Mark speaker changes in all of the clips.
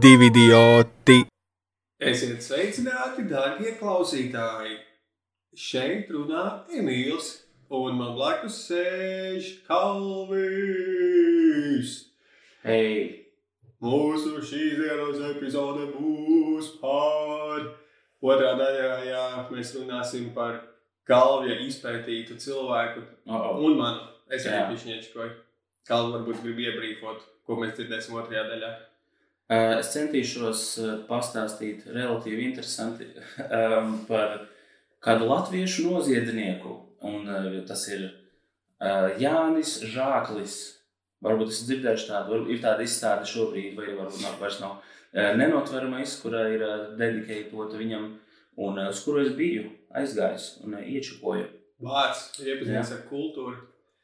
Speaker 1: divi idioti.
Speaker 2: Esiet sveicināti, darbie klausītāji! Šeit runā Emīls, un man blakus sēž Kalvijs.
Speaker 3: Hei,
Speaker 2: Mūsu šīs dienas epizode būs par otrā daļā. Jā, mēs runāsim par Kalvija izpētītu cilvēku
Speaker 3: oh, oh.
Speaker 2: un manu. Es
Speaker 3: Jā.
Speaker 2: arī pišķiņķikoju. Kalvi varbūt grib iebrīfot, ko mēs dzirdēsim otrajā daļā.
Speaker 3: Uh, Es centīšos uh, pastāstīt relatīvi interesanti um, par kādu latviešu noziedznieku. Un, tas ir Jānis Žāklis. Varbūt esat dzirdējuši tādu, ir tāda izstāde šobrīd, vai varbūt nav, vairs nav. Nenotveramais, kurā ir dedikēta viņam, un uz kuru es biju aizgājis un iečukoju.
Speaker 2: Vārds iepazīstināts ar kultūru.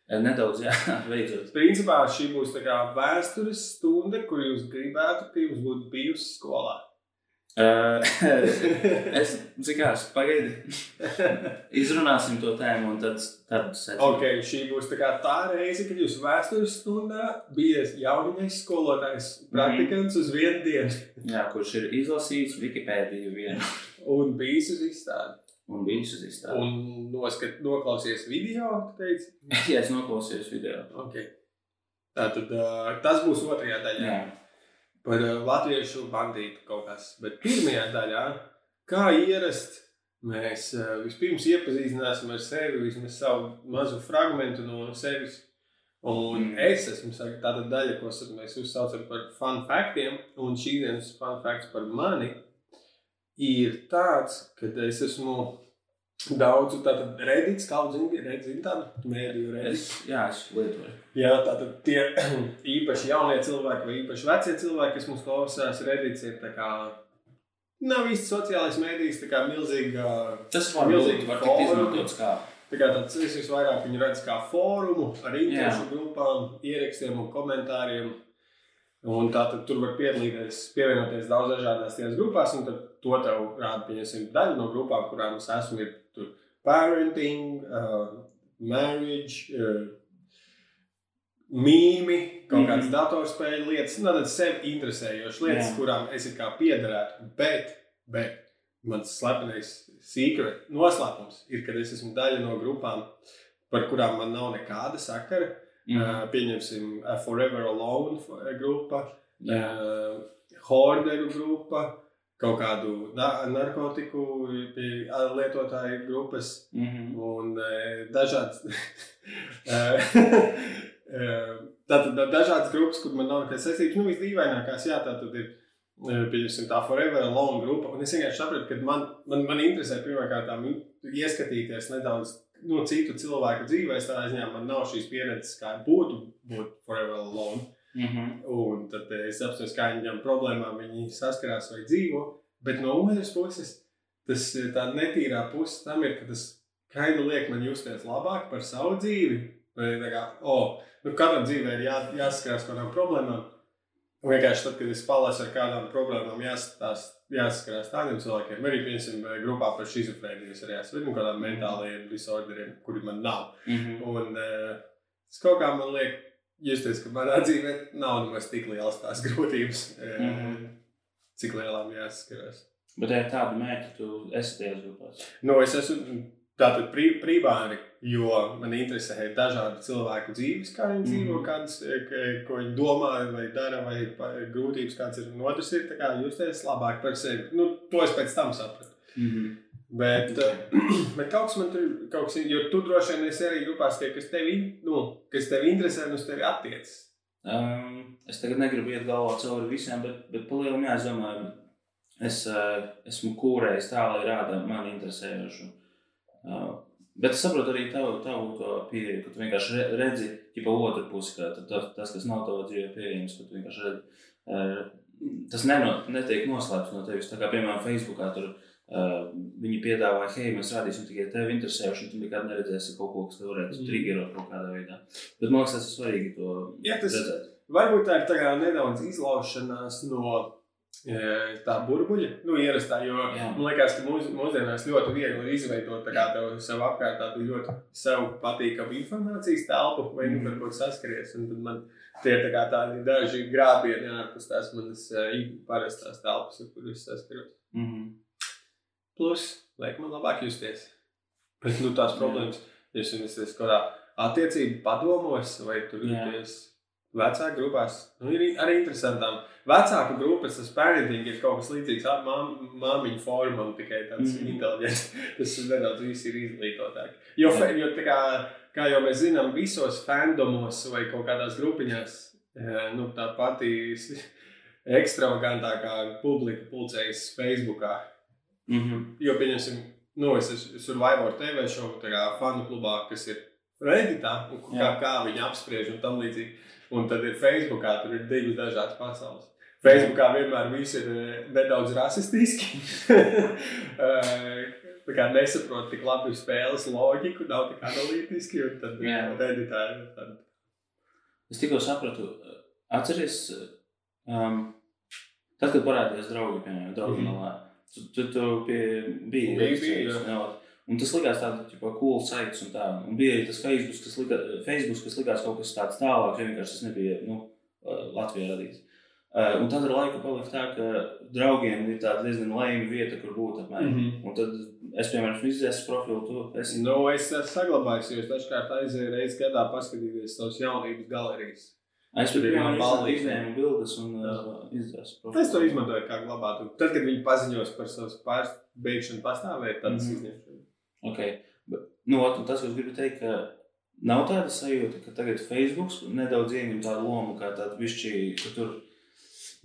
Speaker 3: Uh, Nedaudz, jā, beidzot.
Speaker 2: Principā šī būs tā kā vēstures stunda, kur jūs gribētu, ka jums būtu bijusi skolā.
Speaker 3: Uh, es domāju, pagaidi. Izrunāsim to tēmu, un tad, tad secināsim.
Speaker 2: ok, šī būs tā, tā reize, kad jūs vēstures stundā bijat jauniņais skolotājs, praktikants uz vienu dienu
Speaker 3: Jā, kurš ir izlasījis Wikipēdiju vienu
Speaker 2: un bijis uz izstādi.
Speaker 3: Un uz izstādi.
Speaker 2: Un noskat, noklausies video, tu teici?
Speaker 3: Jā, es noklausījos video.
Speaker 2: Ok. Tātad uh, tas būs otrajā daļā.
Speaker 3: Jā,
Speaker 2: Par latviešu bandītu kaut kas. Bet pirmajā daļā, kā ierast, mēs vispirms iepazīstināsim ar sevi, vismaz savu mazu fragment no sevis. Un
Speaker 3: Mm.
Speaker 2: es esmu tāda daļa, ko mēs uzsaucam par fun faktiem, un šī dienas fun fakts par mani ir tāds, ka es esmu daudzu tātad redīts, kā zini, redzīju tādu mēdīju redītu.
Speaker 3: jā, es lietoju.
Speaker 2: Jā, tātad tie īpaši jaunie cilvēki vai īpaši vecie cilvēki, kas mums klausās, Reddits ir tā kā. Nav īsti sociālais mēdījis, tā kā milzīga.
Speaker 3: Tas var būt izmantots kā.
Speaker 2: Tā kā tāds es visvairāk viņu redzu kā fórumu ar interešu
Speaker 3: Jā.
Speaker 2: grupām, ierakstiem un komentāriem. Un tā tad tur var piedalīties, pievienoties daudz dažādās tajās grupās, un tad to tev rāda, pieņemsim, daļa no grupām, kurām es esmu, ir tur parenting, uh, marriage, uh, mīmi, kaut
Speaker 3: Mhm.
Speaker 2: kādas datorspēļu lietas, nu, tādas sev interesējošas lietas,
Speaker 3: Jā.
Speaker 2: kurām es kā piederētu. Bet, bet mans slepenais secret noslēpums ir, ka es esmu daļa no grupām, par kurām man nav nekāda sakara.
Speaker 3: Mhm.
Speaker 2: Uh, pieņemsim, uh, Forever Alone f- grupa,
Speaker 3: Jā.
Speaker 2: uh, Horderu grupa, kaut kādu na narkotiku lietotāju grupas
Speaker 3: Mhm.
Speaker 2: un uh, dažādas. Tātad da- dažādas grupas, kur man nav nekādas saistības. Nu, visdīvainākās, jā, tā tad ir. Pieņemsim, tā Forever Alone grupa. Un es vienkārši sapratu, ka man, man, man interesē pirmkārt ieskatīties nedaudz no citu cilvēku dzīvēs. Tādā ziņā man nav šīs pieredzes, kā būtu būt Forever Alone.
Speaker 3: Mhm.
Speaker 2: Un tad eh, es apzinos, kā viņiem problēmām viņi saskarās vai dzīvo. Bet no otras puses, tas eh, tā netīrā puse tam ir, ka tas kaini liek man justies labāk par savu dzīvi. Vai tā kā, oh, nu katram dzīvē ir jā, jāsaskarās ar kādām problēmām. Un vienkārši tad, kad es palasu ar kādām problēmām, jāsaskarās tādiem cilvēkiem, arī, piemēram, grupā par schizofrēniju, arī esmu, vai nu kādām mentāliem disorderiem, kuri man nav.
Speaker 3: Mhm.
Speaker 2: Un uh, tas kaut kā man liek justies, ka manā dzīvē nav nemaz tik lielas tās grūtības, mm. -hmm. cik lielām jāsaskarās.
Speaker 3: Bet ja ir tāda mērķa, tu esi tajās grupās.
Speaker 2: Nu, es esmu tātad pri, privāri, jo man interesē dažādu cilvēku dzīves, kā viņi dzīvo, mm. -hmm. kādas, eh, ka- ko viņi domā, vai dara, vai grūtības kāds ir. Un otrs ir kā justies labāk par sevi. Nu, to es pēc tam sapratu.
Speaker 3: Mhm.
Speaker 2: Bet, eh, bet kaut kas man tur, kaut kas, jo tu droši vien esi arī grupās, tie, kas tevi, nu, kas tevi interesē un uz tevi attiecas.
Speaker 3: Um, es tagad negribu iet galvā cauri visiem, bet, bet palielināt, jā, es domāju, es uh, esmu kūrējis tā, lai rāda man interesējošu. Uh, bet es saprotu arī tavu, tavu to pieeju, ka tu vienkārši re- redzi tipa otru pusi, ka tad tas, tas, kas nav tavā dzīvē pieejams, ka tu vienkārši redzi. Uh, tas neno, netiek noslēpts no tevis. Tā kā, piemēram, Facebookā tur uh, viņi piedāvāja, hei, mēs rādīsim tikai tevi interesējošu, un tu nekad neredzēsi kaut ko, kas tev varētu
Speaker 2: Mhm.
Speaker 3: triggerot kaut kādā veidā. Bet man liekas, tas ir svarīgi to
Speaker 2: Jā, tas-
Speaker 3: redzēt.
Speaker 2: Varbūt tā ir tā kā nedaudz izlaušanās no e, tā burbuļa, nu, ierastā. Jo
Speaker 3: Jā.
Speaker 2: man liekas, ka mūs, mūsdienās ļoti viegli ir izveidot tā kā tev sev apkārt tādu ļoti sev patīkamu informācijas telpu, vai nu par ko saskaries. Un tad man tie ir tā tādi daži grābieni ārpus tās manas e, parastās telpas, ar kur es saskaros.
Speaker 3: Mhm.
Speaker 2: Plus, liek man labāk justies. Bet nu, tās problēmas, ja jūs esat kaut kādā attiecību padomos, vai tur jūties vecāku grupās, nu, ir arī interesantām. Vecāku grupas, tas parenting ir kaut kas līdzīgs mám, māmiņu formam, tikai tāds mm. Inteliģents. Tas nedaudz viss ir izglītotāk. Jo, fe, jo kā, kā jau mēs zinām, visos fandomos vai kaut kādās grupiņās, eh, nu, tā pati ekstravagantākā publika pulcējas Facebookā.
Speaker 3: Mhm.
Speaker 2: Jo, pieņemsim, nu, es esmu Survivor TV šovu fanu klubā, kas ir Redditā, un kā,
Speaker 3: Jā.
Speaker 2: kā viņi apspriež un tam līdzīgi. Un tad ir Facebookā, tur ir divas dažādas pasaules. Facebookā vienmēr viss ir eh, nedaudz rasistiski. Eh, Tā kā nesaprot tik labi spēles loģiku, nav tik analītiski. Tad
Speaker 3: Jā.
Speaker 2: Redditā ir tāda.
Speaker 3: Es tikko sapratu, atceries, um, tad, kad parādījās draugi, piemēram, draugi
Speaker 2: Mhm.
Speaker 3: malā, tu, tu, tu pie, biji
Speaker 2: Bija,
Speaker 3: reģistrējies,
Speaker 2: bija,
Speaker 3: jā. Un tas likās tāds, tipo, cool sites un tā. Un bija arī tas Facebook, kas, lika, Facebook, kas likās kaut kas tāds tālāk, jo vienkārši tas nebija, nu, uh, Latvijā radīts. Uh, un tad ar laiku palika tā, ka draugiem ir tāda diezgan lēma vieta, kur būt apmēram. Mm. -hmm. Un tad es, piemēram, esmu izdzēsis profilu, tu esi.
Speaker 2: Nu, es esmu saglabājis, jo es dažkārt aizēju reizes gadā paskatīties savas jaunības galerijas.
Speaker 3: Es
Speaker 2: Tur
Speaker 3: biju izņēmu bildes un uh, izdzēsu profilu.
Speaker 2: Es to izmantoju kā glabātu. Tad, kad viņi paziņos par savas pārbeigšanu pastāvēt, tad es
Speaker 3: Mhm. Okay. Bet, nu, un tas, ko es gribu teikt, ka nav tāda sajūta, ka tagad Facebook nedaudz ieņem tādu lomu, kā tāda višķī, ka tur,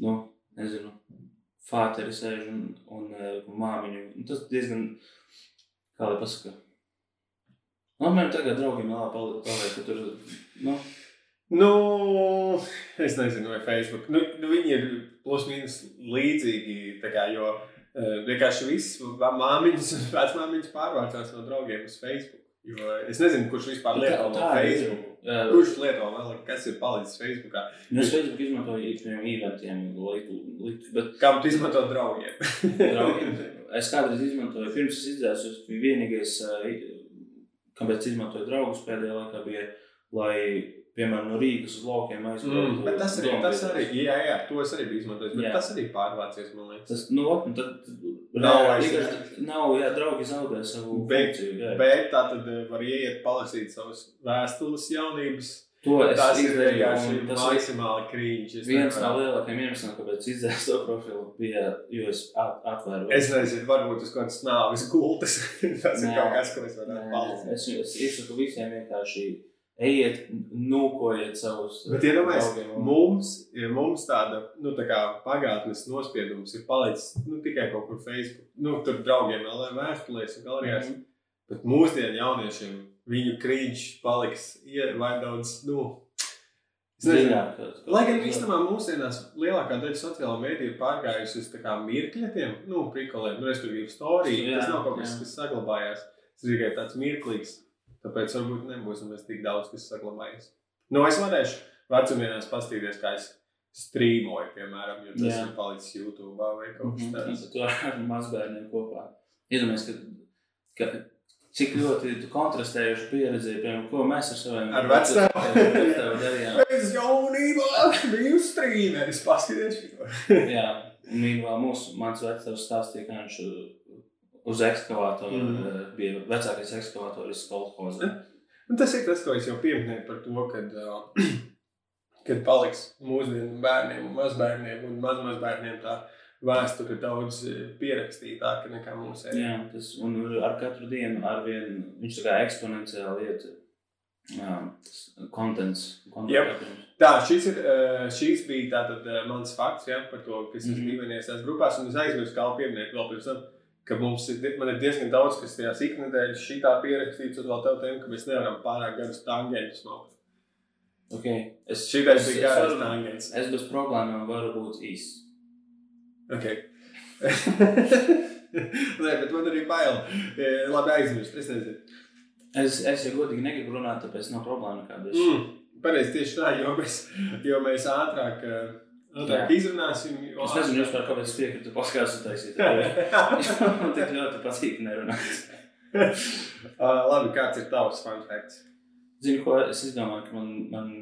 Speaker 3: nu, nezinu, fāteri sēž un, un, eh, un māmiņu. Un tas diezgan, kā lai pasaka, nu, apmēram tagad draugiem vēl paliek, ka tur, nu,
Speaker 2: Nu, es nezinu, vai Facebook. Nu, nu, viņi ir plus mīnus līdzīgi. tā Kā, jo vienkārši viss māmiņas un vecmāmiņas pārvācās no draugiem uz Facebook. Jo es nezinu, kurš vispār lieto
Speaker 3: Tā-
Speaker 2: no
Speaker 3: tā ir.
Speaker 2: Facebook.
Speaker 3: eh,
Speaker 2: Kurš lieto vēl, kas ir palicis Facebookā?
Speaker 3: nu, es Facebook izmantoju īstenībā eventiem, likt, likt, bet
Speaker 2: Kam tu izmanto draugiem?
Speaker 3: draugiem. Es kādreiz izmantoju, pirms es izdzēsu, vienīgais, kāpēc izmantoju draugus pēdējā laikā, bija, lai, piemēram, no Rīgas uz laukiem aizbrauktu.
Speaker 2: Mm, bet tas arī, tas arī, jā, jā, to es arī biju izmantojis, bet
Speaker 3: Jā.
Speaker 2: tas arī pārvācies, man liekas.
Speaker 3: Tas, nu, ot, un tad,
Speaker 2: Nav vairs-
Speaker 3: nav, jā, draugi zaudē savu
Speaker 2: Bet,
Speaker 3: funkciju. jā.
Speaker 2: bet tā tad eh, var ieiet, palasīt savas vēstules jaunības.
Speaker 3: To es
Speaker 2: Tas ir
Speaker 3: izdarīju, un tas
Speaker 2: maksimāli krīņš. Es
Speaker 3: viens no lielākajiem iemesliem, kāpēc izdzēsu to profilu, bija, jo es at- atvēru.
Speaker 2: Es nezinu, varbūt uz kādas nāves gultas. Tas ir
Speaker 3: Nē.
Speaker 2: kaut kas, ko es varu
Speaker 3: Nē,
Speaker 2: palasīt.
Speaker 3: Es, es iesaku visiem vienkārši ejiet, nūkojiet savus
Speaker 2: Bet, ja
Speaker 3: draugiem un-
Speaker 2: mums, ja mums tāda nu, tā pagātnes nospiedums ir palicis nu, tikai kaut kur Facebook, nu, tur draugiem ir vēstulēs un galerijās.
Speaker 3: Mhm.
Speaker 2: Bet mūsdienu jauniešiem viņu krīņš paliks vai daudz, nu,
Speaker 3: kaut-
Speaker 2: Lai gan īstenībā mūsdienās lielākā daļa sociālo mediju ir pārgājusi uz mirkļiem, nu, prikoliem, nu, respektīvi.
Speaker 3: Jā,
Speaker 2: Tas nav kaut kas, kas saglabājās. Tas ir tikai tāds mirklīgs. Tāpēc varbūt nebūs tik daudz, kas saglabājas. Nu, es varēšu vecumdienās pastīties, kā es strīmoju, piemēram, jo tas
Speaker 3: Jā.
Speaker 2: ir palicis YouTube vai kaut kas
Speaker 3: Mhm,
Speaker 2: tāds.
Speaker 3: un Tu ar mazbērniem kopā. Iedomājies, ka, ka cik ļoti kontrastējuši pieredzi, piemēram, ko mēs ar saviem
Speaker 2: Ar vectēvu
Speaker 3: darījām.
Speaker 2: Es jaunībā biju strīmeris, paskaties šo.
Speaker 3: Jā, mīlā mūsu, mans vectēvs stāstīja, ka viņš uh, uz ekskavātoru
Speaker 2: Mhm.
Speaker 3: mm. bija vecākais ekskavātoris kolhozē.
Speaker 2: Un tas ir tas, ko es jau pieminēju par to, kad, uh, kad paliks mūsdienu bērniem, mazbērniem un mazmazbērniem tā vēsture daudz eh, pierakstītāka nekā mūsu
Speaker 3: Jā, tas, un ar katru dienu ar vien, viņš tā kā eksponenciāli iet jā, kontents.
Speaker 2: Tā, šis, ir, eh, šis bija tātad eh, mans fakts ja, par to, kas ir
Speaker 3: Mhm.
Speaker 2: ģimenēs tās grupās, un es aizmirsu kā pieminēt vēl pirms tam, ka mums ir, ir diezgan daudz, kas tajās iknedēļas šitā pierakstīts, un vēl tev teikt, ka mēs nevaram pārāk garus tangentus maukt.
Speaker 3: Okay. Es,
Speaker 2: bija
Speaker 3: es,
Speaker 2: garais tangents.
Speaker 3: es bez problēmām varu būt īsts.
Speaker 2: Ok. Nē, bet man arī bail. E, Labi, aizmirst. Es nezinu.
Speaker 3: Es, es ja godīgi negribu runāt, tāpēc nav problēma nekāda. Es-
Speaker 2: Mm, Pareizi, tieši tā, jo mēs, jo mēs ātrāk, eh, Nu, tā kā izrunāsim.
Speaker 3: Es nezinu, vispār, kāpēc es piekrītu podkāstu taisīt. Man tik ļoti patīk nerunāt.
Speaker 2: uh, labi, kāds ir tavs fun facts?
Speaker 3: Zini, ko es izdomāju, ka man, man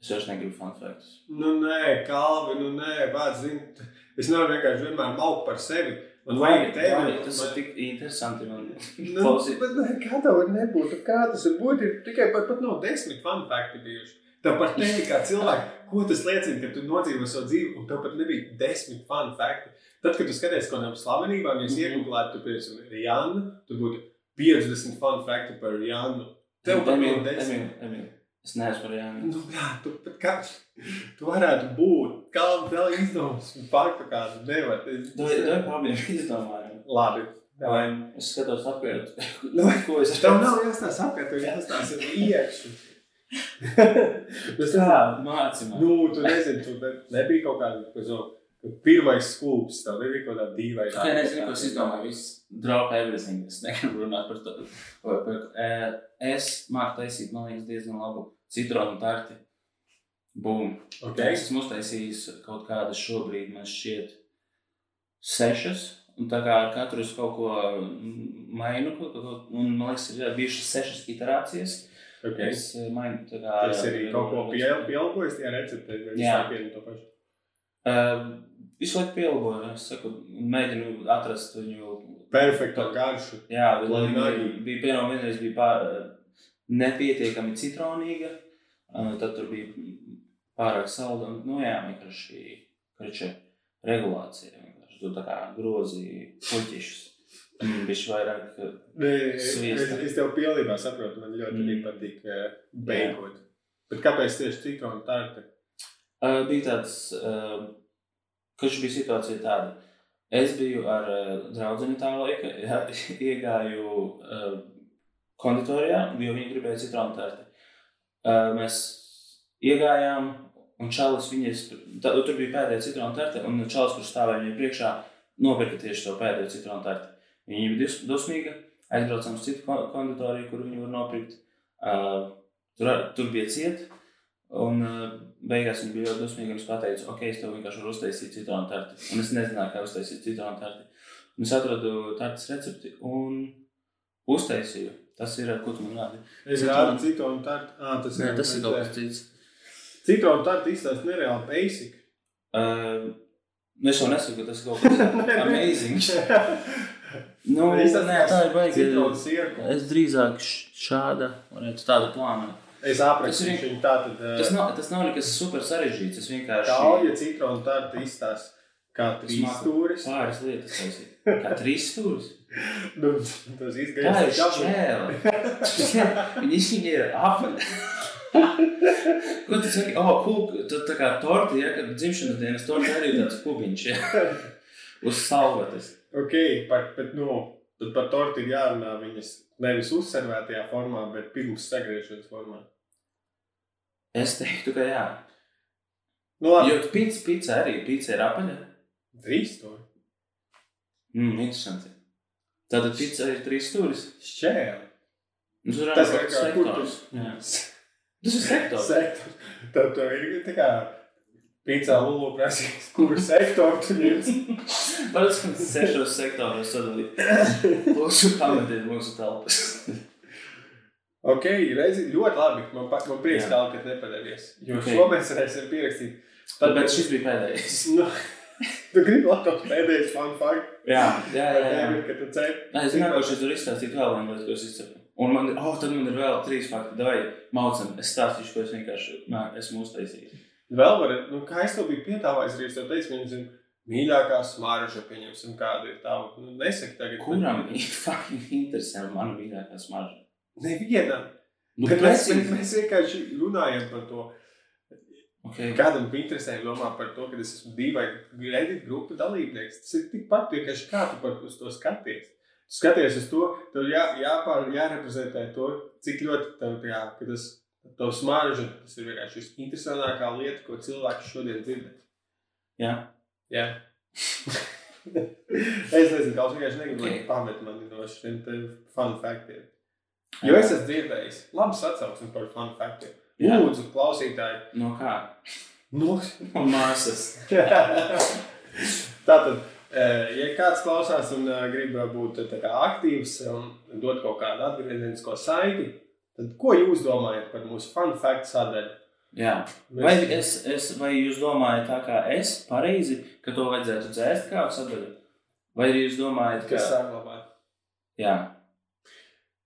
Speaker 3: es vairs negribu fun facts.
Speaker 2: Nu, nē, kalvi, nu, nē, bāc, zini, es nevaru vienkārši vienmēr maukt par sevi. Man vajag tevi.
Speaker 3: tas ir tik interesanti. Man
Speaker 2: Nu, bet, kā tev var nebūt? Kā tas var būt? Ir tikai pat, pat no desmit fun facti bijuši. Tev par tevi kā cilvēku, ko tas liecina, ka tu nodzīvo savu dzīvi, un tev pat nebija desmit fun facti. Tad, kad tu skaties kaut kādām slavenībām, ja es
Speaker 3: Mhm.
Speaker 2: iegūlētu, tu piemēram, Rihanna, tu būtu 50 fun facti par Rihannu. Tev pat bija desmit.
Speaker 3: Es neesmu par Jāni.
Speaker 2: Nu, jā, tu pat kā, tu varētu būt, kā vēl izdomas, faktu kādu nevar.
Speaker 3: Tu tu problēma izdomāju.
Speaker 2: Labi. Vai?
Speaker 3: Es skatos apkārt.
Speaker 2: Nu,
Speaker 3: Ko es
Speaker 2: Tev nav jāstāsta apkārt, tev jāstāsta ar iekšu. Tas tā,
Speaker 3: māci man.
Speaker 2: nu, tu nezini, tu ne, nebija kaut kāda, ka pirmais skūps, tev nebija kaut kāda dīvaina.
Speaker 3: Tikai nezinu, ko es izdomāju. Viss drop everything. Es negribu runāt par to. Par, par, eh, es māku taisīt, man liekas, diezgan labu citronu tarti. Bum.
Speaker 2: Okay.
Speaker 3: Es esmu uztaisījis kaut kādas šobrīd, man šķiet, sešas. Un tā kā ar katru es kaut ko mm, mainu, un man liekas, ir bijušas sešas iterācijas.
Speaker 2: Okay.
Speaker 3: Es eh, mainu tā kā.
Speaker 2: Tas arī kaut ko pie- pielāgojas tajā receptē, vai
Speaker 3: Jā.
Speaker 2: visu vienu to pašu.
Speaker 3: Uh, visu laiku pielāgoju, es saku, mēģinu atrast viņu.
Speaker 2: Perfekto garšu.
Speaker 3: Jā, lai
Speaker 2: nagi.
Speaker 3: bija piemēram vienreiz bija pār, nepietiekami citronīga, uh, tad tur bija pārāk salda. un, Nu jā, vienkārši kriča regulācija. vienkārši Tu tā kā grozīji puķišus. Bišķi vairāk.
Speaker 2: Nē, es,
Speaker 3: Sviesta.
Speaker 2: es tev pilnībā saprotu, man ļoti
Speaker 3: Mm.
Speaker 2: patīk uh, beigot. Bet kāpēc tieši citronu tārta?
Speaker 3: Uh, bija tāds, uh, kurš bija situācija tāda. Es biju ar uh, draugu tā laika, jā, iegāju uh, konditorijā, jo viņi gribēja citronu tārti. Uh, mēs iegājām, un Čalis viņas, tā, tur bija pēdējā citronu tārta, un Čalis, kurš stāvēja viņai priekšā, nopirka tieši to pēdējo citronu tārti. Viņa bija dus- dusmīga, aizbraucām uz citu ko- konditoriju, kur viņi var nopirkt. Uh, tur, tur bija cieta. Un uh, beigās viņa bija ļoti dusmīga. Es pateicu, ok, es tev vienkārši varu uztaisīt citronu tarti. Un es nezināju, kā uztaisīt citronu tarti. Un es atradu tartas recepti un uztaisīju. Tas ir, ko tu man rādi.
Speaker 2: Es rādu citronu tārta. Ah, tas
Speaker 3: Nē, tas ir kaut kas cits.
Speaker 2: Citronu tārta izstāsta nereāli basic.
Speaker 3: Uh, es jau nesaku, ka tas ir kaut kas amazing. Nu, nē, tā ir
Speaker 2: sirku.
Speaker 3: Es drīzāk šāda, varētu tādu plānu.
Speaker 2: Es
Speaker 3: ir-
Speaker 2: viņu tātad.
Speaker 3: Tas nav, tas nav nekas super sarežģīts. Es vienkārši
Speaker 2: Kauja citronu tārta izstāsta kā trīs stūris.
Speaker 3: pāris lietas. Kā trīs stūris.
Speaker 2: Nu, tas
Speaker 3: Tā ir šķēle. Viņi viņi ir apaļi. Ko tu saki? O, oh, kūk, tu tā kā torti, ja, kad dzimšanas dienas torti arī tāds kubiņš, ja. Uz salvetes.
Speaker 2: Ok, par, bet, nu, tad par torti ir jārunā viņas nevis uzservētajā formā, bet pirms sagriešanas formā.
Speaker 3: Es teiktu, ka jā.
Speaker 2: Nu, labi,
Speaker 3: Jo pizza, pizza arī, pizza ir apaļa.
Speaker 2: trīs stūri.
Speaker 3: Mm, interesanti. Tātad pizza ir trīs stūris.
Speaker 2: Šķēli.
Speaker 3: Nu,
Speaker 2: Tas
Speaker 3: ir
Speaker 2: kā
Speaker 3: kas
Speaker 2: kur
Speaker 3: sektors.
Speaker 2: tu.
Speaker 3: Jā. Tas ir sektors.
Speaker 2: Sektors. Tad tev ir tā kā pīcā lulu prasīs, kuru sektoru tu ņemsi.
Speaker 3: Parasti mums sešos sektoros sadalīt. Lūdzu, pamatiet mūsu telpas.
Speaker 2: Ok, redzi, ļoti labi. Man, pa- man prieks,
Speaker 3: Jā.
Speaker 2: ka Alkat nepadevies. Jo
Speaker 3: Ok.
Speaker 2: okay. šo mēs varēsim pierakstīt.
Speaker 3: Tad, bet šis bija pēdējais.
Speaker 2: Nu, tu gribi tas pēdējais fun fact?
Speaker 3: Jā, jā, jā. jā.
Speaker 2: Nevis, ka tu cep.
Speaker 3: Nē, es nākošais tur izstāstīju vēl vienu lietu, ko es izcepu. Un man oh, tad man ir vēl trīs fakti. Davai, maucam, es stāstīšu, ko es vienkārši nā, esmu uztaisījis.
Speaker 2: Vēl var, nu, kā es to biju piedāvājis, arī es tev teicu, pieņemsim, mīļākā smarža, pieņemsim, kāda ir tava. Nu, nesaki tagad.
Speaker 3: Kuram ir fucking interesē mana mīļākā smarža?
Speaker 2: Nevienam.
Speaker 3: Nu,
Speaker 2: Bet mēs, mēs, mēs vienkārši runājam par to.
Speaker 3: Okay.
Speaker 2: Kādam bija interesanti domāt par to, ka es esmu dīvaini Reddit grupu dalībnieks. Tas ir tikpat vienkārši kā tu par to skaties. Tu skaties uz to, tev jā, jāpār, jāreprezentē to, cik ļoti tev jā, tas tev smarža, tas ir vienkārši visinteresantākā lieta, ko cilvēki šodien dzirdēt.
Speaker 3: Jā.
Speaker 2: Jā. es nezinu, kā viņš vienkārši negribu,
Speaker 3: Ok.
Speaker 2: lai pamet mani no šiem fun faktiem. Jo es esmu dzirdējis, labs atsauksmes par fun faktiem. Lūdzu, klausītāji,
Speaker 3: No kā?
Speaker 2: Nu,
Speaker 3: Un māsas.
Speaker 2: Tātad, eh, ja kāds klausās un eh, grib būt tā kā aktīvs un dot kaut kādu atgriezenisko saiti, tad ko jūs domājat par mūsu fun fact sadaļu?
Speaker 3: Jā. Vai, es, es, vai jūs domājat tā kā es, pareizi, ka to vajadzētu dzēst kā sadaļu? Vai arī jūs domājat,
Speaker 2: Kas
Speaker 3: ka...
Speaker 2: saglabā?
Speaker 3: Jā.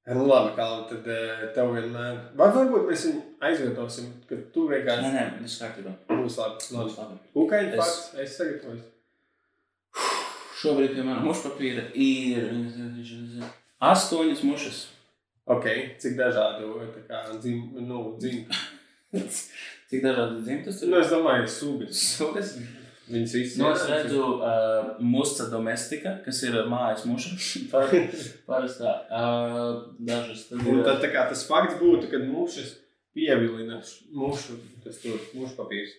Speaker 2: Nu, labi, Kalvi, tad eh, tev vienmēr. Vai varbūt mēs viņu aizvietosim, ka tu
Speaker 3: Nē,
Speaker 2: vienkārši
Speaker 3: nē, viss kārtībā.
Speaker 2: būs labi.
Speaker 3: Būs
Speaker 2: labi. Kukaiņu
Speaker 3: Es-
Speaker 2: fakts, es sagatavoju.
Speaker 3: Šobrīd pie manas mušu papīra ir astoņas mušas.
Speaker 2: Ok, cik dažādu tā kā dzim, nu, dzim.
Speaker 3: Cik dažādi dzimtas tur
Speaker 2: Nu, es domāju, sugas.
Speaker 3: Sugas.
Speaker 2: Viņas visas.
Speaker 3: Nu, es redzu uh, musta domestika, kas ir mājas muša. Par- Parastā. Uh, dažas tad
Speaker 2: Un
Speaker 3: ir.
Speaker 2: tad tā kā tas fakts būtu, kad mušas pievilina mušu, tas tur mušu papīrs.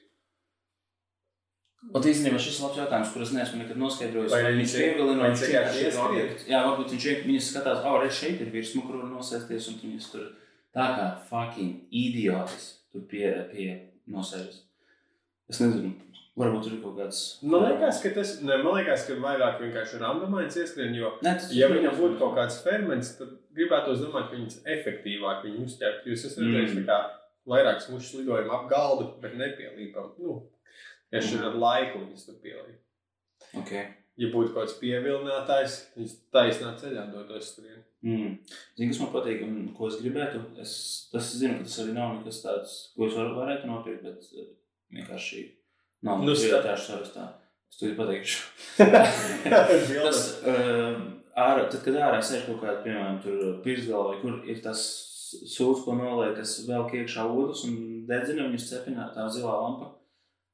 Speaker 3: Un īstenībā šis ir labs jautājums, kurus neesmu nekad noskaidrojis.
Speaker 2: Vai
Speaker 3: Vai
Speaker 2: viņš
Speaker 3: viņš
Speaker 2: ir-
Speaker 3: pievilina,
Speaker 2: vai viņš
Speaker 3: viņš ir objekts. Jā, varbūt viņš vienkārši skatās, ah, redz, šeit ir virsma, kur nosēsties, un viņas tur tā kā fucking idiotis tur pie, pie nosēžas. Es nezinu, varbūt tur ir kaut kāds.
Speaker 2: Man liekas, ka tas, ne, man liekas, ka vairāk vienkārši randomains ieskrien, jo,
Speaker 3: tas
Speaker 2: ja viņam būtu kaut kāds ferments, tad gribētu domāt, ka viņas efektīvāk viņu uzķert. Jūs esat redzējis,
Speaker 3: Mm.
Speaker 2: kā vairākas mušas lidojuma ap galdu, bet nepielīpam. Nu, tieši
Speaker 3: Mm.
Speaker 2: ar laiku viņas tur pielīp.
Speaker 3: Okay.
Speaker 2: Ja būtu kaut kāds pievilinātājs, viņš taisnā ceļā dotos turien.
Speaker 3: Mm. Zini, kas man patīk un ko es gribētu? Es, tas zinu, ka tas arī nav nekas tāds, ko es var, varētu nopirkt, bet eh, vienkārši nav
Speaker 2: Nu,
Speaker 3: prioritāšu sarakstā. Es to pateikšu. Tas, uh, ārā, tad, kad ārā sēž kaut kāda, piemēram, tur pirsgalva, vai kur ir tas sūds, ko noliek, kas velk iekšā odus un dedzina viņus cepinā, tā zilā lampa,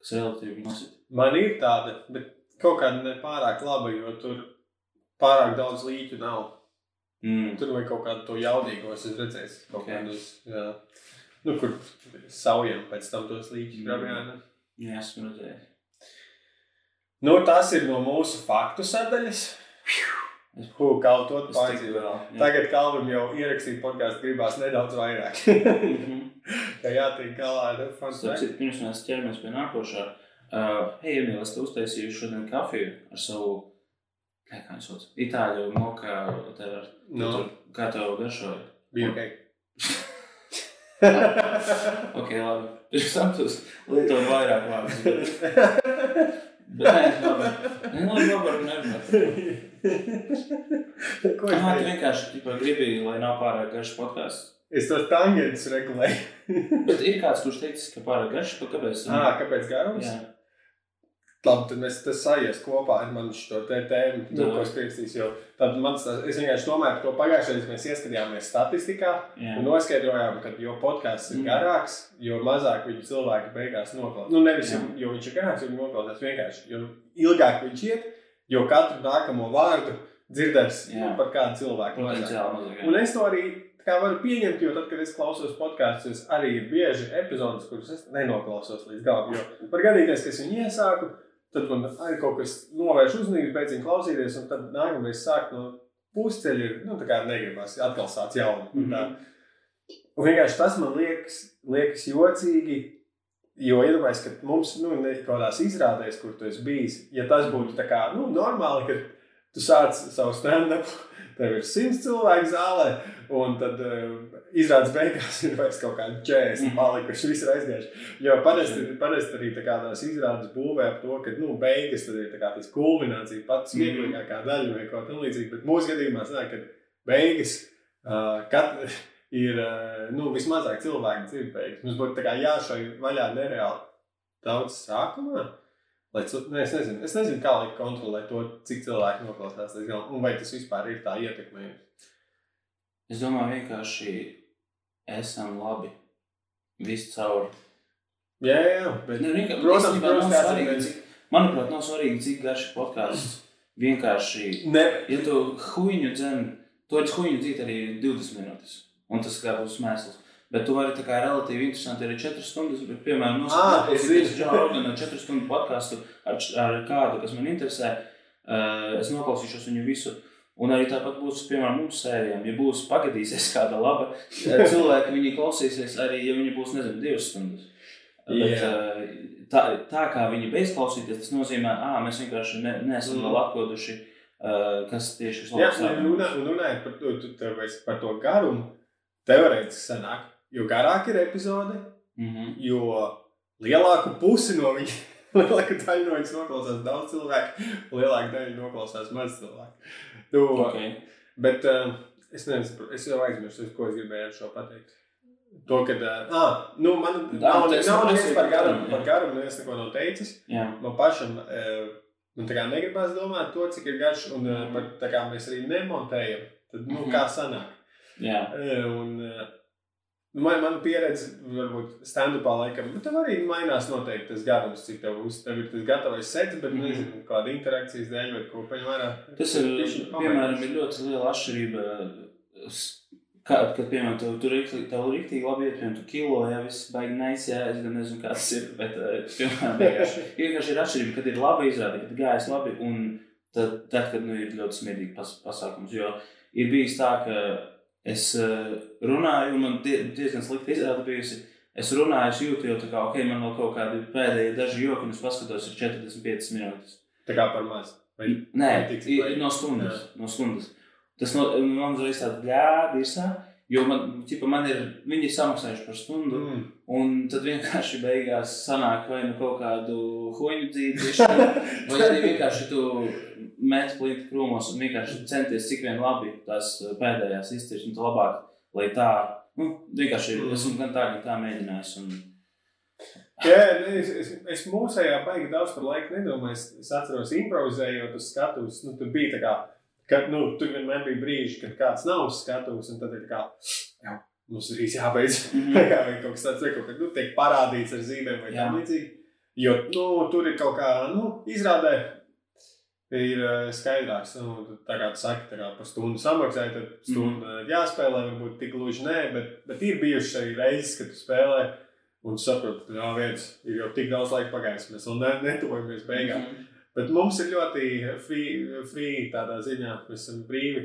Speaker 3: kas ar elektrību nosit.
Speaker 2: Man ir tāda, bet kaut kāda ne pārāk laba, jo tur pārāk daudz līķu nav.
Speaker 3: Mm.
Speaker 2: Tur vajag kaut kādu to jaudīgo, es esmu redzējis. Kaut
Speaker 3: Ok.
Speaker 2: kādus, jā. Nu, kur saujam pēc tam tos līķus
Speaker 3: Mm.
Speaker 2: grabjāna.
Speaker 3: Jā, esmu redzējis.
Speaker 2: Nu, tas ir no mūsu faktu sadaļas.
Speaker 3: Es tiku
Speaker 2: pārdzīvot. Tagad Kalvim jau ierakstīt podkāstu gribās nedaudz vairāk. Ka jātiek galā ar
Speaker 3: citu, pirms mēs ķeramies pie nākošā, uh, hei, Emīl, es te uztaisīju šodien kafiju ar savu, kā kā viņš sauc, itāļu moka, tev ar,
Speaker 2: No.
Speaker 3: tur, kā tev garšoja.
Speaker 2: Bija ok.
Speaker 3: Ok, labi. Pirms tam tu lietoji vairāk vārdus. Bet nē, labi. Nē, labi, labi, nerunāt.
Speaker 2: Ko es
Speaker 3: Ah, tu
Speaker 2: teicu?
Speaker 3: vienkārši tipa, gribi, lai nav pārāk garš podkāsts.
Speaker 2: Es tos tangentus regulēju.
Speaker 3: Bet ir kāds, kurš teicis, ka pārāk garš, pa kāpēc?
Speaker 2: Ah, kāpēc garums?
Speaker 3: Jā.
Speaker 2: Labi, tad mēs tas sajies kopā ar mani šo te tēmu,
Speaker 3: Jā.
Speaker 2: ko es pierakstīju. Jo tad mans, tas- es vienkārši domāju par to pagājušajā mēs ieskatījāmies statistikā
Speaker 3: Jā.
Speaker 2: un noskaidrojām, ka jo podkāsts ir
Speaker 3: Mm.
Speaker 2: garāks, jo mazāk viņu cilvēki beigās noklausās. Nu, nevis jau, jo viņš ir garāks, jo viņi noklausās vienkārši. Jo ilgāk viņš iet, jo katru nākamo vārdu dzirdēs
Speaker 3: Jā.
Speaker 2: par kādu cilvēku.
Speaker 3: Potenciāli mazāk.
Speaker 2: Un es to arī kā varu pieņemt, jo tad, kad es klausos podkāstus, arī ir bieži epizodes, kuras es nenoklausos līdz galam. Jo var gadīties, ka es viņu iesāku, tad man arī kaut kas novērš uzmanību, pēc tam klausīties, un tad nākamais sāk no pusceļa. Nu, tā kā negribas atkal sākt jaunu. Mm -hmm. Un vienkārši tas man liekas, liekas jocīgi. Jo iedomājieties, ka mums nu, kaut kādās izrādēs, kur tu esi bijis, ja tas būtu tā kā nu, normāli, ka tu sāc savu stand-up, tev ir simts cilvēku zālē, un tad uh, izrādes beigās ir vairs kaut kādi 40
Speaker 3: Mhm.
Speaker 2: palikuši, visi ir aizgājuši. Jo parasti, parasti arī tā kā tās izrādes būvē ap to, ka nu, beigas tad ir tā kā tas kulminācija, pats
Speaker 3: Mhm.
Speaker 2: vieglākā daļa vai kaut kā tamlīdzīga. Bet mūsu gadījumā sanāk, ka beigas uh, kat, ir uh, nu, vismazāk cilvēku dzird beigas. Mums būtu tā kā jāšauj vaļā nereāli daudz sākumā. Lai, ne, es, nezinu, es nezinu, kā lai kontrolēt to, cik cilvēki noklausās līdz galam, un vai tas vispār ir tā ietekmējums.
Speaker 3: Es domāju, vienkārši esam labi. Viss caur.
Speaker 2: Jā, jā, jā, bet,
Speaker 3: Ne, vienkār-
Speaker 2: protams, protams,
Speaker 3: nav svarīgi,
Speaker 2: ir
Speaker 3: cik- Manuprāt, nav svarīgi, cik garš ir podkāsts. Vienkārši,
Speaker 2: ne,
Speaker 3: ja tu huīņu dzēni, to huīņu dzīt arī 20 minūtes. Un tas kā būs mēsls. Bet tu vari tā kā relatīvi interesanti arī 4 stundas, bet, piemēram, noskatīties. Džona Rogana 4 stundu podkāstu ar, ar kādu, kas man interesē. Uh, es noklausīšos viņu visu. Un arī tāpat būs, piemēram, mums sērijām. Ja būs pagadīsies kāda laba, cilvēki viņi klausīsies arī, ja viņi būs, nezinu, divas stundas. Bet,
Speaker 2: Jā.
Speaker 3: uh, tā, tā kā viņi beidz klausīties, tas nozīmē, ka mēs vienkārši ne, neesam
Speaker 2: Mm.
Speaker 3: uh, kas tieši
Speaker 2: Jā, un runā- un runājot par par to garumu, teorētiski sanāk, jo garāk ir epizode,
Speaker 3: Mm -hmm.
Speaker 2: jo lielāku pusi no viņa, lielāku daļu no viņas noklausās daudz cilvēku, lielāku daļu noklausās maz cilvēku. Nu,
Speaker 3: okay.
Speaker 2: Bet uh, es nezinu, es jau aizmirsu, ko es gribēju ar šo pateikt. To, ka, uh, ah, nu, man nav, neviens par garumu, par
Speaker 3: jā.
Speaker 2: garumu neviens neko nav teicis.
Speaker 3: Jā,
Speaker 2: Man pašam uh, man tā kā negribas domāt to, cik ir garš, un uh, par, tā kā mēs arī nemontējam, tad, nu,
Speaker 3: Mhm.
Speaker 2: kā sanāk.
Speaker 3: jā.
Speaker 2: Uh, un, uh, Man, man pieredze, varbūt stand-upā laikam, bet tev arī mainās noteikti tas garums, cik tev, uz, tev ir tas gatavais sets, bet
Speaker 3: Mhm.
Speaker 2: nezinu, kāda interakcijas dēļ vai ko paņem vērā.
Speaker 3: Tas ir, piemēram, ir ļoti liela atšķirība. Kad, kad piemēram, tev tur ir rīktīgi labi iet, piemēram, tu kilo, ja viss baigi nais, jā, es gan nezinu, kas tas ir, bet, eh, piemēram, vienkārši, ir atšķirība, kad ir laba izrāde, kad gājas labi, un tad, tad kad, nu, ir ļoti smieklīgi pas, pasākums, jo ir bijis tā, ka es eh, runāju, un man die, diezgan slikti izrāda bijusi, es runāju, es jūtu jau tā kā, ok, man vēl kaut kādi pēdējie daži joki, un es paskatos, ir 45 minūtes.
Speaker 2: Tā kā par maz. Vai,
Speaker 3: Nē,
Speaker 2: Vai tik
Speaker 3: i-
Speaker 2: vai-
Speaker 3: no stundas. No stundas. Tas no, man uzreiz tāds blēdi, jo man, ķipa, man ir, viņi ir samaksājuši par stundu, mm. un tad vienkārši beigās sanāk vai nu kaut kādu huņu dzīvi, vai arī vienkārši tu met plīti krūmos un vienkārši centies cik vien labi tās pēdējās izcirst, un tu labāk, lai tā, nu, vienkārši
Speaker 2: Mm.
Speaker 3: esmu gan tā, gan tā mēģinājis. Un,
Speaker 2: Jā, ne, es, es, es mūsējā baigi daudz par laiku nedomāju. Es, es atceros, improvizējot uz skatuves, nu, tur bija tā kā, ka, nu, tur vienmēr bija brīži, kad kāds nav uz skatuves, un tad ir tā kā, jā, mums ir īsi jābeidz.
Speaker 3: Mhm.
Speaker 2: Tā kā vai kaut kas tāds, vai kaut kad, nu, tiek parādīts ar zīmēm vai tam līdzīgi. Jo, nu, tur ir kaut kā, nu, izrādē ir uh, skaidrāks. Nu, tā kā tu saki, tā kā par stundu samaksāji, tad stundu mm. jāspēlē, varbūt tik gluži nē, bet, bet ir bijušas arī reizes, kad tu spēlē un saproti, ka jā, viens ir jau tik daudz laika pagājis, mēs vēl ne, netuvojamies beigām.
Speaker 3: Mhm.
Speaker 2: Bet mums ir ļoti free, free tādā ziņā, mēs esam brīvi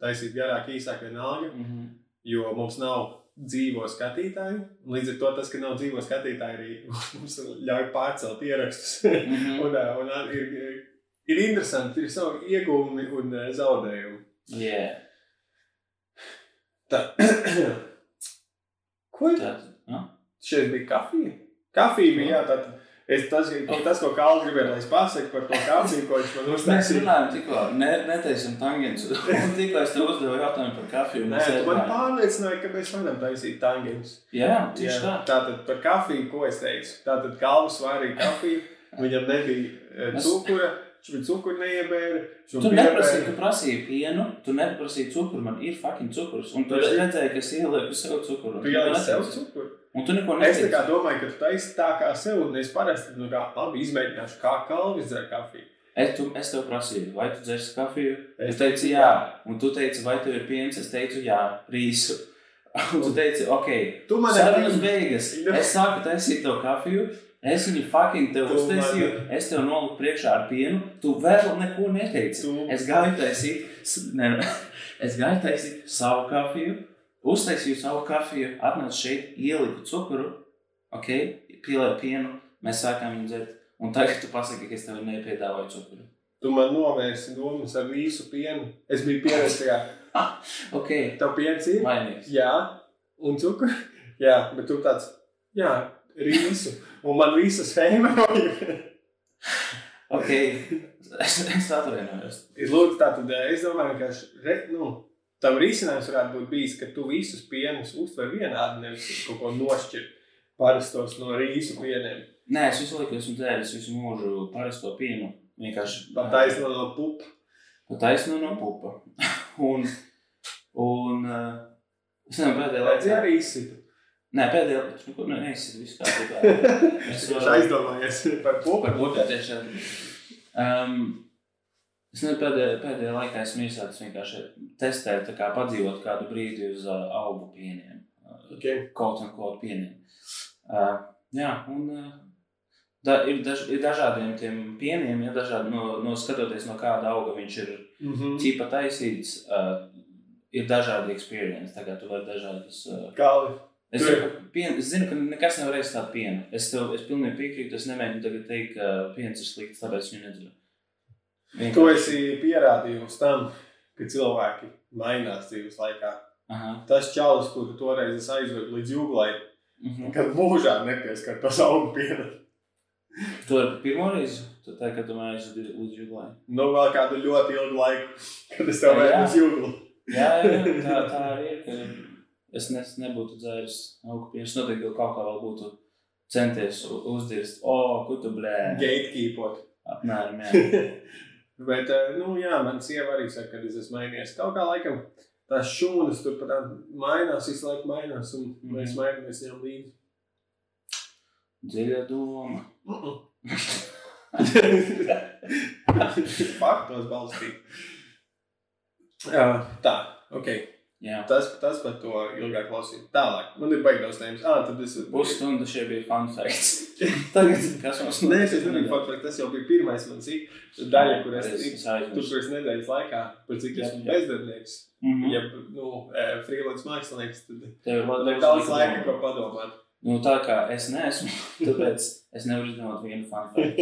Speaker 2: taisīt garāk, īsāk vienalga,
Speaker 3: Mhm.
Speaker 2: jo mums nav dzīvo skatītāju. Līdz ar to tas, ka nav dzīvo skatītāji, arī mums ļauj pārcelt ierakstus.
Speaker 3: Mhm.
Speaker 2: un, ā, un ā, ir, ir interesanti, ir savi iegūmi un ā, zaudējumi.
Speaker 3: Jā,
Speaker 2: Tā. Ko ir?
Speaker 3: tad, nu,
Speaker 2: Šeit bija kafija. Kafija bija, jā, tad es, tas, tas, ko Kāls gribēja, lai es pasaku par to kafiju, ko viņš man
Speaker 3: Mēs
Speaker 2: uztaisīja.
Speaker 3: runājam tikko, ne, netaisim tangens. Un tikko es tev uzdevu jautājumu par kafiju.
Speaker 2: Nē,
Speaker 3: mēs
Speaker 2: tu man pārliecināji, ka mēs varam taisīt tangens.
Speaker 3: Jā, tieši tā.
Speaker 2: Tātad par kafiju, ko es teicu. Tātad Kalvs vārīja kafiju, viņam nebija eh,
Speaker 3: Mēs-
Speaker 2: cukura, viņš bija cukuru neiebēra.
Speaker 3: Tu neprasīji, tu prasīji pienu, tu neprasīji cukuru. Man ir fucking cukurs. Un tu
Speaker 2: Es-
Speaker 3: redzēji, ka es ielieku sev cukuru.
Speaker 2: Tu ieliki sev cukuru.
Speaker 3: Un tu neko
Speaker 2: Es
Speaker 3: neteici.
Speaker 2: kā domāju, ka tu taisi tā kā sev, un es parasti, nu kā, labi, izmēģināšu, kā Kalvis dzer kafiju.
Speaker 3: Es, tu, es tev prasīju, vai tu dzersi kafiju?
Speaker 2: Es
Speaker 3: Es teicu, jā. Un tu teici, vai tev ir piens? Es teicu, jā, rīsu. Un tu teici, ok,
Speaker 2: Tu man
Speaker 3: sarunas
Speaker 2: arī-
Speaker 3: beigas.
Speaker 2: Nu.
Speaker 3: Es sāku taisīt to kafiju. Es viņu fucking tev
Speaker 2: Tu
Speaker 3: uztaisīju,
Speaker 2: man-
Speaker 3: es tev noliku priekšā ar pienu, tu vēl neko neteici.
Speaker 2: Tu-
Speaker 3: Es gāju taisīt, ne, es gāju taisīt savu kafiju, uztaisīju savu kafiju, atnācu šeit, ieliku cukuru, ok, pielēju pienu, mēs sākām viņu dzert. Un tagad tu pasaki, ka es tev nepiedāvāju cukuru.
Speaker 2: Tu man novērsi domas ar visu pienu. Es biju pieredzējis, ka
Speaker 3: Ok,
Speaker 2: tev piens ir.
Speaker 3: mainīgs.
Speaker 2: Jā, un cukuru. Jā, bet tu tāds, jā, rīsu. Un man visa schēma ir.
Speaker 3: Ok, es, es atvainojos.
Speaker 2: Lūdzu, tā tad es domāju, ka re, nu, tam risinājums varētu būt bijis, ka tu visus pienus uztver vienādi, nevis kaut ko nošķirt parastos no rīsu pieniem.
Speaker 3: Nē, es visu laiku esmu dzēris visu mūžu parasto pienu. Vienkārši
Speaker 2: Tā taisno no pupa.
Speaker 3: Pa taisno no pupa. un, un uh, es nezinu, pēdējā laikā.
Speaker 2: arī izsitu.
Speaker 3: Nē, pēdējā laikā. Nu, ko, nē, neizsit visu kārtībā. Es
Speaker 2: Viņš
Speaker 3: varu-
Speaker 2: aizdomājies par pupu.
Speaker 3: Par pupu tiešām. Um, es nezinu, pēdējā, pēdējā laikā esmu iesācis vienkārši testēt, kā padzīvot kādu brīdi uz uh, augu pieniem. Uh,
Speaker 2: Okay.
Speaker 3: kaut un kaut pieniem. Uh, jā, un uh, da, ir, daž, ir dažādiem tiem pieniem, ja dažādi no, no skatoties no kāda auga viņš ir
Speaker 2: Mm -hmm.
Speaker 3: ķipa taisīts, uh, ir dažādi experience. Tagad tu vari dažādas. Uh,
Speaker 2: Kalvi.
Speaker 3: Es, pien, es zinu, ka nekas nevar ēst tādu pienu. Es tev es pilnīgi piekrītu. Es nemēģinu tagad teikt, ka piens ir slikts, tāpēc viņu nedzeru.
Speaker 2: Tu esi pierādījums tam, ka cilvēki mainās dzīves laikā.
Speaker 3: Aha.
Speaker 2: Tas čalis, kuru toreiz es aizvedu līdz jūglai,
Speaker 3: Mhm.
Speaker 2: kad mūžā nepieskar tos augu pienu.
Speaker 3: Tu ar pirmo reizi, tā kā tu mājies līdz jūglai.
Speaker 2: Nu, vēl kādu ļoti ilgu laiku, kad es tev vēju uz jūglu.
Speaker 3: Jā, jā, tā, tā arī ir. Ka es nes, nebūtu dzēris augu pienu. Es noteikti vēl kaut kā vēl būtu centies uzdirst. O, ko tu blē?
Speaker 2: Gatekeepot.
Speaker 3: Apmēram, jā.
Speaker 2: Bet, eh, nu, jā, man sieva arī saka, ka es esmu mainījies. Kaut kā laikam tās šūnas tur pat mainās, visu laiku mainās, un
Speaker 3: Mhm.
Speaker 2: mēs mainamies viņam līdzi.
Speaker 3: Dziļa doma.
Speaker 2: Faktos balstīt. Jā, tā, ok.
Speaker 3: Jā.
Speaker 2: Tas, tas par to ilgāk klausīt. Tālāk, man ir baigās tēmas. Ah, tad es...
Speaker 3: Pusstunda šie bija fun facts. Tagad, kas mums
Speaker 2: Nē, es nezinu, faktiski tas jau bija pirmais mans daļa, kur es
Speaker 3: Es
Speaker 2: tur
Speaker 3: aizmirsu.
Speaker 2: tur nedēļas laikā, par cik esmu bezdarbnieks,
Speaker 3: Mhm.
Speaker 2: ja, nu, freelance mākslinieks, tad
Speaker 3: Tev ir
Speaker 2: man daudz laika, ko padomāt.
Speaker 3: Nu, tā kā es neesmu, tāpēc es nevaru izdomāt vienu fun fact.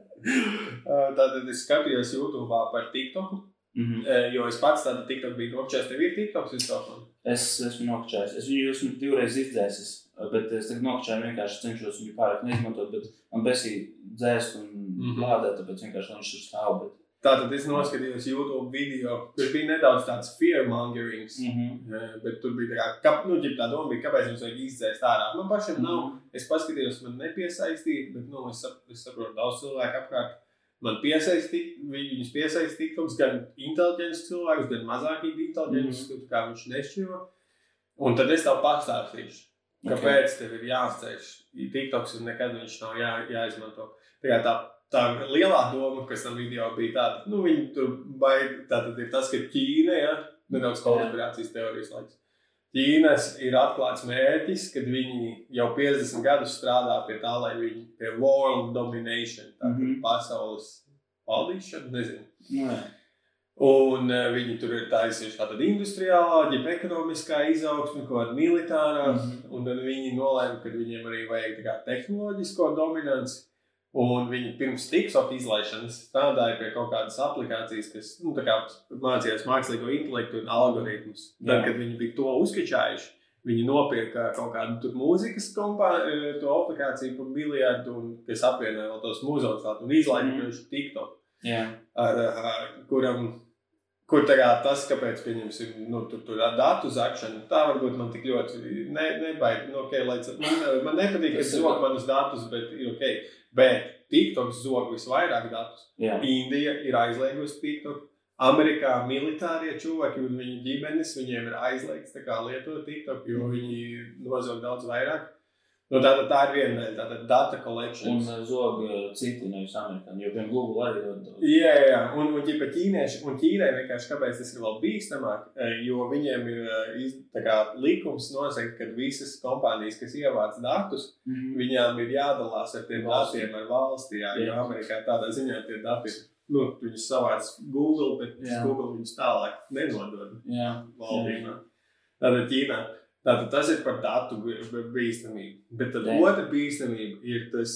Speaker 2: Uh, Tātad es skatījos YouTube par TikToku,
Speaker 3: Mhm.
Speaker 2: eh, jo es pats tādu TikTok biju nokčējis. Tev ir TikToks telefona?
Speaker 3: Es esmu nokčājis. Es viņu esmu divreiz izdzēsis, bet es tagad nokčāju vienkārši cenšos viņu pārāk neizmantot, bet man besīja dzēst un
Speaker 2: Mhm.
Speaker 3: lādēt, tāpēc vienkārši viņš tur stāv. Bet...
Speaker 2: Tātad es noskatījos YouTube video, kur bija nedaudz tāds fearmongerings.
Speaker 3: Mhm.
Speaker 2: Eh, Bet tur bija tā, kā, ka, nu, tā doma, bija, kāpēc mums vajag izdzēst ārā. Man pašam nav.
Speaker 3: Mhm.
Speaker 2: Es paskatījos, man nepiesaistīja, bet nu, es, sap, es saprotu, daudz cilvēku apkārt. Man piesaistīja, viņi viņus piesaistīja, gan inteliģents cilvēks, gan mazāk inteliģents, mm -hmm. kā viņš nešķiro. Un tad es tev pastāstīšu, kāpēc tev ir jāsteidz. TikToks un nekad viņš nav jā, jāizmanto. Tā, tā, tā lielā doma, kas tam video bija tāda, nu, viņi tur baigi, tā tad ir tas, ka Ķīna, ja, nedaudz konspirācijas teorijas laiks. Ķīnas ir atklāts mērķis, kad viņi jau 50 gadus strādā pie tā, lai viņi pie world domination, tā mm. -hmm. pasaules valdīšana, nezinu.
Speaker 3: Nu, jā.
Speaker 2: Un uh, viņi tur ir taisījuši tādu industriālā, ģip ekonomiskā izaugsme, kaut kāda militārā. Mm. -hmm. Un tad viņi nolēma, ka viņiem arī vajag tā kā tehnoloģisko dominanci. Un viņi pirms TikTok izlaišanas strādāja pie kaut kādas aplikācijas, kas nu, kā mācījās mākslīgo intelektu un algoritmus. Tad, kad viņi bija to uzskačājuši, viņi nopirka kaut kādu mūzikas kompā, eh, to aplikāciju par miljardu, un, kas apvienoja tos mūzikas un izlaiž
Speaker 3: Mhm.
Speaker 2: mm. TikTok
Speaker 3: jā.
Speaker 2: ar, ar kuram, kur tagad tas, kāpēc pieņemsim, nu, tur, tur datu zakšanu, tā varbūt man tik ļoti ne, nebaid. Nu, okay, man, man nepatīk, ka
Speaker 3: Tas
Speaker 2: zog manus datus, bet ir ok. Bet TikTok zog visvairāk datus.
Speaker 3: jā.
Speaker 2: Indija ir aizliegusi TikTok. Amerikā militārie cilvēki un viņu ģimenes, viņiem ir aizliegts lietot TikTok, jo viņi nozog daudz vairāk. Nu, tā, tā ir viena daļa, tāda data collection.
Speaker 3: Un uh, zog uh, citi nevis amerikāņi, jo piemēram Google arī ļoti daudz.
Speaker 2: Jā, jā, un, un ja ķīnieši, un Ķīnai vienkārši kāpēc tas ir vēl bīstamāk, eh, jo viņiem ir eh, kā, likums nosaka, ka visas kompānijas, kas ievāc datus,
Speaker 3: Mhm.
Speaker 2: viņām ir jādalās ar tiem
Speaker 3: Valstī.
Speaker 2: datiem ar valstī. Jā, jo
Speaker 3: Jā.
Speaker 2: Amerikā tādā ziņā tie dati ir. Nu, viņus savāc Google, bet
Speaker 3: Jā.
Speaker 2: Google viņus tālāk nenodod
Speaker 3: Jā.
Speaker 2: valdībā. Tātad Ķīnā. Tātad tas ir par datu bīstamību. Bet tad
Speaker 3: Jā.
Speaker 2: otra bīstamība ir tas,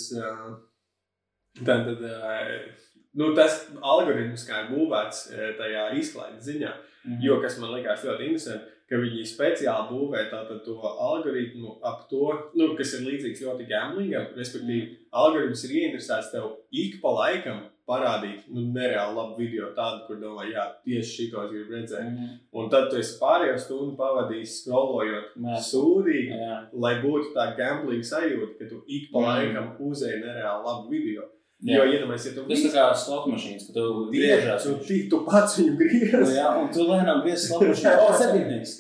Speaker 2: tātad, nu, tas algoritms, kā ir būvēts tajā izklaides ziņā.
Speaker 3: Mhm.
Speaker 2: Jo kas man liekas ļoti interesanti, ka viņi speciāli būvē to algoritmu ap to, nu, kas ir līdzīgs ļoti gamblingam. Respektīvi, algoritms ir ieinteresēts tev ik pa laikam parādīt nu, nereāli labu video, tādu, kur domā, jā, tieši šito es gribu redzēt.
Speaker 3: Mhm.
Speaker 2: Un tad tu esi pārējo stundu pavadījis scrollojot
Speaker 3: Jā.
Speaker 2: sūdīgi,
Speaker 3: Jā.
Speaker 2: lai būtu tā gambling sajūta, ka tu ik pa
Speaker 3: Mm.
Speaker 2: laikam uzēji nereāli labu video.
Speaker 3: Jā.
Speaker 2: Jo, iedomājieties, ja tu
Speaker 3: Tas tā kā slot mašīnas, ka tu griežās.
Speaker 2: tu, tu, tu pats viņu griezi.
Speaker 3: Jā, un tu lēnām griezi slot mašīnu. O, septiņnieks.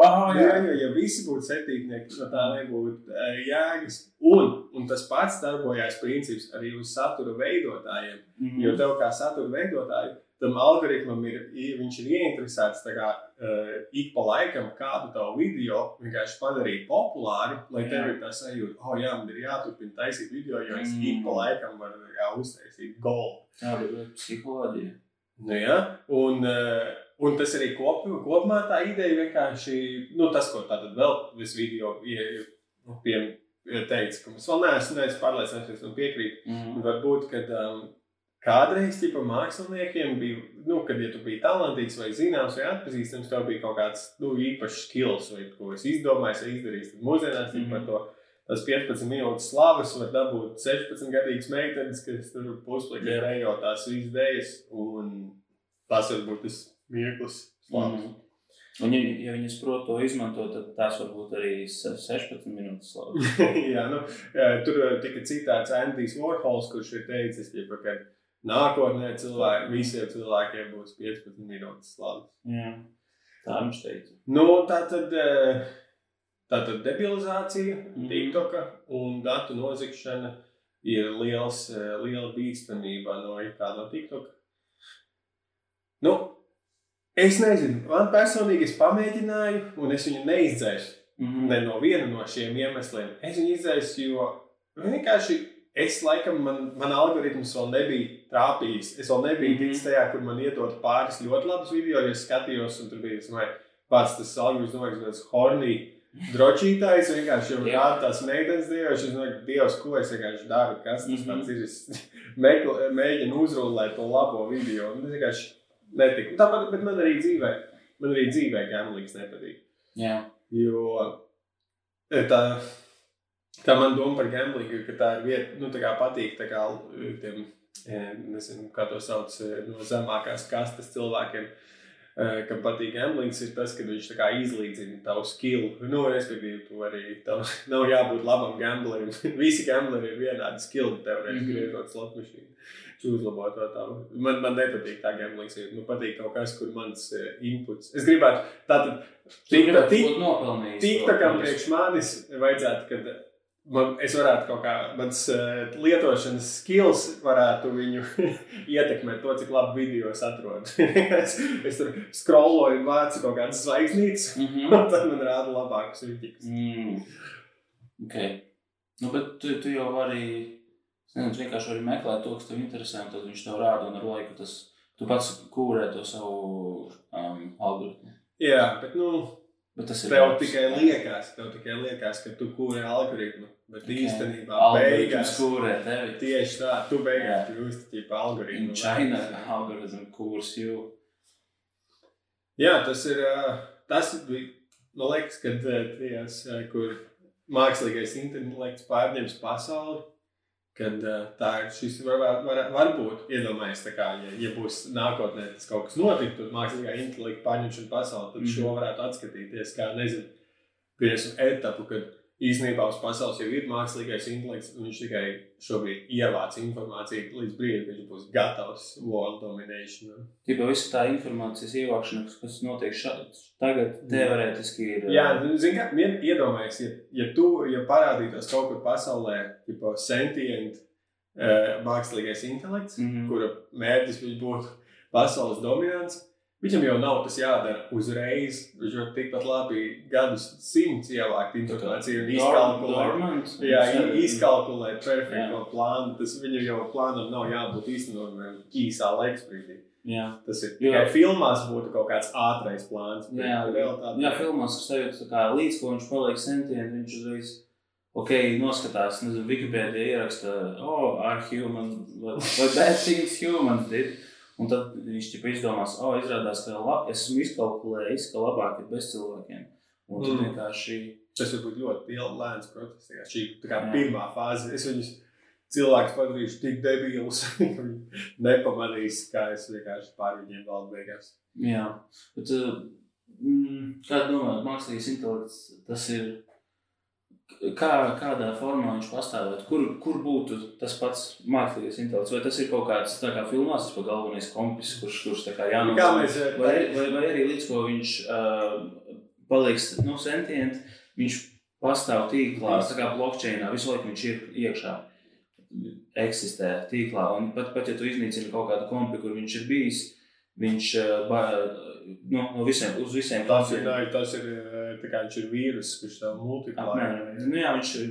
Speaker 3: O, ah,
Speaker 2: Jā, jo, ja visi būtu septītnieki, no tā nebūtu e, jēgas. Un, un tas pats darbojās princips arī uz satura veidotājiem.
Speaker 3: Mhm.
Speaker 2: Jo tev kā satura veidotāji, tam algoritmam ir, viņš ir ieinteresēts tā kā, uh, ik pa laikam kādu tavu video vienkārši padarīt populāru, lai tev
Speaker 3: Jā.
Speaker 2: ir tā sajūta, oh, jā, man ir jāturpina taisīt video, jo es
Speaker 3: Mm.
Speaker 2: ik pa laikam varu uztaisīt golfu.
Speaker 3: Tāda ir psiholoģija.
Speaker 2: Nu, ja? un, uh, un tas arī kop, kopumā tā ideja vienkārši, nu, tas, ko tātad vēl vis video nu, pie, teica, ka mēs vēl neesam, pārliecinājušies un piekrīt.
Speaker 3: Mm.
Speaker 2: Varbūt, kad um, kādreiz tipa, māksliniekiem bija, nu, kad ja tu biji talantīgs vai zināms vai atpazīstams, tev bija kaut kāds nu, īpašs skills vai ko es izdomāju, vai izdarīju. Tad mūsdienās mm
Speaker 3: Mhm.
Speaker 2: -hmm. par to tas 15 minūtes slavas var dabūt 16 gadīgas meitenes, kas tur puslīgi
Speaker 3: Jā.
Speaker 2: rejo tās visas idejas, un tas var būt tas mirklis slavas.
Speaker 3: Mm. Un, ja, ja viņas prot to izmantot, tad tās var būt arī se- 16 minūtes slavas.
Speaker 2: Jā, nu, tur uh, tika citāts Andrijs Vorhols, kurš ir teicis, ģipa, ka nākotnē cilvēki, visiem cilvēkiem būs 15 minūtes slavas.
Speaker 3: Jā. Tā viņš teica.
Speaker 2: Nu, tā tad, eh, tā tad debilizācija, mm. -hmm. TikToka un datu nozagšana ir liels, eh, liela bīstamība no it kā no TikToka. Nu, es nezinu, man personīgi es pamēģināju, un es viņu neizdzēsu.
Speaker 3: Mm.
Speaker 2: Ne no viena no šiem iemesliem. Es viņu izdzēsu, jo vienkārši es laikam, man, man algoritms vēl nebija trāpījis. Es vēl nebiju
Speaker 3: Mhm.
Speaker 2: ticis tajā, kur man iedod pāris ļoti labus video, jo es skatījos, un tur bija vai, pats tas algoritms, domāju, tas hornī. Drošītājs vienkārši jau rāda tās meitenes dievs. Es domāju, Dievs, ko es vienkārši daru, kas tas
Speaker 3: Mhm.
Speaker 2: pats ir. Es mēģinu uzrullēt to labo video. Un es vienkārši netiku. Tāpat, bet man arī dzīvē, man arī dzīvē gamblings nepatīk.
Speaker 3: Jā.
Speaker 2: Jo e, tā, tā man doma par gamblingu, ka tā ir vieta, nu, tā kā patīk tā kā tiem, e, nezinu, kā to sauc, e, no zemākās kastes cilvēkiem. E, Kam patīk gamblings, ir tas, ka viņš tā kā izlīdzina tavu skill. Nu, respektīvi, tu arī tev nav jābūt labam gamblerim. Visi gambleri ir vienādi skill, tev reiz
Speaker 3: Mhm.
Speaker 2: griežot slot mašīnu. Uzlabot to tavu. Man, man nepatīk tā gamblings, man patīk kaut kas, kur mans e, inputs. Es gribētu, tātad, tik,
Speaker 3: gribētu
Speaker 2: tik. TikTokam
Speaker 3: to.
Speaker 2: priekš manis vajadzētu, kad man, es varētu kaut kā, mans uh, lietošanas skills varētu viņu ietekmēt to, cik labi video es atrodu. es, es tur scrolloju un vācu kaut kādas zvaigznītes,
Speaker 3: Mhm.
Speaker 2: un tad man rāda labākus vidīgus.
Speaker 3: Mm. Ok. Nu, bet tu, tu jau vari, nezinu, vienkārši vari meklēt to, kas tev interesē, un tad viņš tev rāda, un ar laiku tas, tu pats kūrē to savu um, algoritmu.
Speaker 2: Jā, bet nu,
Speaker 3: Bet tas ir
Speaker 2: tev
Speaker 3: labs.
Speaker 2: tikai liekas, tev tikai liekas, ka tu kūri algoritmu, bet
Speaker 3: Ok.
Speaker 2: īstenībā beigās.
Speaker 3: kūrē tevi.
Speaker 2: Tieši tā, tu beigās
Speaker 3: Jā.
Speaker 2: kļūsti par algoritmu.
Speaker 3: In China algorithm kurs you.
Speaker 2: Jā, tas ir. Tas bija. Man liekas, ka tajās, kur mākslīgais intelekts pārņems pasauli, kad ā, tā ir šis var, var, varbūt iedomājies, kā, ja, ja būs nākotnē tas kaut kas notiktu, tad mākslīgā intelekta pārņemšana pasauli, tad šo
Speaker 3: Mhm.
Speaker 2: varētu atskatīties kā, nezinu, pirms etapu, kad īstenībā uz pasaules jau ir mākslīgais intelekts, un viņš tikai šobrīd ievāc informāciju līdz brīdim, kad viņš būs gatavs world domination.
Speaker 3: Tipā visa tā informācijas ievākšana, kas- notiek šādi, tagad teorētiski ir.
Speaker 2: Jā, nu, zini, kā iedomājies, ja, ja tu ja parādītos kaut kur pasaulē, tipo sentient, uh, mākslīgais intelekts, mm. -hmm. kura mērķis būtu pasaules dominants, viņam jau nav tas jādara uzreiz. Viņš var tikpat labi gadus simts ievākt informāciju un izkalkulēt. Jā, izkalkulēt perfekto plānu. Tas viņam jau plānam nav jābūt īstenojumam īsā laiksbrīdī.
Speaker 3: Jā.
Speaker 2: Tas ir tikai filmās būtu kaut kāds ātrais plāns.
Speaker 3: Jā,
Speaker 2: realitātē-
Speaker 3: jā filmās ar sevi tā kā līdz, ko viņš paliek sentienti, viņš uzreiz, ok, noskatās, nezinu, Wikipēdija ieraksta, oh, are human, vai vai bad things humans did. Un tad viņš tipa izdomās, oh, izrādās, ka lab, es esmu izkalkulējis, ka labāk ir bez cilvēkiem. Un tad
Speaker 2: Mm.
Speaker 3: vienkārši,
Speaker 2: Tas var būt ļoti lēns process. Šī kā pirmā fāze. Es viņus cilvēkus padarīšu tik debilus, ka viņi nepamanīs, kā es vienkārši pār viņiem valdu beigās.
Speaker 3: jā. Bet, mm, kā domājat, mākslīgais intelekts, tas ir, kā, kādā formā viņš pastāvētu? Kur, kur būtu tas pats mākslīgais intelekts? Vai tas ir kaut kāds, tā kā filmās, tas ir galvenais kompis, kurš, kurš tā kā
Speaker 2: Nu,
Speaker 3: jānodod?
Speaker 2: Kā mēs
Speaker 3: Vai, vai, vai arī līdz ko viņš uh, paliks nu, sentient, viņš pastāv tīklā, tā kā blockchainā, visu laiku viņš ir iekšā, eksistē tīklā. Un pat, pat ja tu iznīcini kaut kādu kompi, kur viņš ir bijis, viņš uh, ba, nu, no visiem, uz visiem
Speaker 2: Tas ir, tas ir, eh, viņš ir vīrus, kurš tev multiplē.
Speaker 3: apmēram. Nu, jā, viņš ir,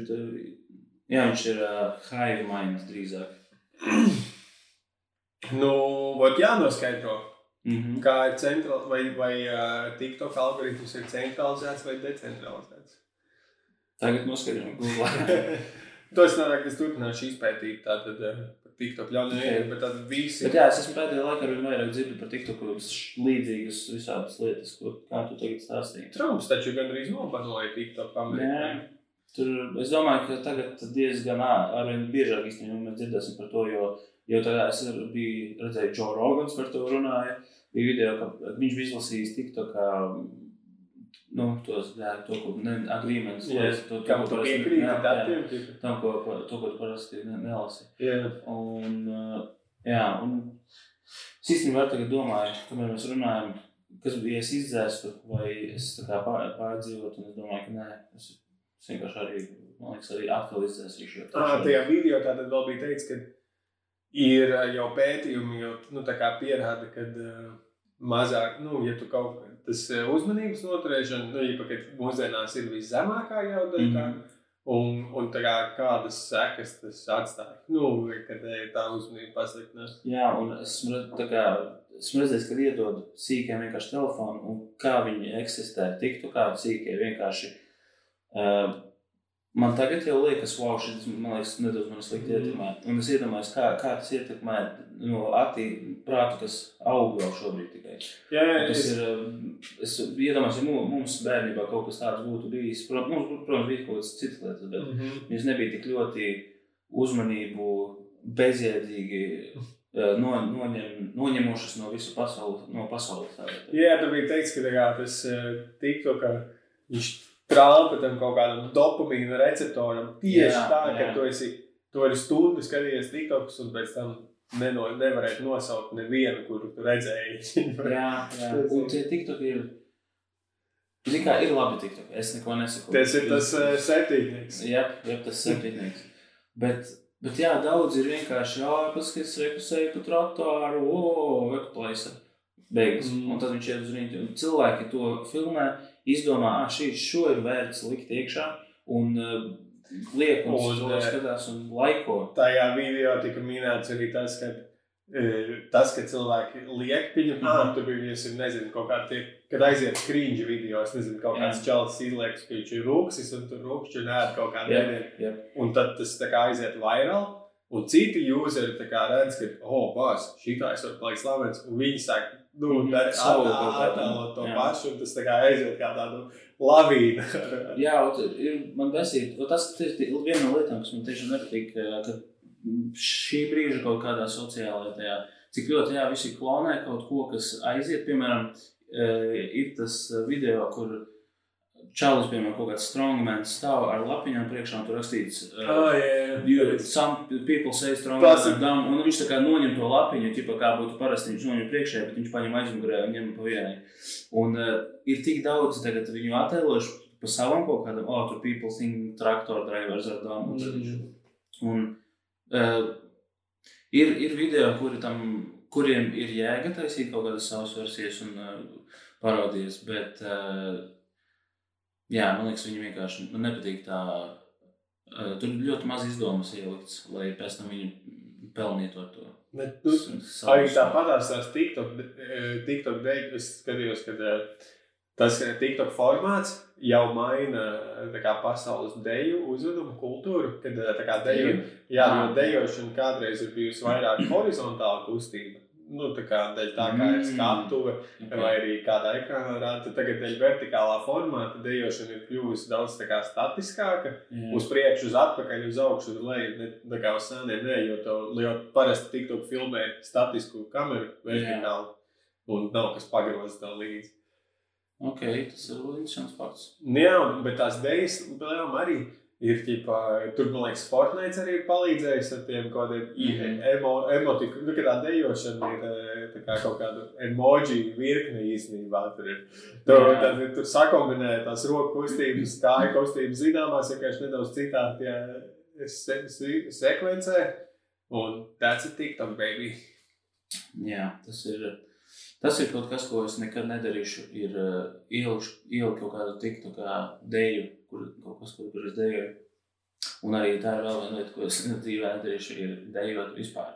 Speaker 3: jā, viņš ir uh, hive mind drīzāk.
Speaker 2: Nu, vot jānoskaidro.
Speaker 3: Mm -hmm.
Speaker 2: Kā ir centrāli, vai, vai uh, TikTok algoritms ir centralizēts vai decentralizēts?
Speaker 3: Tagad noskaidrojam, Google.
Speaker 2: to es nevaru, es turpināšu izpētīt tātad TikTok ļaunu
Speaker 3: Ok.
Speaker 2: okay. bet tad visi.
Speaker 3: Bet jā, es esmu pēdējā laikā arī vairāk dzirdu par TikTok līdzīgas visādas lietas, ko kā tu tagad stāstīji.
Speaker 2: Trumps taču gandrīz nobanoja TikTok. Amerikā.
Speaker 3: Tur, es domāju, ka tagad diezgan arvien biežāk īstenībā mēs dzirdēsim par to, jo, jo tagad es ar- biju redzēju, Joe Rogans par to runāja. Bija video, ka viņš bija izlasījis TikTokā nu, tos, jā, to, ko agreements.
Speaker 2: Jā,
Speaker 3: to, to,
Speaker 2: Kam
Speaker 3: ko
Speaker 2: tu piekrīti datiem? tipa?
Speaker 3: Tam, ko, ko, to, ko tu parasti ne- nelasi.
Speaker 2: Jā.
Speaker 3: Un, jā, un es īstenībā tagad domāju, kamēr mēs runājam, kas bija, ja es izdzēstu, vai es tā kā pār, pārdzīvotu, un es domāju, ka nē, es, es vienkārši arī, man liekas, arī atkal izdzēsīšu.
Speaker 2: Ah, tajā video tātad vēl bija teikts, ka ir jau pētījumi, jau nu, tā kā pierāda, ka uh, mazāk, nu, ja tu kaut tas uh, uzmanības noturēšana, nu, ja pat mūsdienās ir viszemākā jau daļa, mm. -hmm. un, un kā kādas sekas tas atstāja, nu, kad eh, tā uzmanība pasliktinās.
Speaker 3: Jā, un esmu, kā, esmu redzējis, ka iedod sīkiem vienkārši telefonu, un kā viņi eksistē, tiktu kā sīkie vienkārši. Uh, man tagad jau liekas, wow, šis, man liekas, nedaudz man slikti
Speaker 2: Mhm.
Speaker 3: ietekmē. Un es iedomājos, kā, kā tas ietekmē no attī prātu, kas aug vēl šobrīd tikai.
Speaker 2: Jā, jā,
Speaker 3: Tas
Speaker 2: es,
Speaker 3: ir, um, es iedomājos, ja mu- mums bērnībā kaut kas tāds būtu bijis. Protams, mums, protams bija kaut kādas citas lietas, bet
Speaker 2: mm -hmm.
Speaker 3: Viņas nebija tik ļoti uzmanību, bezjēdzīgi eh, no, noņem, noņemošas no visu pasaules. No pasaules.
Speaker 2: Jā, tur bija teikts, ka kā, tas uh, tikto, ka viņš trāpa tam kaut kādam dopamīna receptoram tieši
Speaker 3: Jā,
Speaker 2: tā, ka
Speaker 3: jā.
Speaker 2: tu esi, tu vari stundu skatījies tiktokus un pēc tam neno, nevarētu nosaukt nevienu, kuru redzēji.
Speaker 3: Jā, jā. Un tie tiktoki ir. Zini, kā ir labi tiktoki. Es neko nesaku.
Speaker 2: tas ir tas uh, septītnieks.
Speaker 3: Jā, jā tas ir septiņnieks. Bet, bet jā, daudz ir vienkārši, jā, paskatās, rekusēju pa trotuāru, o, vekplaisa. Beigas.
Speaker 2: Mm.
Speaker 3: Mm. Un tad viņš iet uz rītu. Un cilvēki to filmē, izdomā, ah, šī, šo ir vērts likt iekšā. Un uh, liek un,
Speaker 2: Un, eh,
Speaker 3: skatās un laiko.
Speaker 2: Tajā video tika minēts arī tas, ka eh, tas, ka cilvēki liek, pieņem,
Speaker 3: Mhm.
Speaker 2: -hmm. tur bija, es nezinu, kaut kā tie, kad aiziet krīņģi video, es nezinu, kaut kāds ka viņš ir rūksis un tur rūkšķi un ēd kaut kādu
Speaker 3: jā.
Speaker 2: Un tad tas tā kā aiziet vairāk. Un citi useri tā redz, ka, oh, bāz, šitā es varu palikt slavens. Un viņi sāk, nu, mm -hmm.
Speaker 3: savu kaut kādu,
Speaker 2: attēlot to
Speaker 3: jā.
Speaker 2: pašu. Un tas tā kā aiziet kā tādu lavīnu.
Speaker 3: Jā, un ir man besīt. un Tas ir viena no lietām, kas man tiešām nepatīk, eh, ka šī brīža kaut kādā sociālajā tajā, cik ļoti jā, visi klonē kaut ko, kas aiziet. Piemēram, eh, ir tas video, kur čalis, piemēram, kaut kāds strongmans stāv ar lapiņām priekšā tur rakstīts. eh,
Speaker 2: oh, jā,
Speaker 3: You,
Speaker 2: jā.
Speaker 3: some people say strong
Speaker 2: Tas ir-
Speaker 3: and dumb, un viņš tā kā noņem to lapiņu, ķipa, kā būtu parasti viņš noņem priekšē, bet viņš paņem aizmugurē un ņem pa vienai. Un uh, ir tik daudz tagad viņu attēlojuši pa savam kaut kādam, oh, tur people think traktor drivers ar dumb. Un, tad viņš- un uh, ir, ir video, kuri tam, kuriem ir jēga taisīt kaut kādas savas versijas un uh, parodijas, bet uh, jā, man liekas, viņi vienkārši man nepatīk tā. Uh, tur ļoti maz izdomas ielikts, lai pēc tam viņi pelnītu ar to.
Speaker 2: Bet, nu, Arī tāpatās tās TikTok, TikTok dēļ, es skatījos, ka tas TikTok formāts jau maina kā, pasaules deju uzvedumu kultūru. Kad kā deju, jā, jo dejošana kādreiz ir bijusi vairāk horizontāla kustība. Nu, tā kā dēļ tā kā ir
Speaker 3: Mm.
Speaker 2: skatuve
Speaker 3: Okay.
Speaker 2: vai arī kādā ekrānā rāda, tagad dēļ vertikālā formāta dejošana ir kļuvusi daudz tā kā statiskāka
Speaker 3: Jā.
Speaker 2: uz priekšu, uz atpakaļ, uz augšu, uz leju. Ne, tā kā uz sēniem, ne, jo to jo parasti TikTok filmē statisku kameru vertikāli. Un nav kas pagrozis to līdzi.
Speaker 3: Ok, tas ir interesants fakts.
Speaker 2: Nu Jā, bet tās dēļas lielām arī ir ģipā, tur, man liekas, Fortnite arī ir palīdzējis ar tiem kādiem
Speaker 3: Mhm.
Speaker 2: emo, emotiku. Nu, ka tā dejošana ir kā kaut kāda emoji virkne īstenībā. Tur ir. Tur,
Speaker 3: Jā.
Speaker 2: tad, tur sakombinē tās roku kustības, kāju kustības zināmās, vienkārši nedaudz citā tie se, se, sekvencē. Un that's a TikTok, baby.
Speaker 3: Jā, tas ir. Tas ir kaut kas, ko es nekad nedarīšu. Ir uh, ielikt kaut kādu tiktu kā deju, kur kaut kas, kur, kur es dejoju. Un arī tā ir vēl viena lieta, ko es dzīvē nedarīšu, ir dejot vispār.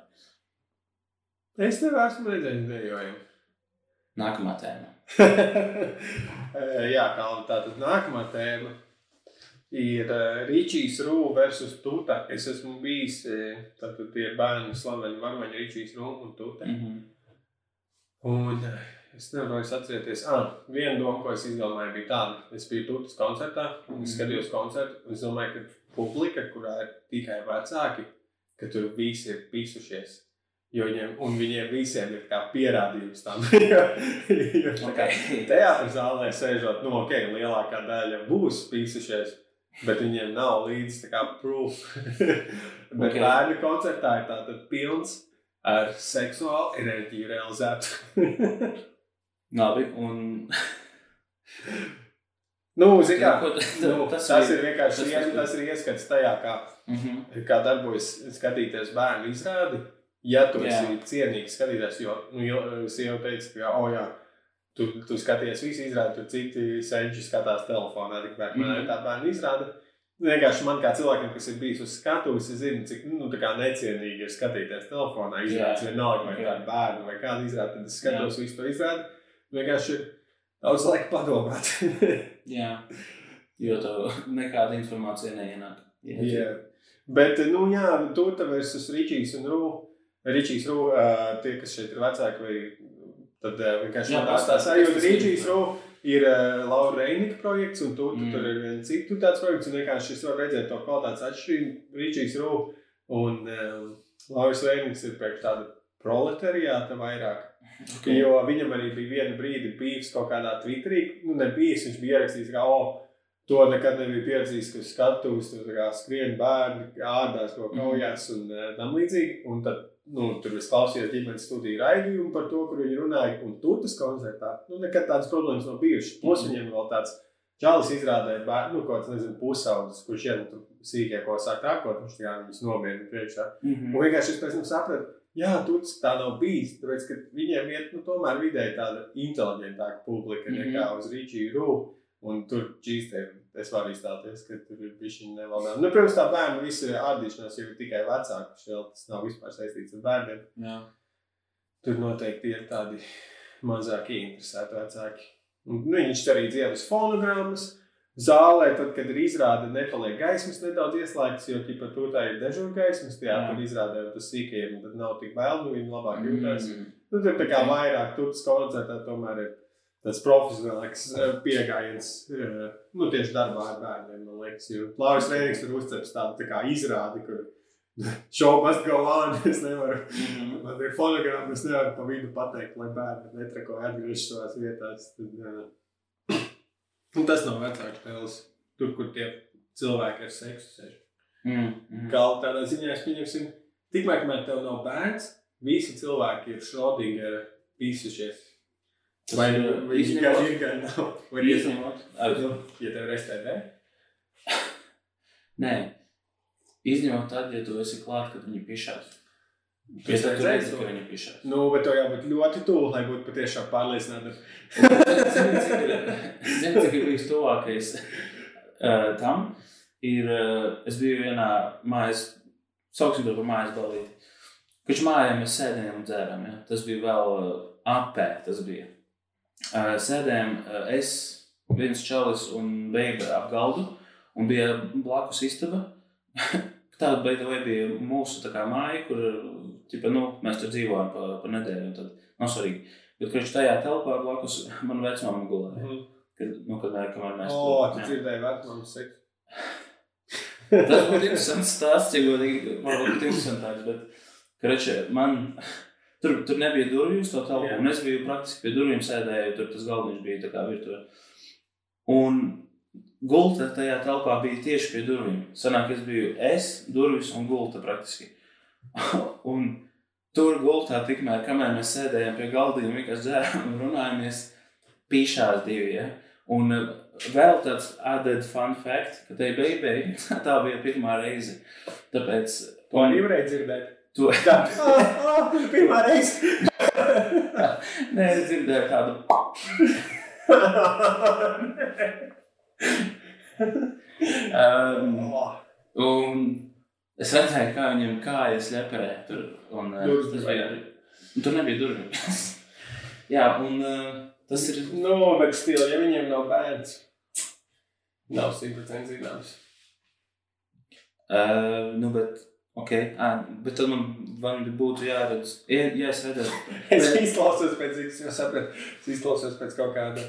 Speaker 2: Es tev esmu redzējis dejojumu.
Speaker 3: Nākamā tēma.
Speaker 2: Jā, kā tātad nākamā tēma ir uh, Ričijs Rū versus Tuta. Es esmu bijis, eh, tātad tie bērni slaveni varmaņi Ričijs Rū un Tuta.
Speaker 3: Mm -hmm.
Speaker 2: Un eh, es nevaru vairs atcerēties, ah, viena doma, ko es izdomāju, bija tāda. Es biju Tutas koncertā, un es
Speaker 3: Mhm.
Speaker 2: skatījos koncertu, es domāju, ka publika, kurā ir tikai vecāki, ka tur visi ir pisušies. Jo viņiem, un viņiem visiem ir kā pierādījums tam. jo, jo
Speaker 3: Okay.
Speaker 2: teātris zālē sēžot, nu, ok, lielākā daļa būs pīsušies, bet viņiem nav līdzi tā kā proof. bet
Speaker 3: Ok.
Speaker 2: okay. bērnu koncertā ir tātad pilns ar seksuālu enerģiju realizētu.
Speaker 3: Labi, un
Speaker 2: nu, zini kā, nu, tas, tas ir vienkārši
Speaker 3: tas-
Speaker 2: tas, tas ir ieskats tajā, kā,
Speaker 3: Mhm.
Speaker 2: kā darbojas skatīties bērnu izrādi. Ja tu
Speaker 3: Jā.
Speaker 2: esi cienīgs skatītājs, jo, nu, jo sieva teica, ka, oh, jā, tu, tu skaties visu izrādi, tur citi seņķi skatās telefonā, tikmēr man ir
Speaker 3: Mhm.
Speaker 2: tā bērnu izrāde. Vienkārši man kā cilvēkam, kas ir bijis uz skatuves, es zinu, cik nu, tā kā necienīgi ir skatīties telefonā. Izrādes
Speaker 3: Jā.
Speaker 2: vienalga, vai
Speaker 3: Ok.
Speaker 2: kāda bērna vai kāda izrāde, tad es skatos visu to izrādi. Vienkārši ir daudz laika padomāt.
Speaker 3: Jā, jo tev nekāda informācija neienāk.
Speaker 2: Jā. Bet, nu, jā, Tuta versus Ričijs un Rū. Ričijs Rū, tie, kas šeit ir vecāki, vai tad vienkārši
Speaker 3: Jā,
Speaker 2: tās tās sajūta.
Speaker 3: tas ir.
Speaker 2: Ričijs Rū ir Laura Reinika projekts, un
Speaker 3: Mm.
Speaker 2: mm. tur ir viens citu tāds projekts, un vienkārši es varu redzēt to kvalitātes atšķirību. Ričijs Rū un um, Lauris Reiniks ir pēc tāda proletariāta vairāk.
Speaker 3: Okay.
Speaker 2: Jo viņam arī bija viena brīdi bijis kaut kādā Twitterī, nu, ne bijis, viņš bija ierakstījis, ka, oh, to nekad nebija pieredzējis, ka skatus, tur skrien bērni, ādās, ko kaujās un mm. tam līdzīgi. Un tad, nu, tur es klausījos ģimenes studiju raidījumu par to, kur viņi runāja, un tutas koncertā, nu, nekad tādas problēmas nav bijušas. Plus
Speaker 3: Mhm.
Speaker 2: viņiem vēl tāds čalis izrādē, bērnu, nu, kaut kāds, nezinu, pusaudzis, kurš ien tur sīkie, ko sāk rākot, viņš tā kā viņus nomierina priekšā.
Speaker 3: Mhm.
Speaker 2: Un vienkārši es pēc tam sapratu, jā, tur tā nav bijis. Tāpēc, ka viņiem ir nu, tomēr vidēji tāda inteliģentāka publika
Speaker 3: Mhm.
Speaker 2: nekā uz Rīčiju Rūpu. Un tur čīstē, es varu izstāties, ka tur ir bijis viņa nevaldāma. Nu, protams, tā bērnu visa ārdīšanās jau ir tikai vecāka. Šķiet, tas nav vispār saistīts ar bērniem.
Speaker 3: Jā.
Speaker 2: Tur noteikti ir tādi mazāk interesēti vecāki. Un, nu, viņš arī dziedā uz fonogrammas. Zālē, tad, kad ir izrāde, nepaliek gaismas nedaudz ieslēgtas, jo ķipa, tur tā ir dežūra gaismas, tajā
Speaker 3: Jā.
Speaker 2: tur izrādē, un tas sīkajiem tad nav tik bail, nu viņi labāk jūtas.
Speaker 3: Mm.
Speaker 2: Nu, tur tā kā vairāk, tur koncertā tomēr ir tas profesionālāks eh, pieejams, nu, tieši darbā ar bērniem, man liekas. Jo Lauris Rēnīgs ir uzceps tādu tā kā izrādi, kur show must go on, es nevaru.
Speaker 3: Mhm.
Speaker 2: Man ir fonogramma, es nevaru pa vidu pateikt, lai bērni netrakoja atgriežas savās vietās. Tad. Un tas nav vecāks spēles. Tur, kur tie cilvēki ar seksu sēž.
Speaker 3: Mm. Mm.
Speaker 2: Kā tādā ziņā es pieņemsim, tikmēr, kamēr tev nav bērns, visi cilvēki ir Schrödinger pīsušies. Vai nu gan ir, gan nav. Vai Nu, Ja tev ir STD,
Speaker 3: Nē, izņemot tad, ja tu esi klāt, kad viņi pišās. Redzi,
Speaker 2: to?
Speaker 3: ka viņi pišās.
Speaker 2: nu, bet tev jābūt ļoti tuvu, lai būtu patiešām pārliecināta.
Speaker 3: Zini, cik ir- zini, cik ir bijis tuvākais uh, tam? Ir, uh, es biju vienā mājas, sauksim to par mājas balīti. Kurš mājā mēs sēdējām un dzērām. Ja? Tas bija vēl uh, apē, tas bija. Uh, sēdējām uh, es, viens čalis un beiga ap galdu, un bija blakus istaba. Tāda beigta vai bija mūsu tā kā māja, kur ķipa, nu, mēs tur dzīvojam pa, pa nedēļu. un Tad nav svarīgi. Bet, kad viņš tajā telpā blakus man vecmāma gulēja. Kad, nu, kad mēs, kamēr mēs
Speaker 2: O,
Speaker 3: tur-
Speaker 2: tu dzirdēji vecmāmu seksu.
Speaker 3: Tas būtu interesants stāsts, ja godīgi, varbūt interesantāks, bet, kareče, man, tur, tur nebija durvju uz to telpu, un es biju praktiski pie durvīm sēdēju, tur tas galdiņš bija tā kā virtuvē. Un gulta tajā telpā bija tieši pie durvīm. Sanāk, es biju es, durvis un gulta praktiski. un tur gultā tikmēr, kamēr mēs sēdējām pie galdiņa, vienkārši dzērām un runājamies, pīšās divi, ja? Un uh, vēl tāds added fun fact, ka tai beigei tā bija pirmā reize. Tāpēc...
Speaker 2: To arī varēja dzirdēt.
Speaker 3: To,
Speaker 2: ah, pirmā reize.
Speaker 3: nē, es dzirdēju tādu... Um,
Speaker 2: Oh,
Speaker 3: un es redzēju, kā viņam kājas ļeperē tur. Un, uh,
Speaker 2: Durvis.
Speaker 3: Un tur nebija durvis. Jā, un uh, tas ir.
Speaker 2: Nu, bet stila, ja viņiem nav bērns, nav simtprocentīgi zināms.
Speaker 3: Uh, nu, bet, okay, à, bet tad man, man būtu jāredz, ja, ja es redzētu.
Speaker 2: Es izklausos pēc, es sapratu, es izklausos pēc kaut kāda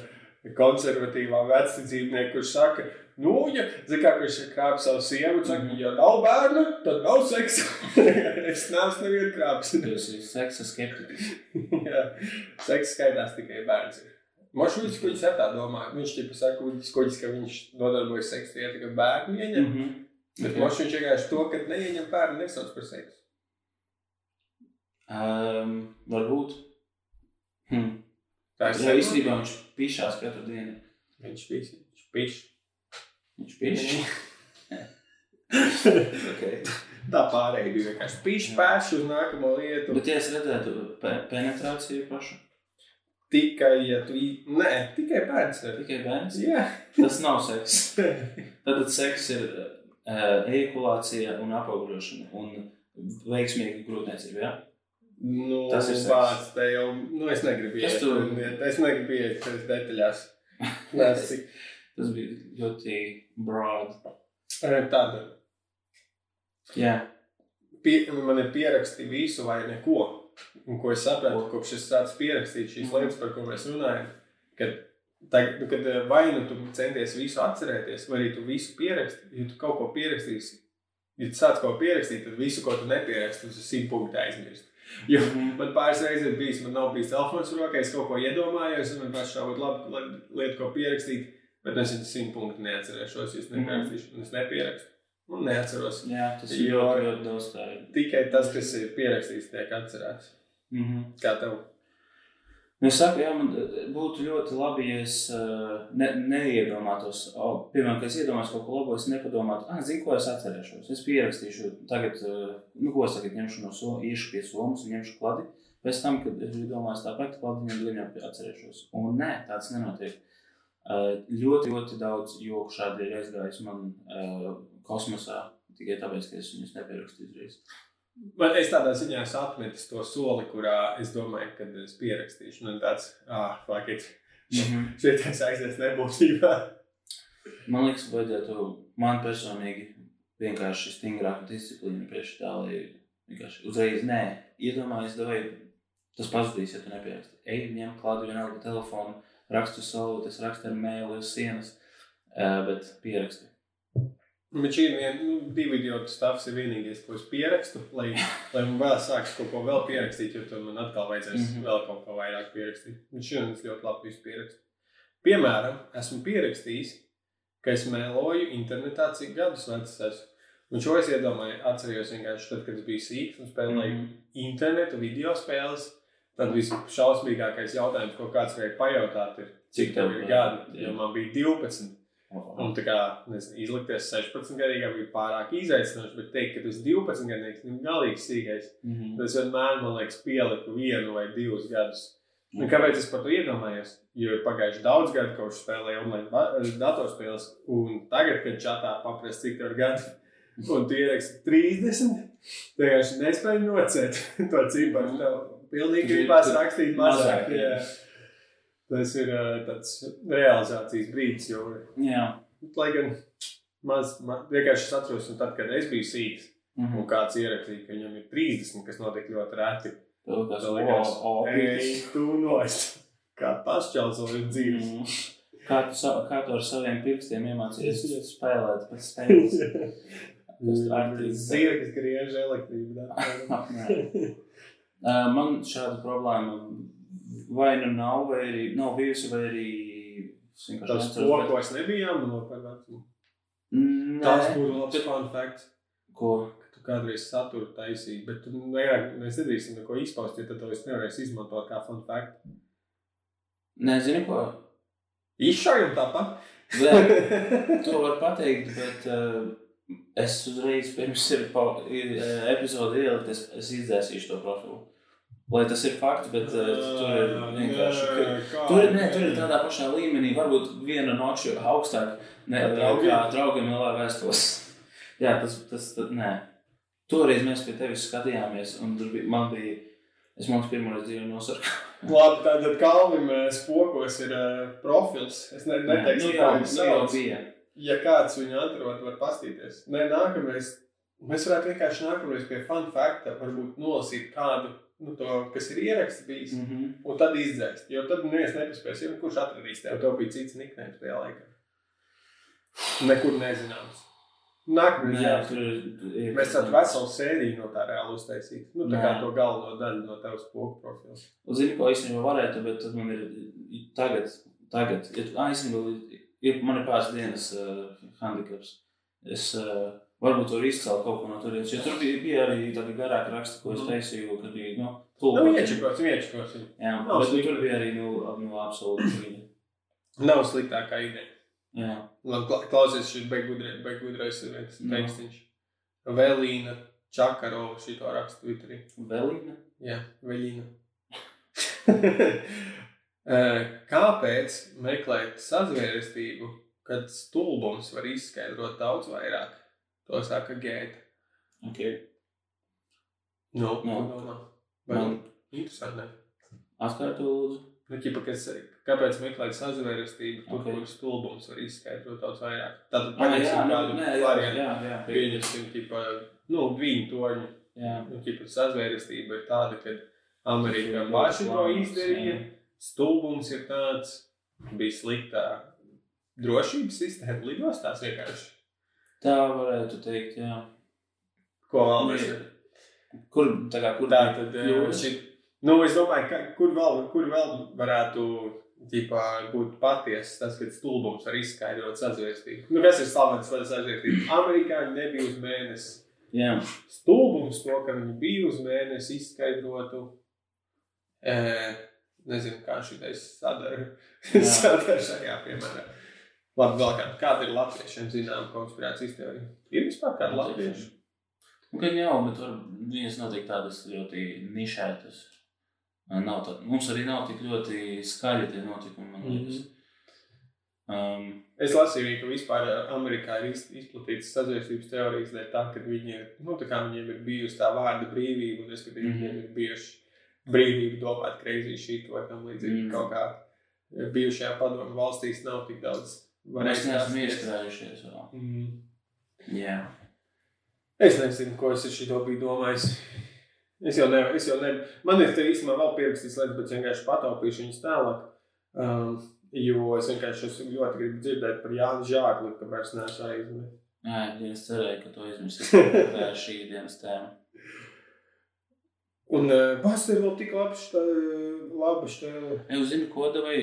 Speaker 2: konservatīvā vecticībnieka, kurš saka, nu, ja, zin kā, kurš krāp savu sievu, saka, ja nav bērnu, tad nav seksa. es neesmu nevienu krāps.
Speaker 3: Jūs esat seksa skeptiķis.
Speaker 2: Jā, seks skaidrs tikai bērns. ir. Ko viņš ar tā domā, viņš tipa saka, kuģis, kuģis, ka viņš nodarbojas seksu, ja tikai bērnu ieņem.
Speaker 3: Mm -hmm.
Speaker 2: Bet okay. mošuļs vienkārši to, ka neieņem bērnu, nesauc par seksu.
Speaker 3: um, varbūt. Hm.
Speaker 2: Tā
Speaker 3: Jā, īstenībā viņš pišās katru dienu.
Speaker 2: Viņš pīs, viņš
Speaker 3: pišķi. okay.
Speaker 2: Tā pārējie bija vienkārši pīši pēši uz nākamo lietu.
Speaker 3: Bet, ja es redzētu pe penetrāciju pašu,
Speaker 2: Tikai, ja tu... Nē, tikai bērns ir.
Speaker 3: tikai bērns,
Speaker 2: Jā.
Speaker 3: tas nav seks. Tad seks ir uh, ejakulācija un apaugļošana un veiksmīga grūtniecība. Ja?
Speaker 2: Nu,
Speaker 3: Tas ir
Speaker 2: vārds te jau... Nu, es negribu iet.
Speaker 3: tu-
Speaker 2: Es negribu iet tajās detaļās. Nē, es.
Speaker 3: Tas bija ļoti broad.
Speaker 2: Tāda.
Speaker 3: Jā,
Speaker 2: Pie, man ir pieraksti visu vai neko. Un ko es sapratu, kopš es sāku pierakstīt šīs
Speaker 3: Mhm.
Speaker 2: lietas, par ko mēs runājam. Kad, tagad, nu, kad eh, vai nu tu centies visu atcerēties, vai arī tu visu pieraksti, ja tu kaut ko pierakstīsi. Ja tu sāc kaut ko pierakstīt, tad visu, ko tu nepieraksti, tu simt punktu aizmirsti. Jo
Speaker 3: Mhm.
Speaker 2: man pāris reizes ir bijis, man nav bijis telefons rokā, es kaut ko iedomājos, un man pašā būtu labi la- lieta, ko pierakstīt, bet es viņu simt punktu neatcerēšos, es nepierakstīšu, un es nepierakstu. Un neatceros.
Speaker 3: jā tas ir ļoti, ļoti daudz tā.
Speaker 2: Tikai tas, kas ir pierakstīts, tiek atcerēts.
Speaker 3: Mhm.
Speaker 2: Kā tev?
Speaker 3: Nu, Es saku, jā, man eh, būtu ļoti labi, ja es uh, ne, neiedomātos, oh, piemēram, kad es iedomājos kaut ko labu, es nepadomātu, ah, zinu, ko es atcerēšos. Es pierakstīšu, tagad, uh, nu, ko es tagad ņemšu no so, iešu pie somas un ņemšu kladi. Pēc tam, kad es domājis tāpat, kladiņu gan atcerēšos. Un nē, tāds nenotiek. Ļoti, ļoti daudz joku šādi ir aizgājis man kosmosā, tikai tāpēc, ka es viņus nepierakstīju uzreiz.
Speaker 2: Man, es tādā ziņā esmu atmetis to soli, kurā es domāju, ka es pierakstīšu. Un tāds, ah, fuck it.
Speaker 3: Mhm.
Speaker 2: Šeit es aizies nebūtībā.
Speaker 3: Man liekas, vajadzētu man personīgi vienkārši stingrāku disciplīnu priekš tā, lai vienkārši uzreiz nē, iedomājies, vai tas pazudīs, ja tu nepieraksti. Ej, ņem klātu vienalga telefonu, rakstu savu, tas rakstu ar mēli uz sienas, bet pieraksti.
Speaker 2: Bet šī ir viena, nu, divi idiotu stāvs ir vienīgais, ko es pierakstu, lai, lai man vēl sāks kaut ko vēl pierakstīt, jo tad man atkal vajadzēs mm. -hmm. vēl kaut ko vairāk pierakstīt. Un šodien es ļoti labi visu pierakstu. Piemēram, esmu pierakstījis, ka es mēloju internetā, cik gadus vecs esmu. Un šo es iedomāju, atcerējos vienkārši tad, kad es biju sīgs un spēlēju mm. -hmm. internetu video spēles. Tad visšausmīgākais jautājums, ko kāds varēja pajautāt, ir, cik tev ir gadi, jo man bija 12. Un tā kā nezinu, izlikties 16 gadīgā bija pārāk izaicinoši, bet teikt, ka tas 12 gadīgs ir galīgi sīkais.
Speaker 3: Mhm.
Speaker 2: Tas vienmēr, man liekas, pieliku vienu vai divus gadus. Un kāpēc es par to iedomājos? Jo ir pagājuši daudz gadu, kopš spēlēju online datorspēles, un tagad, kad čatā paprasti, cik tev ir gadi, un tu ieraksti 30, tu vienkārši nespēji nocēt to ciparu. Pilnīgi gribās rakstīt mazāk.
Speaker 3: Jā.
Speaker 2: Tas ir tāds realizācijas brīdis, jo
Speaker 3: Jā.
Speaker 2: Lai gan maz, maz vienkārši es atceros, un tad, kad es biju sīgs,
Speaker 3: Mhm.
Speaker 2: un kāds ierakstīja, ka viņam ir 30, kas notiek ļoti reti, tad likās, ej, tu nost. Kā tas čelsoli dzīves.
Speaker 3: Mhm. Kā tu, sa- kā tu ar saviem pirkstiem iemācījies spēlēt pēc spēles? Tas ir ārkārtīgi.
Speaker 2: Zirgs griež elektrību.
Speaker 3: Uh, Man šāda problēma vai nu nav, vai arī nav bijusi, vai arī
Speaker 2: Tas jāmano par vecumu.
Speaker 3: Nē.
Speaker 2: Tas būtu labs fun fact.
Speaker 3: Ko?
Speaker 2: Tu kādreiz saturu taisīji, bet tu vairāk mēs nedrīksim neko izpaust, jo tad to es nevarēšu izmantot kā fun fact.
Speaker 3: Nezinu, ko.
Speaker 2: Izšaujam tāpat.
Speaker 3: To var pateikt, bet uh, es uzreiz pirms ir, pa, ir uh, epizode ielikt, es, es izdzēsīšu to profilu. Lai tas ir fakts, bet uh, tur ir vienkārši. ka- Tur, nē, tur ir tādā pašā līmenī, varbūt viena noču augstāk ne,
Speaker 2: Kā draugiem?
Speaker 3: LV vēstos. Jā, tas, tas, tas, nē. Toreiz mēs pie tevis skatījāmies, un tur bija, man bija, es mums pirmo reizi dzīvē nosarku
Speaker 2: Labi, tātad Kalvim eh, spokos ir uh, profils. Es ne, neteikšu,
Speaker 3: nu,
Speaker 2: kā viņš sauc.
Speaker 3: bija.
Speaker 2: Ja kāds viņu atrod, var pastīties. Nē, nākamais. Mēs varētu vienkārši nākamreiz pie fun fakta varbūt nolasīt kādu, nu, to, kas ir ieraksts bijis,
Speaker 3: Mm -hmm.
Speaker 2: un tad izdzēst. Jo tad neviens nepaspēs, jo kurš atradīs tev. Tev bija cits niknējums tajā laikā. Nekur nezināms.
Speaker 3: Tur ir.
Speaker 2: Mēs tādu veselu sēdiju no tā reāli uztaisīt. Nu, tā kā to galveno daļu no tavas pogu profila.
Speaker 3: Zini, ko īstenībā varētu, bet tad man ir tagad, tagad ir, īstenībā ir, man ir pāris dienas uh, handicaps. Es uh, varbūt tur izcēlu kaut ko no turienes, jo tur bija, bija arī tādi garāki raksti, ko es
Speaker 2: Mhm.
Speaker 3: taisīju, kad bija, nu,
Speaker 2: Nu,
Speaker 3: tulkoti.
Speaker 2: iečakosim, iečakosim.
Speaker 3: Jā,
Speaker 2: Nav
Speaker 3: bet nu,
Speaker 2: slikti.
Speaker 3: tur bija arī, nu, nu absolūti viņa.
Speaker 2: Nav sliktākā ideja.
Speaker 3: Jā,
Speaker 2: Labi, kla- klausies, šis beigudrais, ir viens
Speaker 3: Nu.
Speaker 2: tekstiņš. Velīna Čakarova šito rakstu Twitterī.
Speaker 3: Velīna.
Speaker 2: Jā, Velīna. Eh, Kāpēc meklēt sazvērestību, kad stulbums var izskaidrot daudz vairāk? To saka Gēta.
Speaker 3: Ok.
Speaker 2: Nu,
Speaker 3: Nu.
Speaker 2: ko domā? Vai
Speaker 3: Man
Speaker 2: interesanti?
Speaker 3: atkārto lūdzu.
Speaker 2: Nu, ķipa, kas, kāpēc meklēt sazvērestību, tur,
Speaker 3: Ok.
Speaker 2: kur stulbums var izskaidrot daudz vairāk? Tātad,
Speaker 3: Ah, jā,
Speaker 2: paņemsim
Speaker 3: nu,
Speaker 2: kādu
Speaker 3: jā,
Speaker 2: variantu.
Speaker 3: jā, jā, pieņem.
Speaker 2: Pieņemsim, ķipa, nu, viņu toņu.
Speaker 3: Jā.
Speaker 2: Nu, ķipa, sazvērestība ir tāda, ka Amerika
Speaker 3: Ļoti
Speaker 2: paši to izdarīja. Stulbums ir tāds, bija sliktā drošības sistēma lidostās vienkārši.
Speaker 3: Tā varētu teikt, jā.
Speaker 2: Ko vēl mēs
Speaker 3: Kur, tā kā, kur
Speaker 2: Tā tad,
Speaker 3: kļūdas?
Speaker 2: šī, nu, es domāju, ka, kur, vēl, kur vēl varētu ģipā, būt patiesa tas, ka stulbums var izskaidrot sazvērestību. Nu, kas ir slavens par sazvērestību? Amerikāņi nebija uz mēnesi.
Speaker 3: Jā.
Speaker 2: Stulbums to, ka viņi bija uz mēnesi izskaidrotu. E, nezinu, kā šitais sadara, sadara šajā piemērā. Labi, vēl kāda, kāda ir latviešiem zinām konspirācijas teorija? Ir vispār kāda latvieša?
Speaker 3: Nu, gan jau, bet tur viņas notiek tādas ļoti nišētas. Nav tā, mums arī nav tik ļoti skaļi tie notikumi, man liekas. Um,
Speaker 2: Es lasīju, ka vispār Amerikā ir iz- izplatītas sazvērstības teorijas dēļ tā, ka viņi ir, nu, tā viņiem ir bijusi tā vārda brīvība, un respektīvi
Speaker 3: Mhm.
Speaker 2: viņiem ir bijuši brīvība domāt kreizī šī vai tam līdzīgi
Speaker 3: Mhm.
Speaker 2: kaut kā bijušajā padomu valstīs nav tik daudz.
Speaker 3: Mēs neesam iestrādājušies.
Speaker 2: Mhm.
Speaker 3: Jā.
Speaker 2: Es nezinu, ko es ar šito biju domājis. Es jau nevaru, es jau nevaru. Man ir te īstenībā vēl pierakstīts lietas, bet es vienkārši pataupīšu viņas tālāk. Um, jo es vienkārši esmu ļoti gribu dzirdēt par Jānu Žākli, ka vairs neesmu aizmirsis.
Speaker 3: Ja es cerēju, ka to. Tā ir šī dienas tēma.
Speaker 2: Un uh, Basta ir vēl tik labi šitā, labi šitā.
Speaker 3: Jūs zināt, ko devai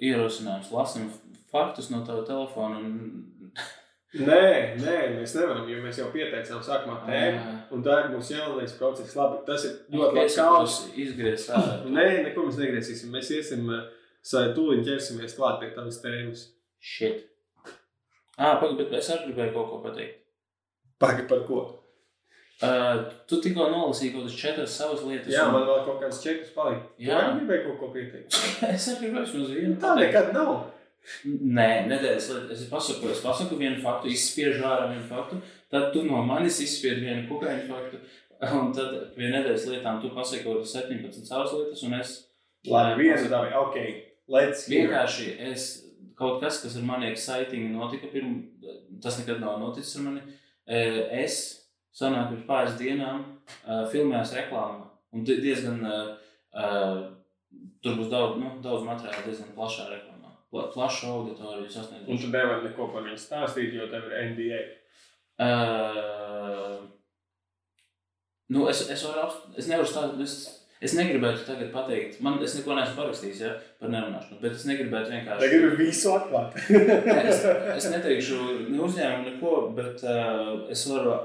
Speaker 3: ierosinājums? Lasim faktus no tava telefona. Un...
Speaker 2: Nē, nē, mēs nevaram, jo mēs jau pieteicām sākumā tēmu.
Speaker 3: Ā,
Speaker 2: Un tā ir mūsu jaunais process. Labi, tas ir ļoti kauns.
Speaker 3: Izgriezt ārā.
Speaker 2: Nē, neko mēs negriezīsim. Mēs iesim, sai tūlīt ķersimies klāt pie tavas tēmas.
Speaker 3: Shit. Ah, pagaidi, bet es arī gribēju kaut ko pateikt.
Speaker 2: Pagaid par ko?
Speaker 3: Uh, tu tikko nolasīji kaut kādas četras savas lietas.
Speaker 2: Jā,
Speaker 3: un-
Speaker 2: man vēl kaut kāds čekas palika.
Speaker 3: Jā.
Speaker 2: Gribēja kaut ko pieteikt.
Speaker 3: es arī gribēju uz vienu.
Speaker 2: Tā
Speaker 3: pateikt.
Speaker 2: nekad nav.
Speaker 3: Nē, nedēļas lieta. Es pasaku, es pasaku vienu faktu, izspiežu ārā vienu faktu, tad tu no manis izspiež vienu kukaiņu faktu, un tad pie nedēļas lietām tu pasaki kaut kādas 17 savas lietas, un es
Speaker 2: Labi, vienu dabai. Ok, let's
Speaker 3: vienkārši es kaut kas, kas ar mani exciting notika pirms, tas nekad nav noticis ar mani. Eh, Es sanāku pirms pāris dienām uh, filmējos reklāmā, un di- diezgan uh, tur būs daudz, nu, daudz materiāla, diezgan plašā reklāmā. Pla, plaša auditorija
Speaker 2: Un tu nevari neko par viņu stāstīt, jo tev ir NDA.
Speaker 3: Uh, nu, es, es, varu, es nevaru stāstīt, es, es negribētu tagad pateikt, man es neko neesmu parakstījis ja, par nerunāšanu, bet es negribētu vienkārši.
Speaker 2: Tagad ir visu atklāt.
Speaker 3: Es, es neteikšu ne uzņēmumu, neko, bet uh, es varu.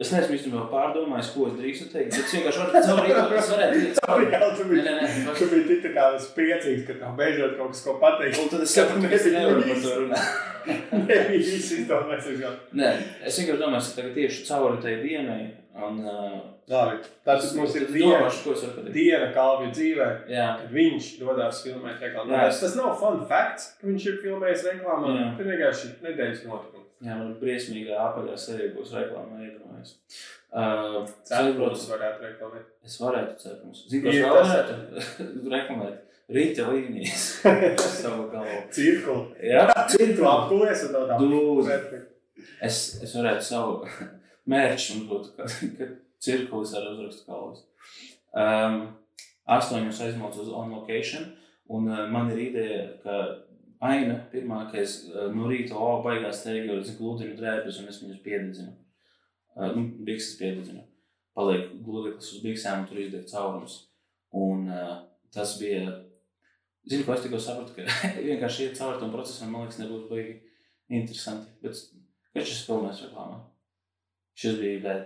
Speaker 3: Es neesmu īstenībā pārdomājis, ko es drīkstu teikt. Es vienkārši varu caur rīkoties. Es varētu
Speaker 2: Sorry, kā tu
Speaker 3: Nē,
Speaker 2: biji.
Speaker 3: nē, nē.
Speaker 2: Tik tā priecīgs, ka tev beidzot kaut kas ko pateikt.
Speaker 3: Un tad es
Speaker 2: Ka tu
Speaker 3: saprotu, ka es nevaru par to runāt.
Speaker 2: Nebija viss izdomāts. es
Speaker 3: Nē, es vienkārši domāju, ka tieši cauri tai dienai. Un, uh,
Speaker 2: Labi, tātad mums ir
Speaker 3: es
Speaker 2: diena,
Speaker 3: es
Speaker 2: diena kalvja dzīvē.
Speaker 3: Jā,
Speaker 2: kad viņš dodas filmēt reklāmā. Tas, tas nav fun facts, ka viņš ir filmējis reklāmā. Tas vienkārši nedēļas notikums.
Speaker 3: Jā man briesmīgā apaļā sērija būs reklāmā iedomājies. Uh,
Speaker 2: Cepures varētu reklamēt.
Speaker 3: Es varētu cepures. Zinu, ko es varētu reklamēt. Rīta līnijas. Savu galvu.
Speaker 2: Cirkuli.
Speaker 3: Jā, cirklā.
Speaker 2: Apkulies un tādā.
Speaker 3: Dūzi. Es, es varētu savu mērķu un būtu, ka, ka cirkulis ar uzrakstu kalvas. Um, astoņos aizmaucu uz on location, un uh, man ir ideja, ka aina pirmā, ka es uh, no rīta o, baigās teigi, es gludinu drēbes un es viņus piededzinu. Uh, nu, bikses piededzinu. Paliek gludeklis uz biksēm un tur izdeg caurums. Un uh, tas bija, zinu, ko es tikko sapratu, ka vienkārši iet cauri tam procesam, man liekas, nebūtu baigi interesanti. Bet Kurš šis filmēs reklāmā? Šis bija bad.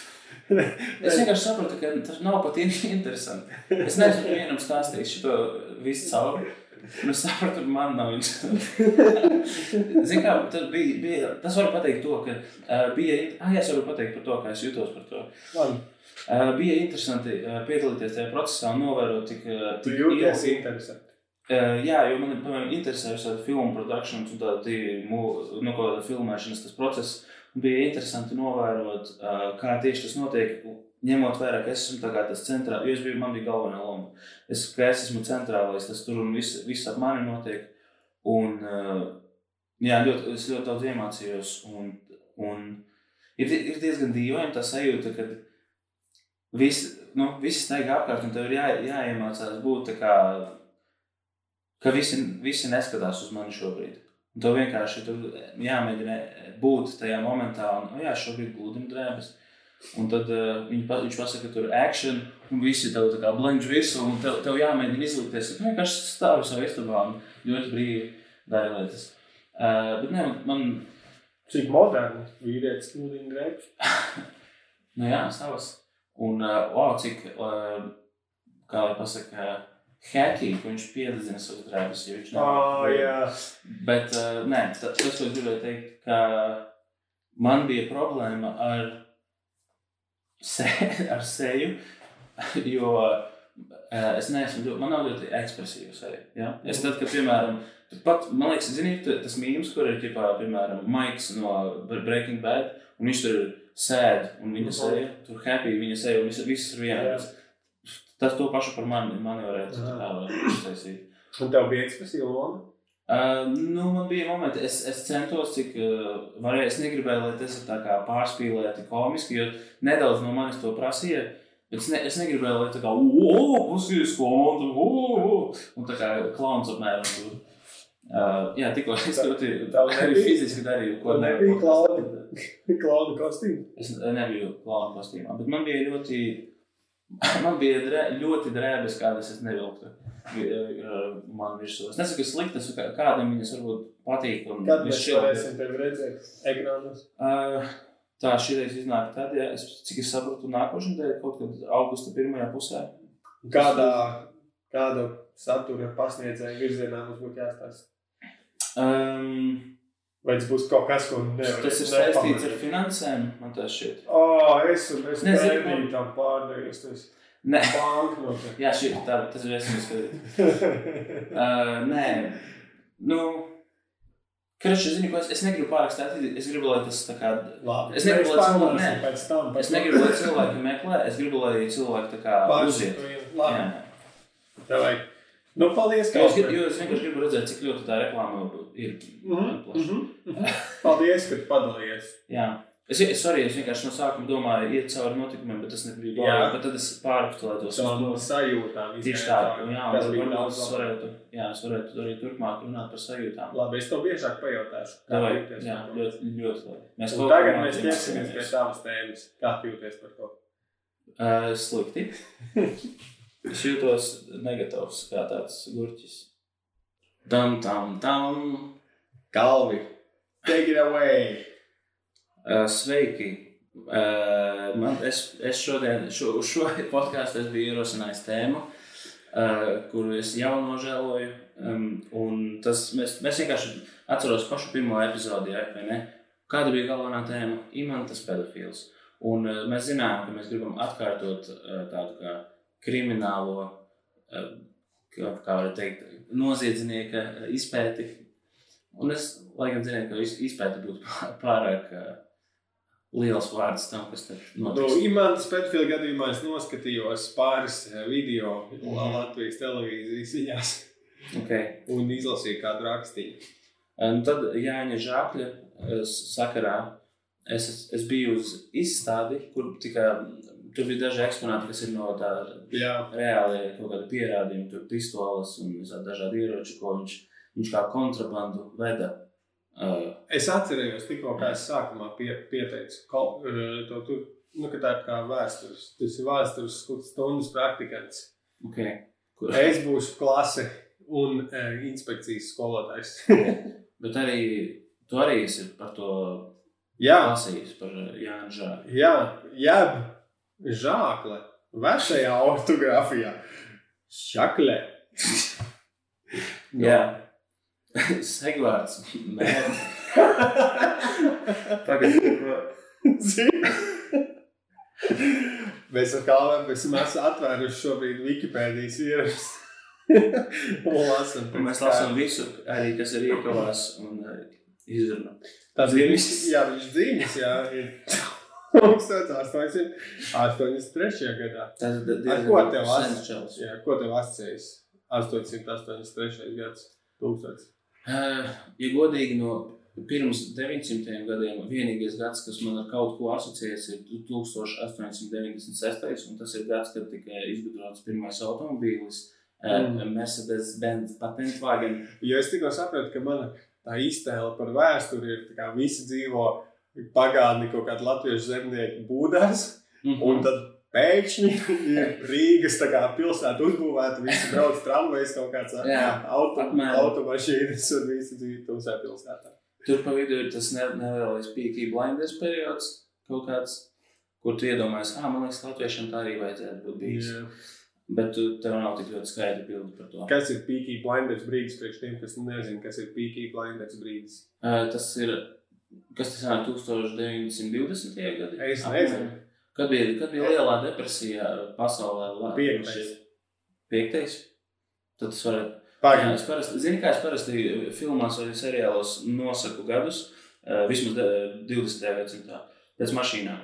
Speaker 3: Es vienkārši sapratu, ka tas nav pat interesanti. Es neesmu vienam stāstījis šo visu cauri. Es sapratu, ka man nav interesanti. Kā tas bija, bija. Tas var pateikt to, ka uh, bija. Ah, jā, es varu pateikt par to, kā es jutos par to.
Speaker 2: Labi.
Speaker 3: Uh, bija interesanti uh, piedalīties tajā procesā un novērot, cik, uh, cik
Speaker 2: jūties interesanti.
Speaker 3: Uh, jā, jo man piemēram, interesē visādi filmu produkcijas un tādi mu- nu, filmēšanas tas process. Bija interesanti novērot, kā tieši tas notiek. Ņemot vērā, ka es esmu tas centrālais, jo es biju, man bija galvenā loma. Es, es esmu centrālais, tas tur un viss, viss ap mani notiek. Un, jā, ļoti, es ļoti daudz iemācījos. Un, un ir, ir diezgan dīvaini tā sajūta, ka visi, nu, visi staigā apkārt un tev ir jā, jāiemācās būt tā kā ka visi, visi neskatās uz mani šobrīd. Un tev vienkārši tur jāmēģina būt tajā momentā, un, jā, šobrīd gludina drēbes. Un tad uh, pa- viņš pasaka, ka tur ir action, un visi tev tā kā blendž visu, un tev, tev jāmēģina izlikties. Tu vienkārši stāvi savā istabā un ļoti brīvi dari lietas. Uh, bet ne, man,
Speaker 2: Cik moderni vīrietis klūdina drēbes.
Speaker 3: nu jā, savas. Un, uh, wow, cik, uh, kā lai pasaka, hacky, ka viņš piededzina savas drēbes, jo viņš
Speaker 2: Oh, jā.
Speaker 3: Bet uh, nē, ta- tas, ko es gribēju teikt, ka man bija problēma ar, se, ar seju, jo uh, es neesmu, ļoti- man nav ļoti ekspresīva seja. Ja? Es tad, kad, piemēram, pat, man liekas, ziniet, tas mīmīms, kur ir, ķipā, piemēram, Maiks no Breaking Bad, un viņš tur sēd, un viņa
Speaker 2: Mhm.
Speaker 3: seja, tur happy, viņa seja, un viss, viss ir vienāds. Tas to pašu par mani, mani varētu tā kā uztaisīt.
Speaker 2: Un tev bija ekspresīva loma?
Speaker 3: Uh, nu, man bija momenti, es, es centos, cik uh, varēju. Es negribēju, lai tas ir tā kā pārspīlēti komiski, jo nedaudz no manis to prasīja. Bet es, ne, es negribēju, lai tā kā, oh, pusīs konta, oh, un tā kā klauns apmēram tur. Uh, jā, tikko es ļoti fiziski darīju, ko
Speaker 2: nebija klauni. Klauna kostīma.
Speaker 3: Es nebiju klauna kostīmā, bet man bija ļoti, man bija drē, ļoti drēbes, kādas es nevilktu. vi- uh, Man virsū. Es nesaku, ka sliktas, kādam viņas varbūt patīk.
Speaker 2: Kad mēs varēsim tevi redzēt ekrānos?
Speaker 3: Uh, tā šī reize iznāk tad, ja es, cik es saprotu, nākošais nedēļa kaut kad augusta pirmajā pusē.
Speaker 2: Kādā, kādu satura pasniedzēju virzienā mums būtu jāstāsta?
Speaker 3: Um,
Speaker 2: Vai tas būs kaut kas, ko nevar
Speaker 3: tas ir saistīts ar finansēm, man tas šķiet.
Speaker 2: O, es un es
Speaker 3: Nezinu,
Speaker 2: tam pārdevies. Tas
Speaker 3: Nē,
Speaker 2: banknote.
Speaker 3: jā, šī tā, tas ir esmu skatīt. Uh, nē, nu, Kraši, zini, ko es, es negribu pārāk stāt, es gribu, lai tas tā kā,
Speaker 2: Labi.
Speaker 3: Es negribu, lai cilvēki- nē.
Speaker 2: pēc tam.
Speaker 3: es negribu, lai cilvēki meklē, es gribu, lai cilvēki tā kā uziet.
Speaker 2: Labi.
Speaker 3: Jā.
Speaker 2: Tev vajag. Nu, paldies, ka
Speaker 3: gribu, jo es vienkārši gribu redzēt, cik ļoti tā reklāma ir.
Speaker 2: Mhm,
Speaker 3: plaša.
Speaker 2: mhm. Paldies, ka padalījies.
Speaker 3: Jā. Es, es arī es vienkārši no sākuma domāju, iet cauri notikumiem, bet tas nebija labi. Bet tad es pārpustelētos.
Speaker 2: Tavām sajūtām.
Speaker 3: Tieši tā, jā,
Speaker 2: tas bija daudz
Speaker 3: es varētu, jā, es varētu arī turpmāk runāt par sajūtām.
Speaker 2: Labi, es tev biežāk pajautāšu.
Speaker 3: Davai, jā,
Speaker 2: to.
Speaker 3: ļoti, ļoti labi. Mēs
Speaker 2: tagad mēs ķersimies pie tavas tēmas. Kā jūties par to?
Speaker 3: Uh, slikti. es jūtos negatīvs, kā tāds gurķis. Tam, tam, tam.
Speaker 2: Galvi. Take it away.
Speaker 3: Uh, sveiki! Uh, man, es, es šodien, šo, uz šo podkāstu es biju ierosinājis tēmu, uh, kuru es jau nožēloju. Um, un tas mēs, mēs vienkārši atceros pašu pirmo epizodi, ja, vai ne? Kāda bija galvenā tēma? Imantas pedofils. Un uh, mēs zinām, ka mēs gribam atkārtot uh, tādu kā kriminālo, uh, kā, var teikt, noziedznieka izpēti. Un es, lai gan zinu, ka iz- izpēta būtu pār- pārāk uh, liels vārds tam, kas tur
Speaker 2: Nu,
Speaker 3: notiks.
Speaker 2: Imants Petfila gadījumā es noskatījos pāris eh, video
Speaker 3: Mhm.
Speaker 2: Latvijas televīzijas ziņās
Speaker 3: Okay.
Speaker 2: un izlasīju kādu rakstīnu.
Speaker 3: Un tad Jāņa Žākļa eh, sakarā es, es biju uz izstādi, kur tika, tur bija daži eksponāti, kas ir no tā
Speaker 2: Jā,
Speaker 3: reāli kaut kāda pierādījuma, tur pistoles un dažādi ieroči, ko viņš, viņš kā kontrabandu veda. Uh,
Speaker 2: es atcerējos tikko, kā es sākumā pie, pieteicu kol, eh, to, tu, nu, ka tā ir kā vēstures. Tas ir vēstures stundas praktikants.
Speaker 3: okay. Kur,
Speaker 2: Es būšu klase un e, inspekcijas skolotājs.
Speaker 3: bet arī tu arī esi par to
Speaker 2: jā,
Speaker 3: lasījis, par Jāņa Žākļa.
Speaker 2: jā, jeb žākle vecajā ortogrāfijā. Šakle.
Speaker 3: Jā. Segvārds. Nē. Tagad?
Speaker 2: Mēs ar Kalvēm esam atvēruši šobrīd Wikipēdijas ierakstu. lasam.
Speaker 3: mēs lasām visu, arī kas ir iekavās un izrunā.
Speaker 2: Tas ir
Speaker 3: Dzimis.
Speaker 2: jā, viņš dzīves, jā, ir 1883. gadā.
Speaker 3: Tas
Speaker 2: Ar ko tev
Speaker 3: sens
Speaker 2: as-
Speaker 3: čels.
Speaker 2: Jā, ko tev asociējas? 883. gads. Tūkstots.
Speaker 3: Uh, ja godīgi no pirms 900 gadiem, vienīgais gads, kas man ar kaut ko asociējas, ir 1896. un tas ir gads, kad tika izgudrots pirmais automobīlis.
Speaker 2: Mm.
Speaker 3: Mm. Mercedes-Benz patentwagen.
Speaker 2: Jo es tikko sapratu, ka mana tā iztēle par vēsturi ir, tā kā visi dzīvo pagātni kaut kāda latviešu zemnieku būdās,
Speaker 3: Mhm.
Speaker 2: un tad pēkšņi ir Rīgas pilsēta uzbūvēta, visi brauc tramvajas kaut kāds auto, automašīnas un visi dzīvo tumsā pilsētā.
Speaker 3: Tur pa vidu ir tas ne- nelielais Peaky Blinders periods, kaut kāds, kur tu iedomājies, ah, man liekas, latviešiem tā arī vajadzētu būt bijis.
Speaker 2: Jā.
Speaker 3: Bet tu, tev nav tik ļoti skaidri bildi par to.
Speaker 2: Kas ir Peaky Blinders brīdis priekš tiem, kas nezina, kas ir Peaky Blinders brīdis?
Speaker 3: Uh, tas ir, kas tas ir 1920. gadi?
Speaker 2: Es nezinu.
Speaker 3: Kad bija, kad bija lielā depresija pasaulē?
Speaker 2: Piektais.
Speaker 3: Piektais? Tad tas varētu.
Speaker 2: Pagaidām.
Speaker 3: es parasti, zini, kā es parasti filmās vai seriālos nosaku gadus, uh, vismaz de- 20. gadsimtā, pēc mašīnām.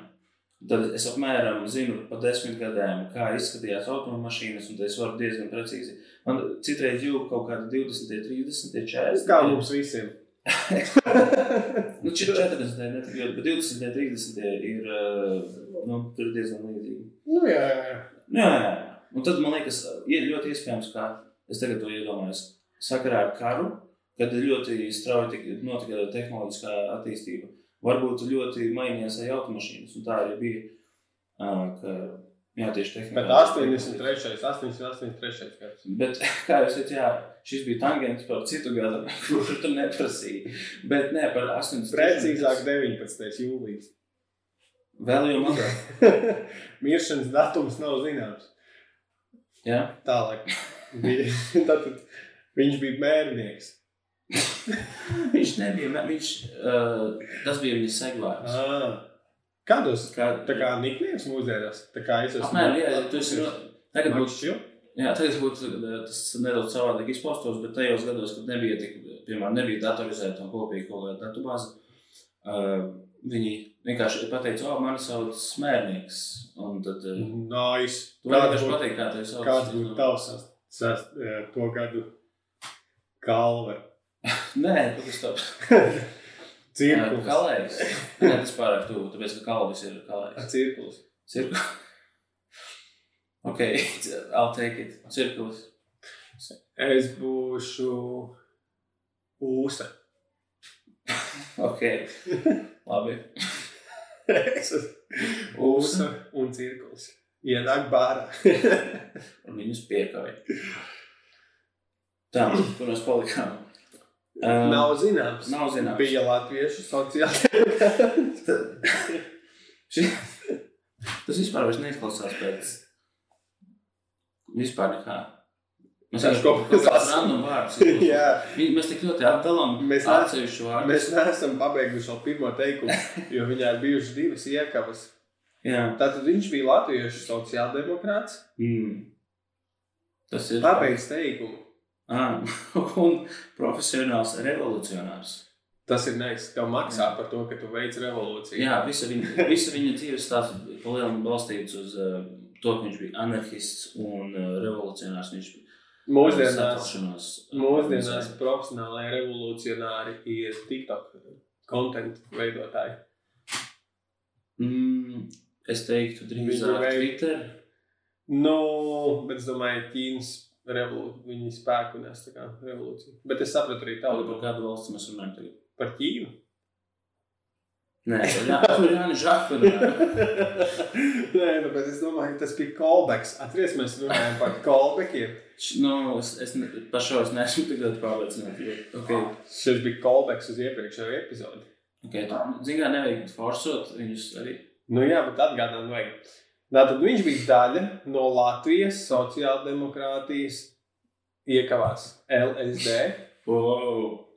Speaker 3: Tad es apmēram zinu pa desmit gadiem, kā izskatījās automašīnas, un es varu diezgan precīzi. Man citreiz jūg kaut kādi 20, 30, 40.
Speaker 2: Kā mums visiem?
Speaker 3: Nu, či- 40, ne tik ļoti, bet 20, 30 ir, uh, nu, tur ir diezgan līdzīgi.
Speaker 2: nu, jā, jā, jā.
Speaker 3: Jā, jā, jā. Un tad man liekas, ir ļoti iespējams, ka es tagad to iedomājos, sakarā ar karu, kad ļoti strauji tik- notika tehnoloģiskā attīstība. Varbūt ļoti mainījās arī automašīnas, un tā arī bija. ā, Ka, jā, tieši
Speaker 2: Bet
Speaker 3: tehnoloģija.
Speaker 2: 83. 883. gads.
Speaker 3: Bet, kā jau teicu, jā, šis bija tangents par citu gadu, kurš tur neprasīja. Bet ne par 80.
Speaker 2: Precīzāk 19. jūlijas.
Speaker 3: Vēl jau mazāk.
Speaker 2: Miršanas datums nav zināms.
Speaker 3: Jā,
Speaker 2: Tālāk. Tātad viņš bija mērnieks.
Speaker 3: viņš nebija, viņš, uh, tas bija viņa segvārds.
Speaker 2: Ah. Kādos?
Speaker 3: Kā,
Speaker 2: Tā kā niknēms mūsdienās. Tā kā es esmu.
Speaker 3: Apmēram, jā, tu esi, tagad būtu
Speaker 2: Makšķil?
Speaker 3: Jā, tagad būtu tas nedaudz savādāk izpaustos, bet tajos gados, kad nebija tik, piemēram, nebija datorizēta un kopīga kaut kāda datubāze, uh, viņi vienkārši pateica, o, mani sauc smērnieks. Un tad uh,
Speaker 2: Nice.
Speaker 3: tu
Speaker 2: Kāds
Speaker 3: vienkārši pateikt, kā tevi sauc.
Speaker 2: kāds būtu tavs eh, to gadu kalve?
Speaker 3: Nē, tu kas tāds.
Speaker 2: Cirkulis.
Speaker 3: Kalējs. Nē, tas pārāk tuvu, tāpēc, ka kalvis ir kalējs.
Speaker 2: Cirkulis.
Speaker 3: Cirku. Ok, I'll take it. Cirkulis.
Speaker 2: Es būšu ūsa.
Speaker 3: Ok, labi.
Speaker 2: Es esmu ūsa un cirkulis. Ienāk bārā.
Speaker 3: Un viņus piekāja. Tā, kur mēs palikām? Um,
Speaker 2: Nav zināms.
Speaker 3: Nav zināms.
Speaker 2: Bija latviešu sociālai.
Speaker 3: Ši... Tas vispār vairs neizklausās pēc. Vispār nekā. Mēs random vārds.
Speaker 2: Jā.
Speaker 3: Vi- Mēs tik ļoti atdalām
Speaker 2: Mēs ne-
Speaker 3: atsevišķu vārdu.
Speaker 2: Mēs neesam pabeiguši vēl pirmo teikumu, jo viņai ir bijušas divas iekavas.
Speaker 3: Jā.
Speaker 2: Tātad viņš bija latviešu sociāldemokrāts.
Speaker 3: Mm. Tas ir.
Speaker 2: Pabeigts teikumu.
Speaker 3: Ah, un profesionāls revolucionārs.
Speaker 2: Tas ir neizsmeļams. Tev maksā par to, ka tu veic revolūciju.
Speaker 3: Jā, visa viņa, visa viņa dzīves stāsts palielinājums balstīts uz uh, to, ka viņš bija anarchists un uh, revolucionārs. Viņš
Speaker 2: Mūsdienās,
Speaker 3: sacelšanos, uh,
Speaker 2: mūsdienās profesionālajie revolucionāri ir TikTok kontekstu veidotāji.
Speaker 3: Mm, es teiktu, drīzāk Twitter.
Speaker 2: Nu, bet es domāju, Ķīnas revolūcija, viņi spēku nes tā kā revolūciju. Bet es sapratu arī
Speaker 3: tādu par kādu valsts mēs runājam tagad.
Speaker 2: par Ķīnu.
Speaker 3: Nē, tur ir Jānis Žakuna.
Speaker 2: Nē, nu, bet es domāju, ka tas bija callbacks. Atceries, mēs runājam par callbackiem.
Speaker 3: Nu, es, es ne- par šo es neesmu tik ļoti pārliecināts. Okay.
Speaker 2: Šis bija callbacks uz iepriekšējo epizodi.
Speaker 3: Okay, tu, zin kā, nevajag forsot viņus arī.
Speaker 2: Nu jā, bet atgādināt vajag. Tātad viņš bija daļa no Latvijas sociāldemokrātijas iekavās LSD.
Speaker 3: Wow.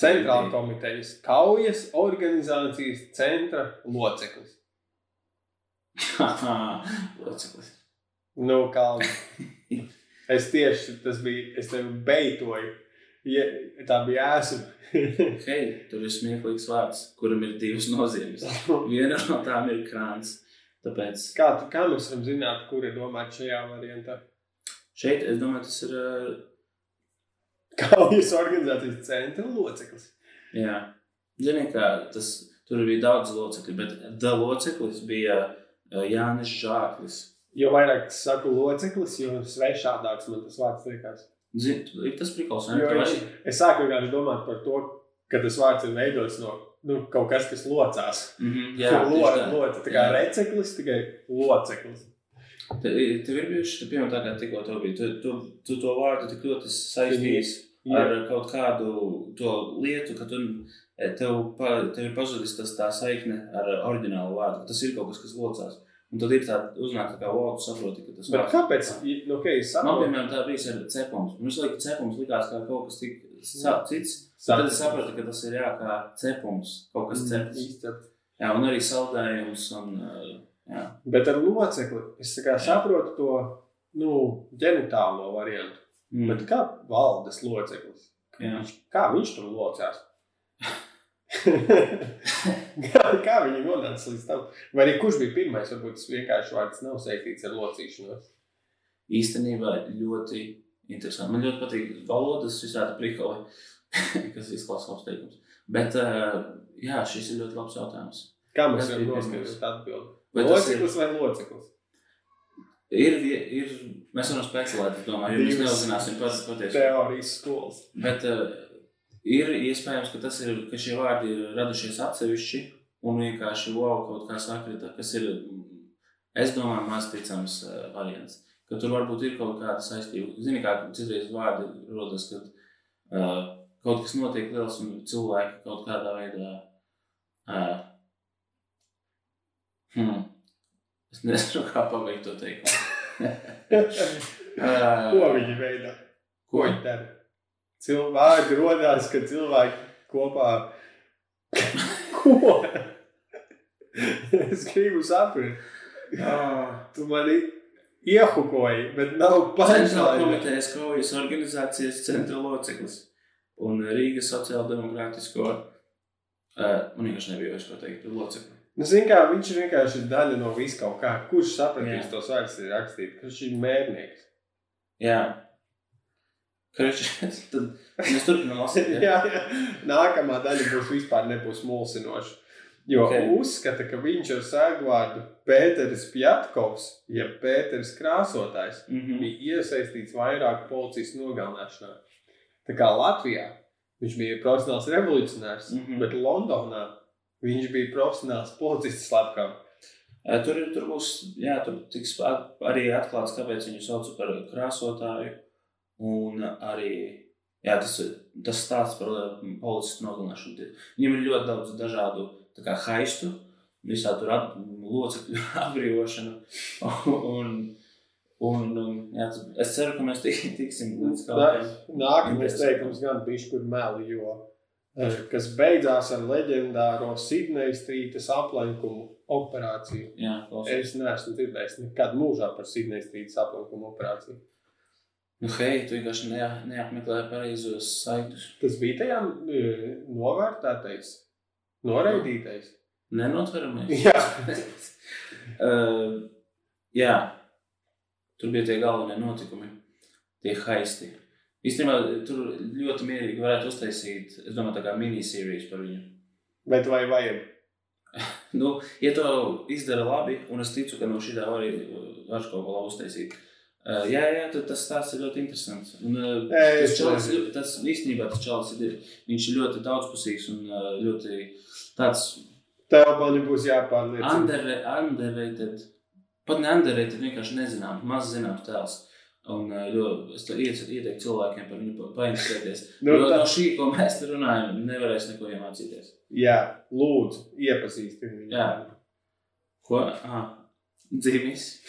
Speaker 2: Centrāla komitejas kaujas organizācijas centra loceklis.
Speaker 3: Loceklis.
Speaker 2: Nu, kā es tieši tas bija, es tevi beitoju. Ja, tā bija ēsuma.
Speaker 3: Hei, tur ir smieklīgs vārds, kuram ir divas nozīmes. Viena no tām ir krāns. Tāpēc
Speaker 2: kā, kā mēs varam zināt, kur ir domāts šajā variantā?
Speaker 3: šeit, es domāju, tas ir.
Speaker 2: Kaujas organizācijas centra loceklis.
Speaker 3: Jā, ziniet, kā tas tur bija daudz locekļu, bet da loceklis bija ā, Jānis Žāklis.
Speaker 2: Jo vairāk es saku loceklis, jo svešādāks man tas vārds liekas.
Speaker 3: Zini, ir tas prikals,
Speaker 2: Jo,
Speaker 3: ne?
Speaker 2: es, es sāku vienkārši domāt par to, ka tas vārds ir veidots no nu, kaut kas, kas locās.
Speaker 3: Mm -hmm,
Speaker 2: Jā,
Speaker 3: jā,
Speaker 2: lo,
Speaker 3: tā.
Speaker 2: loca, tā kā
Speaker 3: Jā.
Speaker 2: receklis, tikai loceklis.
Speaker 3: Tev, tev ir bijuši, piemēram, tā kā tikko to bija. Tu, tu, tu to vārdu tik ļoti saistījis
Speaker 2: Jā.
Speaker 3: ar kaut kādu to lietu, ka tu, e, tev, pa, tev ir pazudis tas tā saikne ar oriģinālu vārdu. ka Tas ir kaut kas, kas locās. Un tad ir tā uznāk, tā kā wow, tu saproti, ka tas vārds-
Speaker 2: kāpēc? Nu, okay,
Speaker 3: Man, piemēram, tā bija ar cepums. Man visu laiku cepums likās kā kaut kas tik cits. Tad es sapratu, ka tas ir jā, kā cepums, kaut kas cepts.
Speaker 2: Īsti.
Speaker 3: Jā, un arī saldējums. Un, uh, jā.
Speaker 2: Bet ar locekli es saprotu to nu, ģenitālo variantu.
Speaker 3: Mm.
Speaker 2: Bet kā valdes loceklis? Viņš, kā viņš tur locās? kā, kā viņi nonāca līdz tam? Vai arī kurš bija pirmais? Varbūt tas vienkārši vārds nav saistīts ar locīšanos.
Speaker 3: īstenībā ļoti interesanti. Man ļoti patīk valodas, visādi prikoli, kas izklausās apsteigums. Bet, uh, jā, šis ir ļoti labs jautājums.
Speaker 2: Kā mēs varam noskaidrot atbildi?
Speaker 3: Vai tas ir,
Speaker 2: Loceklis vai loceklis?
Speaker 3: ir, ir, mēs varam spekulēt, es domāju, jo mēs neuzzināsim pats patiesi.
Speaker 2: Teorijas skolas.
Speaker 3: Bet uh, ir iespējams, ka, ir, ka šie vārdi ir radušies atsevišķi un vienkārši wow, kaut kā sakrita, kas ir, mm, es domāju, maz ticams uh, variants. Ka tur varbūt ir kaut kāda saistība. Zini, kā citreiz vārdi rodas, kad uh, kaut kas notiek liels un cilvēki kaut kādā veidā. Uh, hmm, es nezinu, kā pabeigt to teikt.
Speaker 2: Ko viņi veidā? Ko viņi dara? Cilvēki rodās, kad cilvēki kopā. Ko? es gribu saprast. Tu mani iehukoji, bet nav
Speaker 3: Centrāla
Speaker 2: pašlaik.
Speaker 3: komitejas kaujas organizācijas centra loceklis un Rīgas sociāldemokrātisko. Uh, man vienkārši nebija vairs ko teikt locekli.
Speaker 2: Nu, kā, viņš ir vienkārši daļa no vis kaut kā. Kurš sapratīs vārdus ir rakstīt? Kurš ir mērnieks?
Speaker 3: Jā. Kruči, tad mēs turpinām lasīt.
Speaker 2: jā, jā. Nākamā daļa būs vispār nebūs mulsinoša. Jo
Speaker 3: Ok.
Speaker 2: okay. uzskata, ka viņš ar sēgvārdu Pēteris Pjatkovs, jeb Pēteris Krāsotājs,
Speaker 3: Mm -hmm.
Speaker 2: bija iesaistīts vairāku policijas nogalināšanā. Tā kā Latvijā viņš bija profesionāls revolucionārs, mm. -hmm. bet Londonā viņš bija profesionāls policists slepkavs.
Speaker 3: Tur, tur būs, jā, tur tiks at- arī atklāts, kāpēc viņu sauc par krāsotāju. Un arī jā, tas, tas stāsts par uh, policistu nogalināšanu. Viņam ir ļoti daudz dažādu kā, haistu, visā tur at, locekļu atbrīvošanu. Un, un, jā, tas- es ceru, ka mēs tik, tiksim līdz kaut kādam.
Speaker 2: Nākamais teikums gan bija kur meli, jo eh, kas beidzās ar leģendāro Sidnejas strītas aplenkumu operāciju.
Speaker 3: Jā, klausies.
Speaker 2: Es neesmu dzirdējis nekad mūžā par Sidnejas strītas aplenkumu operāciju.
Speaker 3: Nu, hei, tu vienkārši ne, neapmeklēji pareizos saitus.
Speaker 2: Tas bija tajā e, novērtētais, noraidītais.
Speaker 3: Nenotveramais.
Speaker 2: Jā,
Speaker 3: uh, jā, tur bija tie galvenie notikumi, tie haisti. Īstenībā tur ļoti mierīgi varētu uztaisīt, es domāju, tā kā minisērijas par viņu.
Speaker 2: bet vai vajag?
Speaker 3: Nu, ja to izdara labi, un es ticu, ka no šī tā var arī var kaut ko uztaisīt. Uh, jā, jā, tas stāsts ir ļoti interesants. Un, uh, tas čalis, tas īstenībā tas čalis ir, viņš ir ļoti daudzpusīgs un uh, ļoti tāds
Speaker 2: Tev man būs jāpārliecina.
Speaker 3: Underra- underrated, pat ne underrated, vienkārši nezinām, maz zināms tēls. Uh, ļoti, es to ieteiktu cilvēkiem par viņu pa- painteresēties.
Speaker 2: Nu,
Speaker 3: jo
Speaker 2: tā-
Speaker 3: no šī, ko mēs te runājam, nevarēs neko iemācīties.
Speaker 2: Jā, lūdzu, iepazīstini viņu.
Speaker 3: Jā. Ko? Ah, dzimis.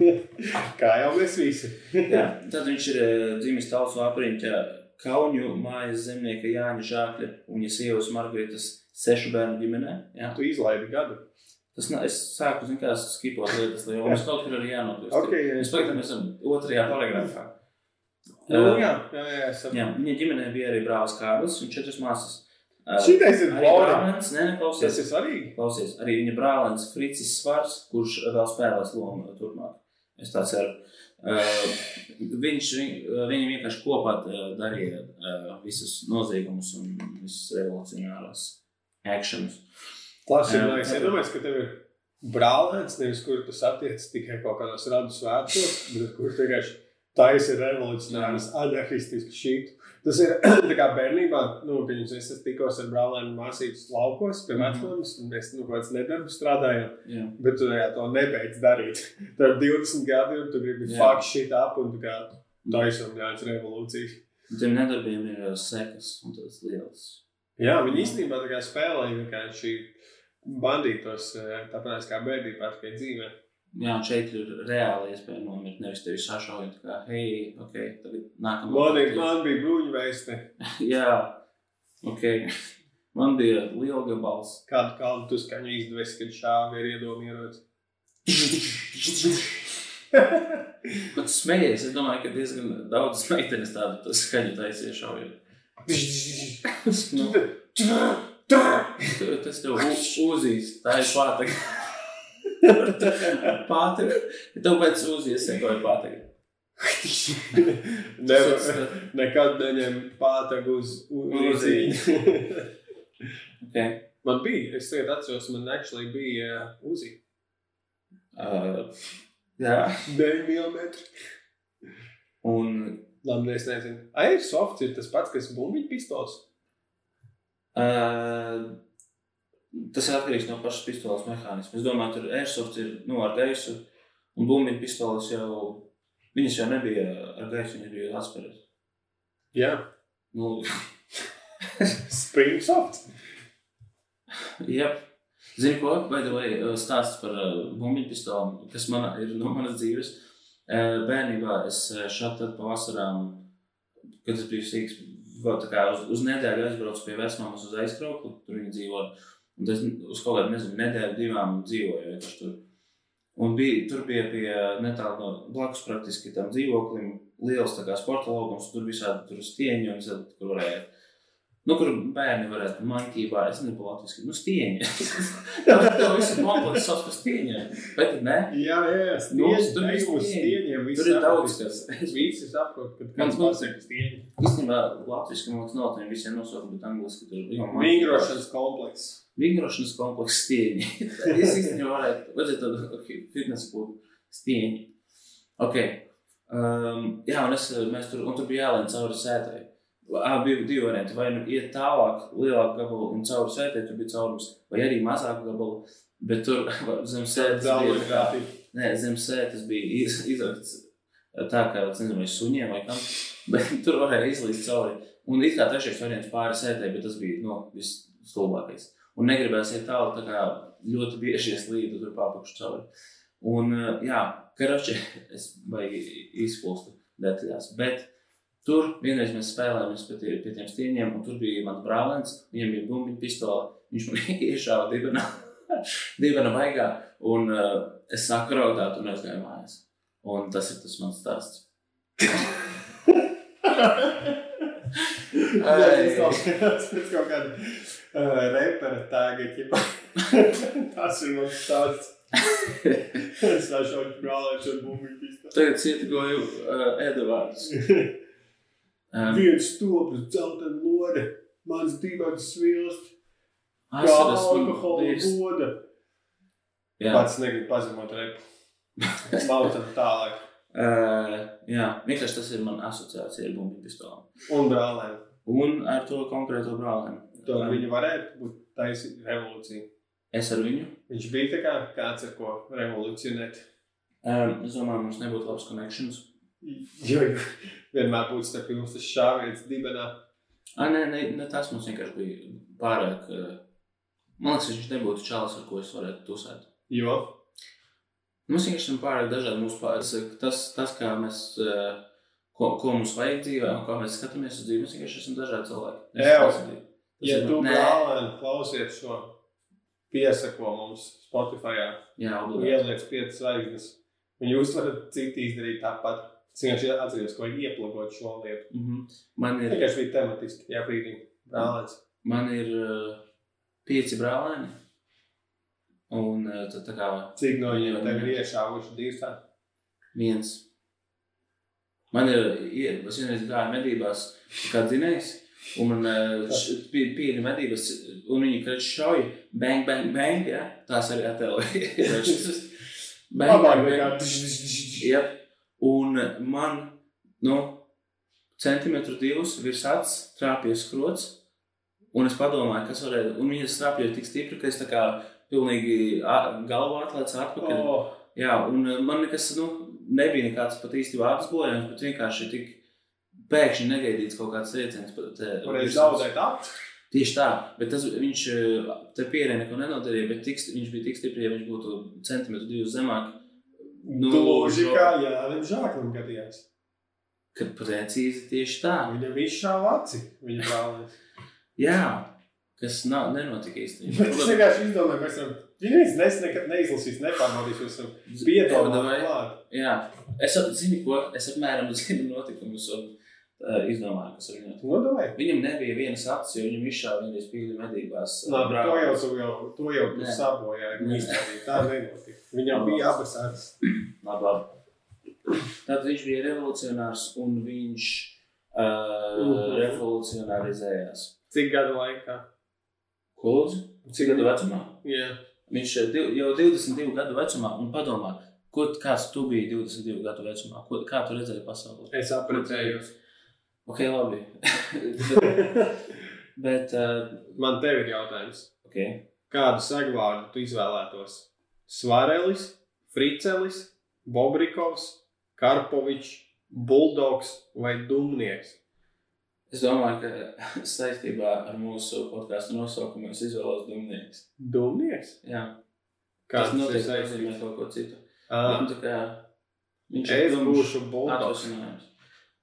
Speaker 2: Kā jau mēs visi.
Speaker 3: Jā, tad viņš ir eh, dzimis Talsu apriņķa Kauņu mājas zemnieka Jāņa Žākļa un viņa sievas Margaritas sešu bērnu ģimenē. Jā.
Speaker 2: Tu izlaidi gadu.
Speaker 3: Tas nav, es sāku, kā, skipot lietas, lai mums kaut kur arī jānokļūst.
Speaker 2: Okay, jā.
Speaker 3: Mēs pagaidām esam otrajā paragrāfā.
Speaker 2: Nu,
Speaker 3: Eh,
Speaker 2: jā, jā, jā,
Speaker 3: jā, viņa ģimenē bija arī brālis Kārlis un četras māsas. Eh,
Speaker 2: Šitais ir
Speaker 3: brālēns, nē,
Speaker 2: Tas
Speaker 3: neklausies.
Speaker 2: ir svarīgi.
Speaker 3: Klausies, arī viņa brālēns Fricis Svars, kurš vēl spēlēs lomu turpmāk. Es tā ceru. Uh, viņš viņ, viņi vienkārši kopā uh, darīja uh, visus noziegumus un visas revolucionārās akcijas.
Speaker 2: Tas ir
Speaker 3: jā.
Speaker 2: Iedomājies, ka tev ir brālēns, nevis kur tu satiec tikai kaut kādos radu svētkos, bet kur vienkārši taisa revolucionāras, anarchistiskas šītu. Tas ir kā bērnībā, nu, pieņems, es tikos ar brālēnu māsītes laukos pie
Speaker 3: Mhm.
Speaker 2: vecmāmas, un mēs, nu, kāds nedarbu strādājām,
Speaker 3: Jā,
Speaker 2: bet tu jā, to nebeidz darīt. Ir 20 gadi, un tu gribi fuck shit up, un tu kā taisam jāiet revolūcijas.
Speaker 3: tiem nedarbiem ir uh, sekas un tas liels.
Speaker 2: Jā, viņi īstenībā tā kā spēlēja vienkārši bandītos, eh, tāpēc kā bērnībā, tikai dzīvē.
Speaker 3: Jā, un šeit ir reāli iespēja nomirt. Nevis tevi sašaujot, kā, hei, ok, tagad nākamā.
Speaker 2: Man, ir, man bija bruņveiste,
Speaker 3: Jā, ok. Man bija liela gabals.
Speaker 2: kādu kalnu tu skaņu izdevies, kad šāvi ir iedomi ierodas.
Speaker 3: Ko tu smejies? Es domāju, ka diezgan daudz meitenes tādu skaņu taisīja šaujot. Nu, tu- tas tev uzīs. Tā ir pātaga. Pātaga. Tev pēc uzīs sekoja pātaga.
Speaker 2: Nevar, nekad neņem pātagu uz uzīņu.
Speaker 3: Okay.
Speaker 2: man bija, es tagad atceros, man actually bija uh, uzi.
Speaker 3: Uh, jā.
Speaker 2: 9 mm.
Speaker 3: Un
Speaker 2: Labi, es nezinu. Airsoft ir tas pats, kas bumbiņu pistols.
Speaker 3: Uh, tas ir atkarīgs no pašas pistoles mehānisma. Es domāju, tur airsoft ir nu, ar gaisu, un bumbiņu pistoles jau, viņas jau nebija ar gaisu, viņas bija atspēras.
Speaker 2: Jā,
Speaker 3: Nu,
Speaker 2: Springsoft.
Speaker 3: Jā, zinu, ko? Vai tu vai stāsts par bumbiņu pistoli, kas man ir no manas dzīves. Bērnībā es šādi pavasarām, kad es biju sīgs, tā kā uz, uz nedēļu aizbraucu pie vecmāmas uz aizkraukli, tur viņa dzīvo. Un tas uz kaut kādu, nezinu, nedēļu, divām dzīvoju vienkārši tur. Un bija, tur bija pie netālu no blakus praktiski tam dzīvoklim liels tā kā sporta laukums, tur visādi tur stieņi un visādi, kur varēja Nu, kur bērni varētu mankībā, es nezinu, latviešu, nu, stieņi. Tev viss ir komplekss savs par stieņiem, bet ne?
Speaker 2: Jā, jā.
Speaker 3: Nu,
Speaker 2: Stieņi,
Speaker 3: tur
Speaker 2: tur
Speaker 3: ir stieņi.
Speaker 2: stieņiem. visi
Speaker 3: Tur ir daudz kas.
Speaker 2: Visi saprot, ka kāds pasaka stieņi.
Speaker 3: Īstenībā man liekas nav tiem visiem nosaukumi, bet angliski tur ir.
Speaker 2: Vingrošanas komplekss.
Speaker 3: Vingrošanas komplekss stieņi. es īstenībā varētu, vajadzētu tādu fitness klubu stieņi. Ok. Um, jā, un es, mēs tur, un tur bija jālēn cauri sētai. Ā, bija varianti. Vai nu iet tālāk, lielāku gabalu un cauri sētai, tur bija caurums, vai arī mazāku gabalu. Bet tur zem sēdes bija tā, Nē, zem sēdes bija iz, izrakts tā, kā nezinu, vai suņiem vai kam. Bet tur varēja izlīst cauri. Un it kā trešais variants pāri sēdē, bet tas bija nu, visstulbākais. Un negribēs iet tālu, tā kā ļoti bieži es līdu tur papakšu cauri. Un, jā, karači, es baigi izpulstu detaļās. Bet tur vienreiz mēs spēlējāmies pie, tie, pie tiem stieņiem, un tur bija mans brālēns, viņam bija bumbiņa pistola. Viņš man iešāva dibenā, dibena baigā, un uh, es sāku raudāt un aizgāju mājās. Un tas ir tas mans stāsts.
Speaker 2: Tas klausījās pēc kaut kāda uh, repera tēga, ķipa. Tas ir mans stāsts. Es šauju brālēšu ar bumbiņu pistoli.
Speaker 3: Tagad cietikoju uh, Edvards. Um,
Speaker 2: Viens stopes, dzeltena lode, mans dibens svilst, kā
Speaker 3: asaras
Speaker 2: alkohola
Speaker 3: bijis.
Speaker 2: goda.
Speaker 3: Jā,
Speaker 2: Pats negribu pazemot repu. Mautam tālāk.
Speaker 3: uh, jā, vienkārši tas ir man asociācija ar bumbu pistoli.
Speaker 2: Un brālēm.
Speaker 3: Un ar to konkrēto brālēnu.
Speaker 2: To viņa varētu būt taisīt revolūcija.
Speaker 3: Es ar viņu.
Speaker 2: Viņš bija tā kā kāds, ar ko revolucionēt.
Speaker 3: Um, es domāju, mums nebūtu labs connections.
Speaker 2: Jo jo vienmēr būtu starp jums tas šāviens dibenā.
Speaker 3: Ah, nē, nē, ne, tas mums vienkārši bija pārāk. Man liekas, viņš nebūtu čalis, ar ko es varētu tusēt.
Speaker 2: Jo
Speaker 3: Mums vienkārši ir pārāk dažādi mūsu pārējais. Tas, tas, kā mēs, ko, ko mums vajag dzīvē, un kā mēs skatāmies uz dzīvi, mēs vienkārši esam dažādi cilvēki. Es
Speaker 2: Jā. Ja tu
Speaker 3: Nē.
Speaker 2: brālēni klausies šo piesako mums Spotify, ieliec piecas zvaigznes, un jūs varat citi izdarīt tāpat. Es vienkārši atceros, ko ieplagot šo lietu.
Speaker 3: Mhm. Man ir,
Speaker 2: Vienkārši bija tematiski, jā, brīdī. Brālēns.
Speaker 3: man ir uh, pieci brālēni. Un uh, tad tā kā
Speaker 2: Cik no viņiem tev ir iešāvuši divas tā?
Speaker 3: viens. Man ir, ie- es vienreiz gāju medībās kā dzinējs. Un man bija pīri medības, un viņi kad šauja, bang, bang, bang, ja? tās arī attēloja. bang, bang,
Speaker 2: nekā
Speaker 3: bang. Jep. Un man, nu, centimetru divus virs acis trāpīja skrots, un es padomāju, kas varētu, un viņas trāpīja tik stipri, ka es tā kā pilnīgi galvu atlēcu atpakaļ.
Speaker 2: Oh,
Speaker 3: Jā, un man nekas, nu, nebija nekāds pat īstenībā apsbojājums, bet vienkārši tik pēkšņi negaidīts kaut kāds trieciens.
Speaker 2: varēja zaudēt acis.
Speaker 3: Tieši tā, bet tas, viņš te pierē neko nenodarīja, bet tik, viņš bija tik stipri, ja viņš būtu centimetru divus zemāk, Nu,
Speaker 2: Gluži
Speaker 3: žo-
Speaker 2: kā Jānim Žāklim gadījās.
Speaker 3: kad precīzi tieši tā.
Speaker 2: Viņam viss šāva aci, viņa brālēns.
Speaker 3: Jā, kas nav, nenotika
Speaker 2: Bet es
Speaker 3: īstenībā.
Speaker 2: vienkārši izdomāju, ka esam. Viņas nes nekad neizlasīs, nepārbaudīs, jūs
Speaker 3: vai-
Speaker 2: klāt.
Speaker 3: Jā, es zinu, ko, es apmēram zinu notikumus un uh, izdomāju, kas viņu notika.
Speaker 2: Nu, davai.
Speaker 3: Viņam nebija vienas acis, jo viņam izšāva vienreiz pīļu medībās. uh,
Speaker 2: Labi, to jau tu jau, to jau tu sabojāji.
Speaker 3: Nē.
Speaker 2: izdarīji. Tā nenotika. Viņam bija abas acis.
Speaker 3: Labi, labi. Tad viņš bija revolucionārs un viņš uh,
Speaker 2: Mhm.
Speaker 3: revolucionārizējās.
Speaker 2: Cik gadu laikā?
Speaker 3: Ko lūdzu? Cik gadu vecumā?
Speaker 2: Jā.
Speaker 3: Viņš ir jau 22 gadu vecumā un padomā, ko, kāds tu biji 22 gadu vecumā, ko, kā tu redzēji pasauli.
Speaker 2: Es aprecējos.
Speaker 3: Ok, labi. bet, uh,
Speaker 2: Man tev ir jautājums.
Speaker 3: okay.
Speaker 2: Kādu sagvārdu tu izvēlētos? Svarelis, Fricelis, Bobrikovs, Karpovičs, Buldogs vai Dumnieks?
Speaker 3: es domāju, ka saistībā ar mūsu podkāstu nosaukumu es izvēlos Dumnieks.
Speaker 2: Dumnieks?
Speaker 3: Jā,
Speaker 2: Kāds
Speaker 3: tas noteikti nozīmē kaut ko citu.
Speaker 2: Ah,
Speaker 3: Nu, tā kā viņš
Speaker 2: Es būšu Buldogs.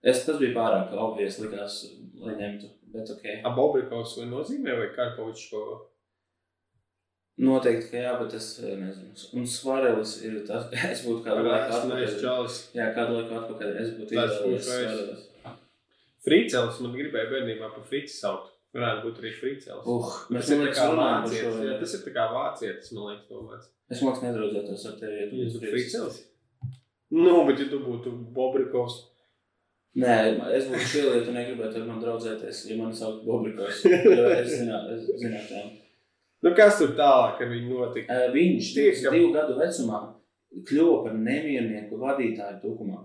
Speaker 3: Es, tas bija pārāk obvies, likās, lai ņemtu. Bet ok.
Speaker 2: A Bobrikovs vai nozīmē vai Karpovičs ko?
Speaker 3: Noteikti, ka jā, bet es eh, nezinu. Un svarelis ir tas, es būtu kādu laiku atpakaļ.
Speaker 2: čalis.
Speaker 3: Jā, kādu laiku atpakaļ es būtu izvēlējies.
Speaker 2: Frīcelis man gribēja bērnībā pa Frici saukt. Varētu būt arī Frīcelis.
Speaker 3: Uh, mēs
Speaker 2: Tas ir kā vācietis. Jā, tas ir tā kā vācietis, man liekas, domāts.
Speaker 3: Es māks nedraudzētos ar tevi, ja tu būtu.
Speaker 2: Frīcelis? Nu, bet ja tu būtu Bobrikovs,
Speaker 3: Nē, es būtu šī lieta, negribētu ar mani draudzēties, ja mani sauc Bobrikos. Es zinātu, zinātu,
Speaker 2: nu kas tur tālāk ar viņu notika?
Speaker 3: Viņš
Speaker 2: Tieši,
Speaker 3: divu gadu vecumā kļuva par nemiernieku vadītāju tukumā.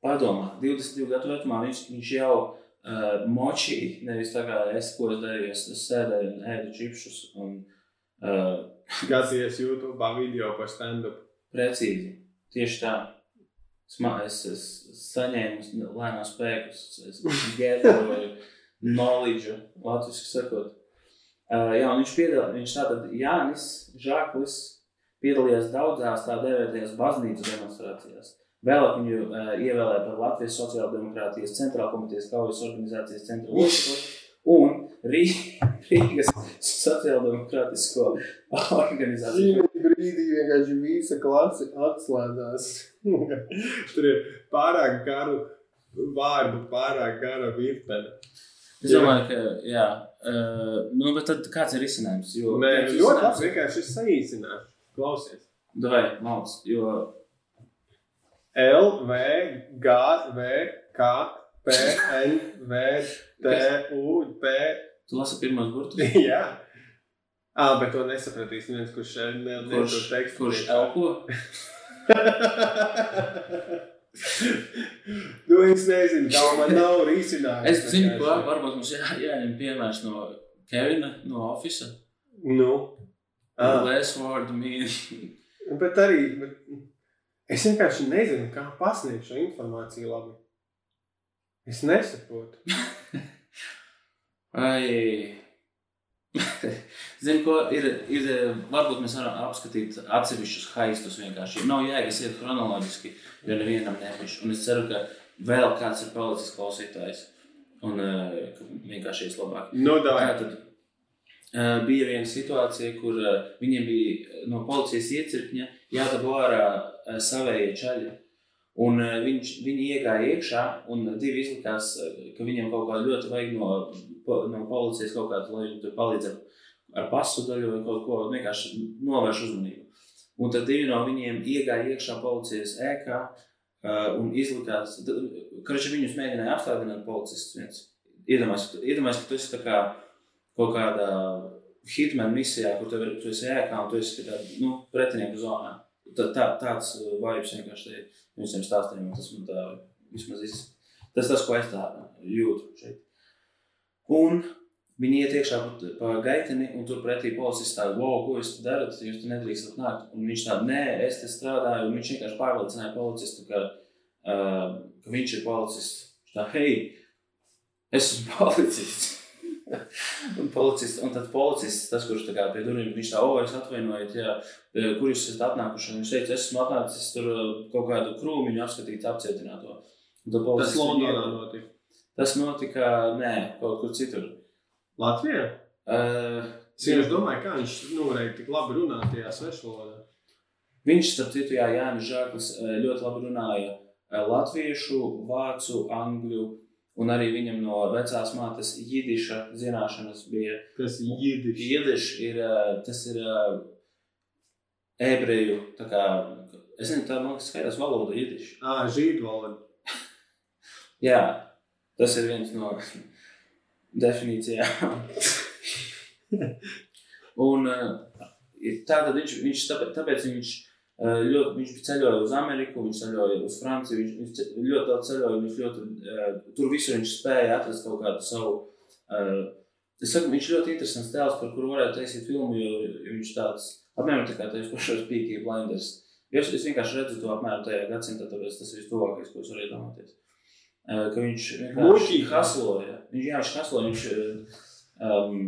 Speaker 3: Padomā, 22 gadu vecumā viņš, viņš jau uh, močīja, nevis tā kā es, ko es darīju, es sēdēju un ēdu čipšus un uh,
Speaker 2: Skaties YouTube video par stand-up.
Speaker 3: precīzi. Tieši tā. Es, es saņēmu lēnās spēkus, es gatavoju knowledge, latviešu sakot. Uh, jā, viņš piedalījās, viņš tātad Jānis Žāklis piedalījās daudzās tā dēvētajās baznīcu demonstrācijās. Vēlāk viņu uh, ievēlēja par Latvijas sociāldemokrātijas centrāla komitejas kaujas organizācijas centra locekli un Rī- Rīgas sociāldemokrātisko organizāciju.
Speaker 2: Šī brīdī vienkārši visa klase atslēdzās. Tur ir pārāk garu vārdu pārāk gara virkne.
Speaker 3: Es domāju, ka, jā, uh, nu, bet tad kāds ir risinājums? Jo,
Speaker 2: Nē,
Speaker 3: kāds ir
Speaker 2: ļoti
Speaker 3: risinājums?
Speaker 2: labi. Vienkārši es saīsināšu. Klausies.
Speaker 3: Davai, malc, jo
Speaker 2: L, V, G, V, K, P, N, V, T, U, P.
Speaker 3: tu lasi pirmos burtus.
Speaker 2: Jā. Ah, bet to nesapratīs neviens, kurš ne,
Speaker 3: Kurš,
Speaker 2: to tekstu
Speaker 3: kurš elpo?
Speaker 2: nu, es nezinu, kā man nav risinājums.
Speaker 3: Es zinu, ko varbūt mums jā, jāņem piemērs no Kevina, no Office.
Speaker 2: Nu. Ah.
Speaker 3: Less word mean.
Speaker 2: Bet arī, bet es vienkārši nezinu, kā pasniegt šo informāciju labi. Es nesaprotu.
Speaker 3: Vai... Zinu, ko ir, ir. Varbūt mēs varam apskatīt atsevišķus haistus vienkārši. Nav jēgas iet chronoloģiski, jo nevienam nepiš. Un es ceru, ka vēl kāds ir palicis klausītājs. Un ka vienkārši ies labāk.
Speaker 2: Nu, davai.
Speaker 3: Tātad uh, bija viena situācija, kur uh, viņiem bija no policijas iecirkņa jādabū ārā savējie čaļi. Un viņš, viņi iegāja iekšā, un divi izlikās, ka viņiem kaut kā ļoti vajag no, no policijas kaut kādu, lai viņi tur palīdzētu ar pasu daļu vai kaut ko vienkārši novērš uzmanību. Un tad divi no viņiem iegāja iekšā policijas ēkā uh, un izlikās, ka viņus mēģināja apstādināt policists viens. Iedomājieties, ka- iedomājieties, ka tu esi kā kaut kādā hitman misijā, kur tev tu esi ēkā un tu esi kā, nu, pretinieku zonā. Tā, tā, tāds vibes vienkārši te visiem stāstījumiem, tas man tā vismaz iz... Tas tas, ko es tā jūtu šeit. Un viņi iet iekšā pa- gaiteni un tur pretī policists tā, wow, ko jūs darat, jūs te nedrīkstat nākt. Un viņš tā, nē, es te strādāju, un viņš vienkārši pārliecināja policistu, ka, uh, ka viņš ir policists. Viņš tā, hei, es esmu policists. un, policists, un tad policists, tas, kurš kā pie durvīm, viņš tā, o, es atvainojos, jā, kur jūs esat atnākuši. Un Viņš teica, es esmu atnācis tur e, kaut kādu krūmiņu apskatīt, apcietināto. Un tad
Speaker 2: Tas Londonā notika.
Speaker 3: Tas notika, nē, kaut kur citur.
Speaker 2: Latvijā?
Speaker 3: Uh,
Speaker 2: Es vienkārši domāju, kā viņš varēja tik labi runāt tajā svešvalodā.
Speaker 3: Viņš, starp citu, jā, Jānis Žāklis e, ļoti labi runāja e, latviešu, vācu, angļu, un arī viņam no vecās mātes jidiša zināšanas bija.
Speaker 2: Tas ir jidiš.
Speaker 3: Jidiš ir, tas ir ebreju, tā kā, es nezinu, tā man liekas skaidrs valoda jidiš.
Speaker 2: Ā, žīdu valoda.
Speaker 3: Jā, tas ir viens no definīcijām. un eh, tātad viņš, viņš tāpēc, tāpēc viņš eh, ļoti, viņš ceļoja uz Ameriku, viņš ceļoja uz Franciju, viņš, viņš ļoti daudz ceļoja, viņš ļoti, eh, tur visur viņš spēja atrast kaut kādu savu, es saku, viņš ļoti interesants tēls, par kuru varētu taisīt filmu, jo viņš tāds, apmēram tā kā taisa pašos Peaky Blinders. Es, es vienkārši redzu to apmēram tajā gadsimtā, tāpēc tas ir vistuvākais, ko es varu iedomāties. Ka viņš vienkārši hasloja. Viņš, viņš hasloja, viņš um,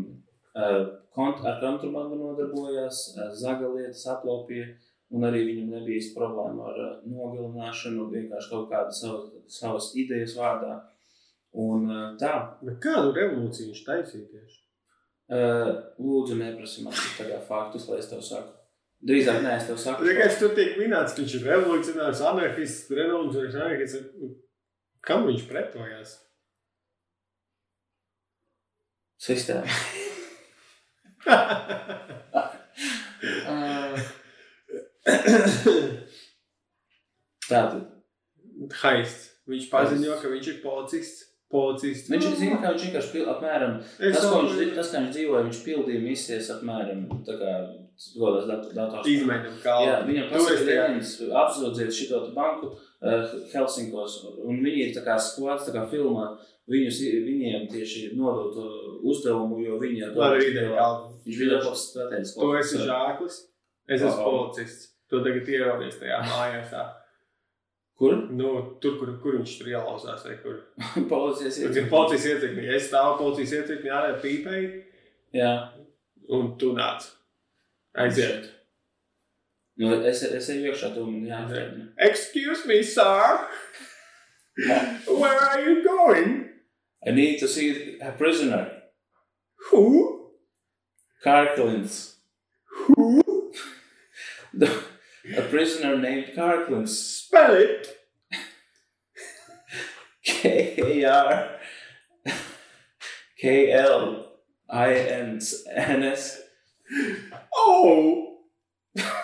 Speaker 3: kont ar kontrabandu nodarbojās, uh, zaga lietas aplaupīja, un arī viņam nebija problēma ar nogalināšanu, vienkārši kaut kāda savas, savas idejas vārdā. Un tā,
Speaker 2: Bet kādu revolūciju viņš taisīja tieši?
Speaker 3: lūdzu, neprasi man tagad faktus, lai es tev saku. Drīzāk, nē, es tev saku.
Speaker 2: Vienkārši tur tiek minēts, ka viņš ir revolucionārs, anarchists, revolucionārs, anarchists. Kam viņš pretojās?
Speaker 3: Sistēma. Tātad.
Speaker 2: Haists. Viņš paziņo, ka viņš ir policists. Policists.
Speaker 3: Viņš zina, ka viņš vienkārši pil, apmēram Tas, ko viņš, tas, kā viņš dzīvoja, viņš pildīja misijas apmēram tā kā godās dators.
Speaker 2: Izmēģinām kalnu.
Speaker 3: Jā, viņam pasaka,
Speaker 2: tajā-
Speaker 3: Leņins apsūdziet šito banku Helsinkos, un viņi ir tā kā skvāds, tā kā filmā, viņus, viņiem tieši nodot uh, uzdevumu, jo viņi
Speaker 2: Labi, ideja kalnu.
Speaker 3: Viņš bija labs stratēģis.
Speaker 2: Tu esi žāklis. Es esmu policists. Tu tagad ierodies tajā mājās.
Speaker 3: Kur?
Speaker 2: Nu, tur, kur, kur viņš tur ielauzās. Vai kur.
Speaker 3: Policijas
Speaker 2: Tur ir
Speaker 3: iecirkņi.
Speaker 2: policijas iecirkņi. Es stāvu policijas iecirkņī, ārā pīpēji,
Speaker 3: Jā.
Speaker 2: un tu nāc. Aiziet.
Speaker 3: Nu, es, es eju iekšā, tu man.
Speaker 2: Excuse me, sir. Where are you going?
Speaker 3: I need to see a prisoner.
Speaker 2: Who?
Speaker 3: Karklins.
Speaker 2: Who?
Speaker 3: the, a prisoner named Karklins.
Speaker 2: Spell it.
Speaker 3: K A R K L I N N S.
Speaker 2: Oh!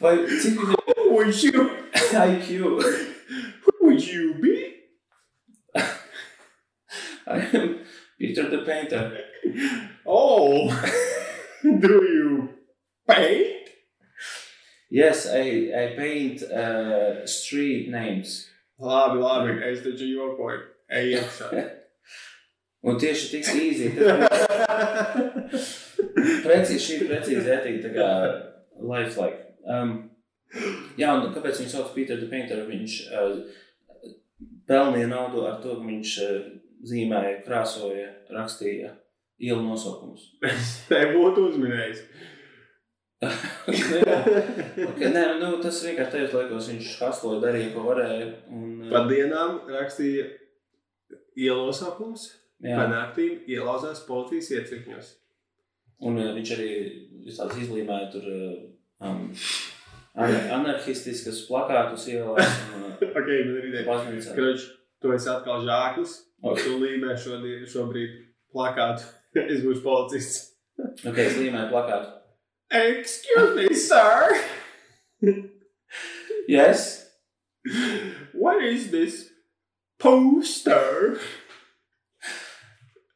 Speaker 3: Vai, cik
Speaker 2: Who would you?
Speaker 3: IQ?
Speaker 2: Who would you be?
Speaker 3: I am Peter the Painter.
Speaker 2: Oh! Do you paint?
Speaker 3: Yes, I, I paint uh, street names.
Speaker 2: Labi, labi, es taču jokoju. Ej, iekšā.
Speaker 3: Un tieši tik īsi. Precīzi, šī ir precīzi ētīga tā kā lifelike. Um, jā, un kāpēc viņu sauc Peter the Painter? Viņš uh, pelnīja naudu ar to, ka viņš uh, zīmēja, krāsoja, rakstīja ielu nosaukumus.
Speaker 2: Nebūtu uzminējis.
Speaker 3: okay, nē, nu, tas vienkārši tajos laikos viņš hasloja, darīja, ko varēja. Un, uh,
Speaker 2: Pa dienām rakstīja ielasākums, pa
Speaker 3: jā,
Speaker 2: naktīm ielauzās policijas iecirkņos.
Speaker 3: Un uh, viņš arī visādas izlīmēja tur uh, um, anar- anarchistiskas plakātus ielās un uh,
Speaker 2: Ok, man ir ideja.
Speaker 3: baznīcā.
Speaker 2: Kroč, tu esi atkal žāklis, un
Speaker 3: Ok.
Speaker 2: tu līmē šodien, šobrīd plakātu. es būšu policists.
Speaker 3: Ok, es līmēju plakātu.
Speaker 2: Excuse me, sir!
Speaker 3: Yes?
Speaker 2: What is this poster?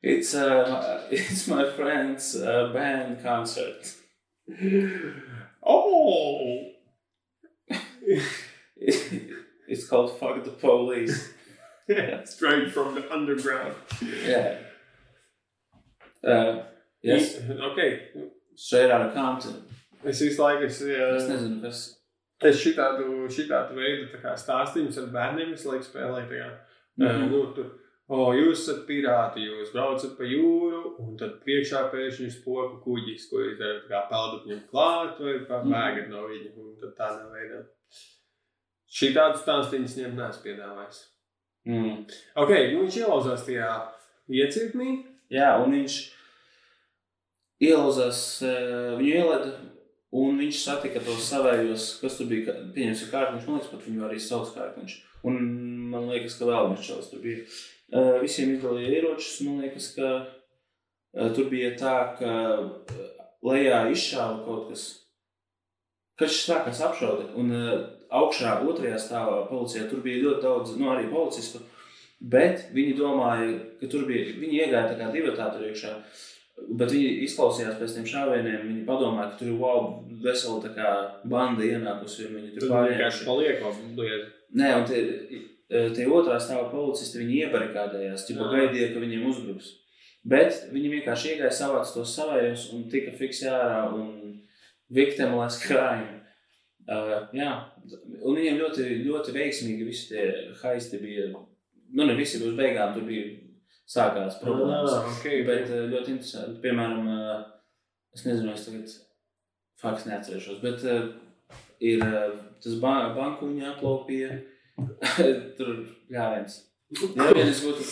Speaker 3: It's uh, it's my friend's uh, band concert.
Speaker 2: Oh!
Speaker 3: it's called "Fuck the Police."
Speaker 2: yeah, Straight from the underground.
Speaker 3: Yeah. Uh, yes.
Speaker 2: Ok,
Speaker 3: Straight out of Compton.
Speaker 2: es visu laiku es,
Speaker 3: Es
Speaker 2: uh,
Speaker 3: nezinu, kas.
Speaker 2: es šitādu, šitādu veidu stāstījumus ar bērniem visu laiku spēlēju. Mm. -hmm. nu, tur, o, jūs esat pirāti, jūs braucat pa jūru, un tad priekšā pēkšņi spoku kuģis, ko jūs darat, kā peldat viņam klāt, vai
Speaker 3: Mhm.
Speaker 2: pabēgat no viņa, un tad tādā veidā. Šitādu stāstījumus viņam neesmu piedāvājis.
Speaker 3: Mm.
Speaker 2: Ok, nu viņš ielauzās tajā iecirknī.
Speaker 3: Jā, un viņš ielauzās, eh, viņu ieleda, un viņš satika tos savējos, kas tur bija. Pieņemsim, kārtiņš, man liekas, pat viņu arī sauc kārtiņš. Un man liekas, ka vēl viens čels tur bija. Eh, Visiem izdalīja ieročus, man liekas, ka eh, tur bija tā, ka eh, lejā izšāva kaut kas. Kad šis sākās apšaude, un augšā otrajā stāvā policijā tur bija ļoti daudz, nu arī policistu, bet viņi domāja, ka tur bija, viņi iegāja tā kā divatā tur iekšā, bet viņi izklausījās pēc tiem šāvieniem, viņi padomāja, ka tur ir wow, vesela banda ienākusi, viņi tur
Speaker 2: vienkārši paliek lieta.
Speaker 3: Nē, un tie, tie otrā stāva policisti, iebarikādējās,
Speaker 2: Jā.
Speaker 3: gaidīja, ka viņiem uzbruks. Bet viņi vienkārši iegāja savāc tos savējos un tika fiksi ārā un victimless crime. Uh, jā, un viņiem ļoti, ļoti veiksmīgi visi tie haisti bija. Nu, ne visi uz beigām tur bija sākās problēmas.
Speaker 2: Ah, ok,
Speaker 3: Bet uh, ļoti interesanti. Piemēram, uh, es nezinu, es tagad fakts neatcerēšos, bet uh, ir uh, tas ba banku viņa aplaupīja. tur gājiens. Ja viens būtu,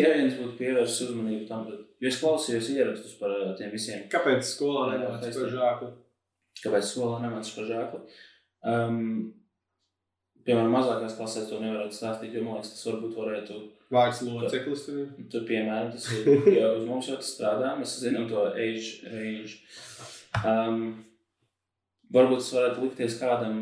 Speaker 3: ja viens būtu pievērsis uzmanību tam, tad, jo es klausījos ierakstus par uh, tiem visiem,
Speaker 2: Kāpēc skolā
Speaker 3: Jā,
Speaker 2: nemācās par žāku?
Speaker 3: kāpēc skolā nemācās par žākli. Um, piemēram, mazākās klasēs to nevarētu stāstīt, jo man liekas, tas varbūt varētu
Speaker 2: Vārds loceklis tur.
Speaker 3: Tur, piemēram, tas ir jau uz mums jau tas strādā. Mēs zinām to age range. Um, varbūt tas varētu likties kādam,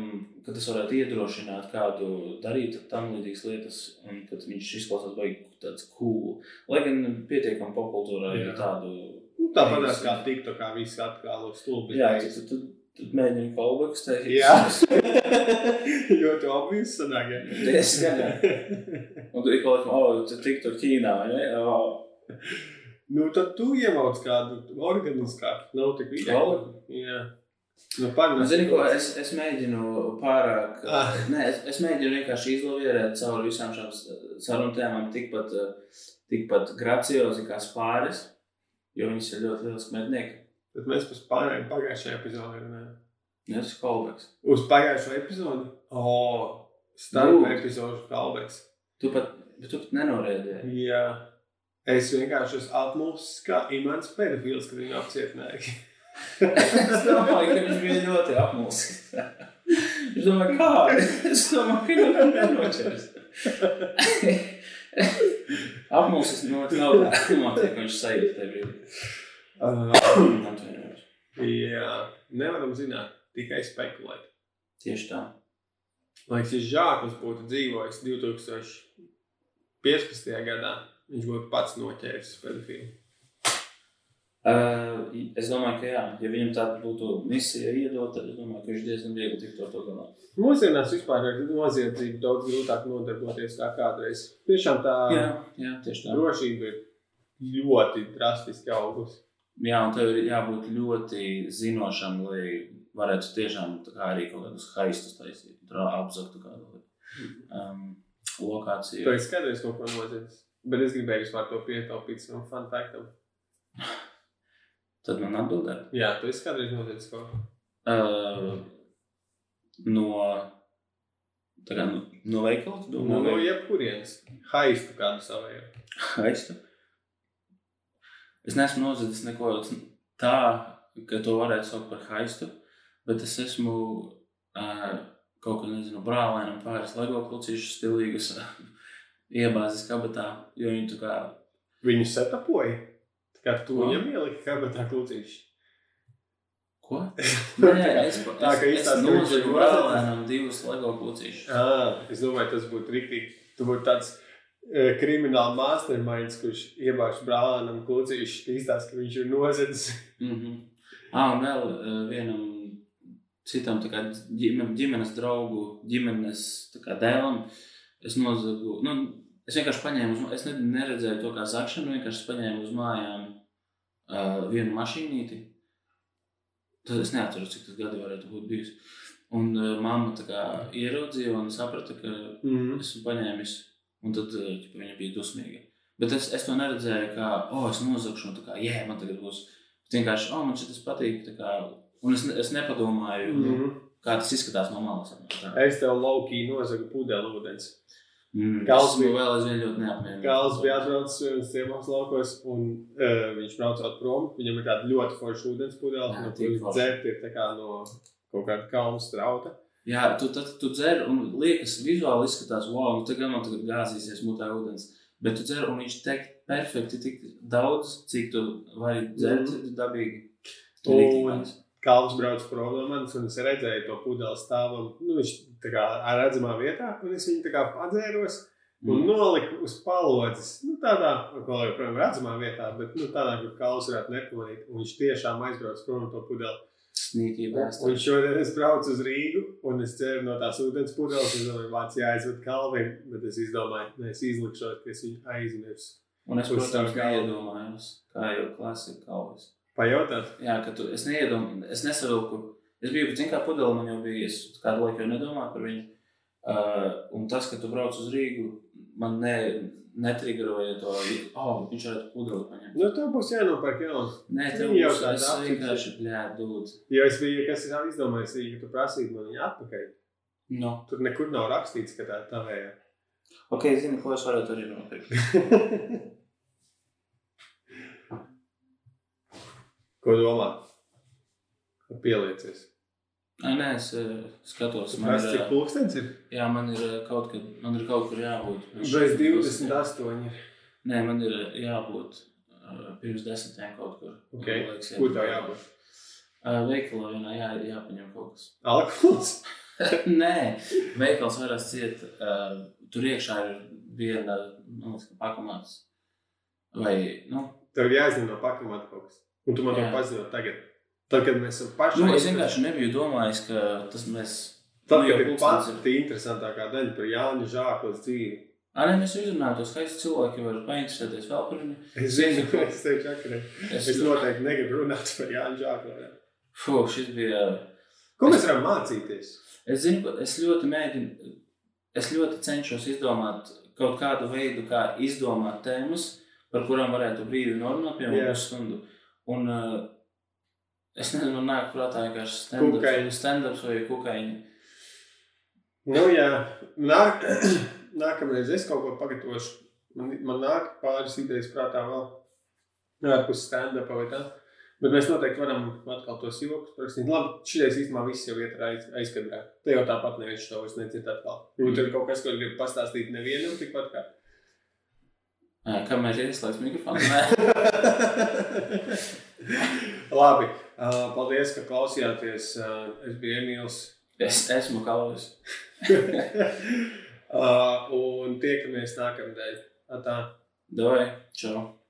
Speaker 3: ka tas varētu iedrošināt kādu darīt tam līdzīgas lietas, un kad viņš izklausās baigi tāds cool. Lai gan pietiekami popkultūrā ir
Speaker 2: Jā.
Speaker 3: tādu.
Speaker 2: Nu, Tāpat kā tikto, kā viss atkal uz stulbi.
Speaker 3: Jā, tu, tu, tu mēģini callbacks taisīt.
Speaker 2: Jā. Ļoti obvious sanāk.
Speaker 3: Diezgan, jā. Un tu ik pa laikam, oh, tu tik tur Ķīnā, vai ne? Oh.
Speaker 2: Nu, tad tu iemauc kādu organiskāku. Nav tik
Speaker 3: Galvu?
Speaker 2: Jā. Nu, parunā.
Speaker 3: Zini, ko es, es mēģinu pārāk.
Speaker 2: Ah.
Speaker 3: Nē, es, es mēģinu vienkārši izlavierēt cauri visām šām sarunu tēmām, tikpat, tikpat graciozi kā spāris, jo viņas ir ļoti liels mednieki.
Speaker 2: Bet mēs par spārnēm pagājušajā epizodē runājām.
Speaker 3: Tas ir kolbeks.
Speaker 2: Uz pagājušo epizodu? O, starp
Speaker 3: Lūdzu.
Speaker 2: epizodu kalbēks.
Speaker 3: Tu pat, tu pat nenorēdēji.
Speaker 2: Jā. Es vienkārši esmu apmulsis kā imants pedofils, kad viņu apcietināja.
Speaker 3: es domāju, ka viņš bija ļoti apmulsis. Es domāju, kā? Es domāju, ka jau nenoķers. Apmulsis no nav notiek, viņš sajūt tevi. Atvainojos.
Speaker 2: Jā, nevaram zināt, tikai spekulēt.
Speaker 3: Tieši tā.
Speaker 2: Lai šis žāklis būtu dzīvojis 2015. gadā, viņš būtu pats noķēris pedofilu.
Speaker 3: Uh, es domāju, ka jā, ja viņam tāda būtu misija iedot, tad es domāju, ka viņš diezgan viegli tiktu ar to galā.
Speaker 2: Mūsdienās vispār ir noziedzība daudz grūtāk nodarboties kā kādreiz. Tiešām tā
Speaker 3: Jā, jā, tieši tā.
Speaker 2: drošība ir ļoti drastiski augusi.
Speaker 3: Jā, un tev ir jābūt ļoti zinošam, lai varētu tiešām arī kaut kādus haistus taisīt, apzaktu kādu um, lokāciju.
Speaker 2: Tu esi kādreiz kaut ko noziedzis, bet es gribēju vispār to pietaupīt savam fun factam.
Speaker 3: Tad man atbildēja.
Speaker 2: Jā, tu esi kādreiz noziedzis kaut ko.
Speaker 3: Uh, no, tā kā, no, no veikala, tu
Speaker 2: No,
Speaker 3: domā,
Speaker 2: no
Speaker 3: vai
Speaker 2: jebkurienes. Haistu kādu savēju.
Speaker 3: haistu? Es neesmu nozadzis neko tā, ka to varētu saukt par haistu, bet es esmu uh, kaut ko, nezinu, brālēnam pāris lego klucīšu stilīgus iebāzis kabatā, jo viņi tā kā
Speaker 2: Viņu setapoja. Kā tu
Speaker 3: Ko?
Speaker 2: viņam ieliki kabatā klucīši.
Speaker 3: Ko? Nē, es, es,
Speaker 2: Tā
Speaker 3: es
Speaker 2: ka viņš ir
Speaker 3: nozagu brālēnam divus LEGO klucīšus.
Speaker 2: Ah, es domāju, tas būtu rīktīgi. Tu būtu tāds e, krimināla masterminds, kurš iebāž brālēnam klucīši, ka izstāsta, ka viņš ir nozadzis.
Speaker 3: Mm -hmm. ah, un vēl uh, vienam citam tā kā ģime- ģimenes draugu, ģimenes tā kā dēlam, es nozagu, nu, es vienkārši paņēmu, uz, es ne, neredzēju to kā zakšanu, vienkārši paņēmu uz mājām uh, vienu mašīnīti. Tad es neatceros, cik tas gadi varētu būt bijis. Un uh, mamma tā kā ieraudzīja un saprata, ka
Speaker 2: Mm.
Speaker 3: esmu paņēmis, un tad uh, viņa bija dusmīga. Bet es, es to neredzēju, kā, oh, es nozagšu, un tā kā, jē, man tagad būs. Bet vienkārši, oh, man šis patīk. Kā, un es, es nepadomāju, mm.
Speaker 2: Mm.
Speaker 3: kā tas izskatās no malas.
Speaker 2: Es tev laukī nozagu pudeli ūdens.
Speaker 3: Mm, esmu
Speaker 2: bija-
Speaker 3: vēl aizvien ļoti neapmierināts.
Speaker 2: Kāls bija atbraucis uz ciemos laukos, un uh, viņš braucot prom. Viņam ir tāda ļoti forša ūdens pudele, no kuras dzert ir tā kā no kaut kāda kalnu strauta.
Speaker 3: Jā, tu, tad, tu dzer, un liekas, vizuāli izskatās, wow, nu tagad man tagad gāzīsies mutē ūdens. Bet tu dzer, un viņš tek perfekti tik daudz, cik tu vari dzert, mm. dabīgi.
Speaker 2: Un- Kalns brauc prom no manis, un es redzēju to pudeli stāvam. Nu, viņš tā kā redzamā vietā, un es viņu tā kā padzēros. Un
Speaker 3: Mm.
Speaker 2: noliku uz palodzes. Nu, tādā, vēl joprojām redzamā vietā, bet nu, tādā, kur kalns varētu nepamanīt. Un viņš tiešām aizbrauc prom no to pudeli.
Speaker 3: Snīkī
Speaker 2: Un šodien es braucu uz Rīgu, un es ceru no tās ūdens pudeles. Es domāju, vāc jāizved kalvim, bet es izdomāju, ne, es izlikšos, ka es viņu aizmirsu.
Speaker 3: Un es, protams, neiedomājos, kā jau klasika kalvis.
Speaker 2: Pajautāt?
Speaker 3: Jā, ka tu, es neiedomājos, es nesavilku. Es biju, zinu, kā pudele man jau bija, es kādu laiku jau nedomāju par viņu. Uh, un tas, ka tu brauc uz Rīgu, man ne, netrigeroja to, oh, viņš varētu pudeli paņemt.
Speaker 2: Nu, tev būs jānopērk jaunu.
Speaker 3: Nē, tev
Speaker 2: jau
Speaker 3: būs, es vienkārši, bļā, dūt.
Speaker 2: Jo es biju, kas ir izdomājis, ka tu prasītu man viņu atpakaļ.
Speaker 3: No.
Speaker 2: Tur nekur nav rakstīts, ka tā ir tavējā.
Speaker 3: Ok, zini, ko es varētu arī nopirkt.
Speaker 2: Ko domā? Pieliecies?
Speaker 3: Ai, nē, es uh, skatos, man
Speaker 2: prasi,
Speaker 3: ir,
Speaker 2: cik
Speaker 3: uh,
Speaker 2: pulkstens ir?
Speaker 3: jā, man ir uh, kaut, kad, man ir kaut kur jābūt.
Speaker 2: Bez 28.
Speaker 3: Nē, man ir jābūt pirms desmitiem kaut kur.
Speaker 2: Ok.
Speaker 3: Man liekas,
Speaker 2: Kur tev jābūt?
Speaker 3: Veikalā vienā jā, jāpaņem kaut kas.
Speaker 2: Alkohols?
Speaker 3: Nē, veikals varas ciet. Tur iekšā ir viena, man liekas, ka pakamāts. Vai, nu,
Speaker 2: Tev ir jāizņem no pakamata kaut kas. Un tu man to paziņo tagad. Tad, kad mēs esam paši.
Speaker 3: nu, es vienkārši nebiju domājis, ka tas mēs.
Speaker 2: Tad,
Speaker 3: nu, jau
Speaker 2: kad ir pats tā interesantākā daļa par Jāņa Žākos dzīvi.
Speaker 3: Nē, mēs izrunājām tos skaistus cilvēki, var painteresēties vēl par viņu.
Speaker 2: Es zinu, ka es teikšu, čakarē.
Speaker 3: Es,
Speaker 2: Es noteikti negribu runāt par Jāņa Žāko.
Speaker 3: Fu, šis bija.
Speaker 2: Ko mēs varam mācīties?
Speaker 3: Es zinu, es ļoti mēģinu, es ļoti cenšos izdomāt kaut kādu veidu, kā izdomāt tēmas, par kurām varētu brīvi norunāt, piemēram, pusstundu. Un uh, es nezinu, man nāk prātā vienkārši stand-ups stand vai kukaiņi.
Speaker 2: Nu, jā, nāk, nākamreiz es kaut ko pagatavošu. Man, man nāk pāris idejas prātā vēl. Ārpus stand-up vai tā. Bet mēs noteikti varam atkal tos joks parakstīt. Labi, šitais īstenībā viss jau iet aiz, aizkadrā. Te jau tāpat neviens to vairs nedzird atkal. Varbūt ir kaut kas, ko grib pastāstīt nevienam tikpat kā.
Speaker 3: Ā, Kamēr ir ieslēgts mikrofons, nē.
Speaker 2: Labi, uh, paldies, ka klausījāties. Uh, es biju Emīls.
Speaker 3: Es esmu kaujas.
Speaker 2: uh, un tiekamies nākamnedēļ. Atā.
Speaker 3: Doj, čau.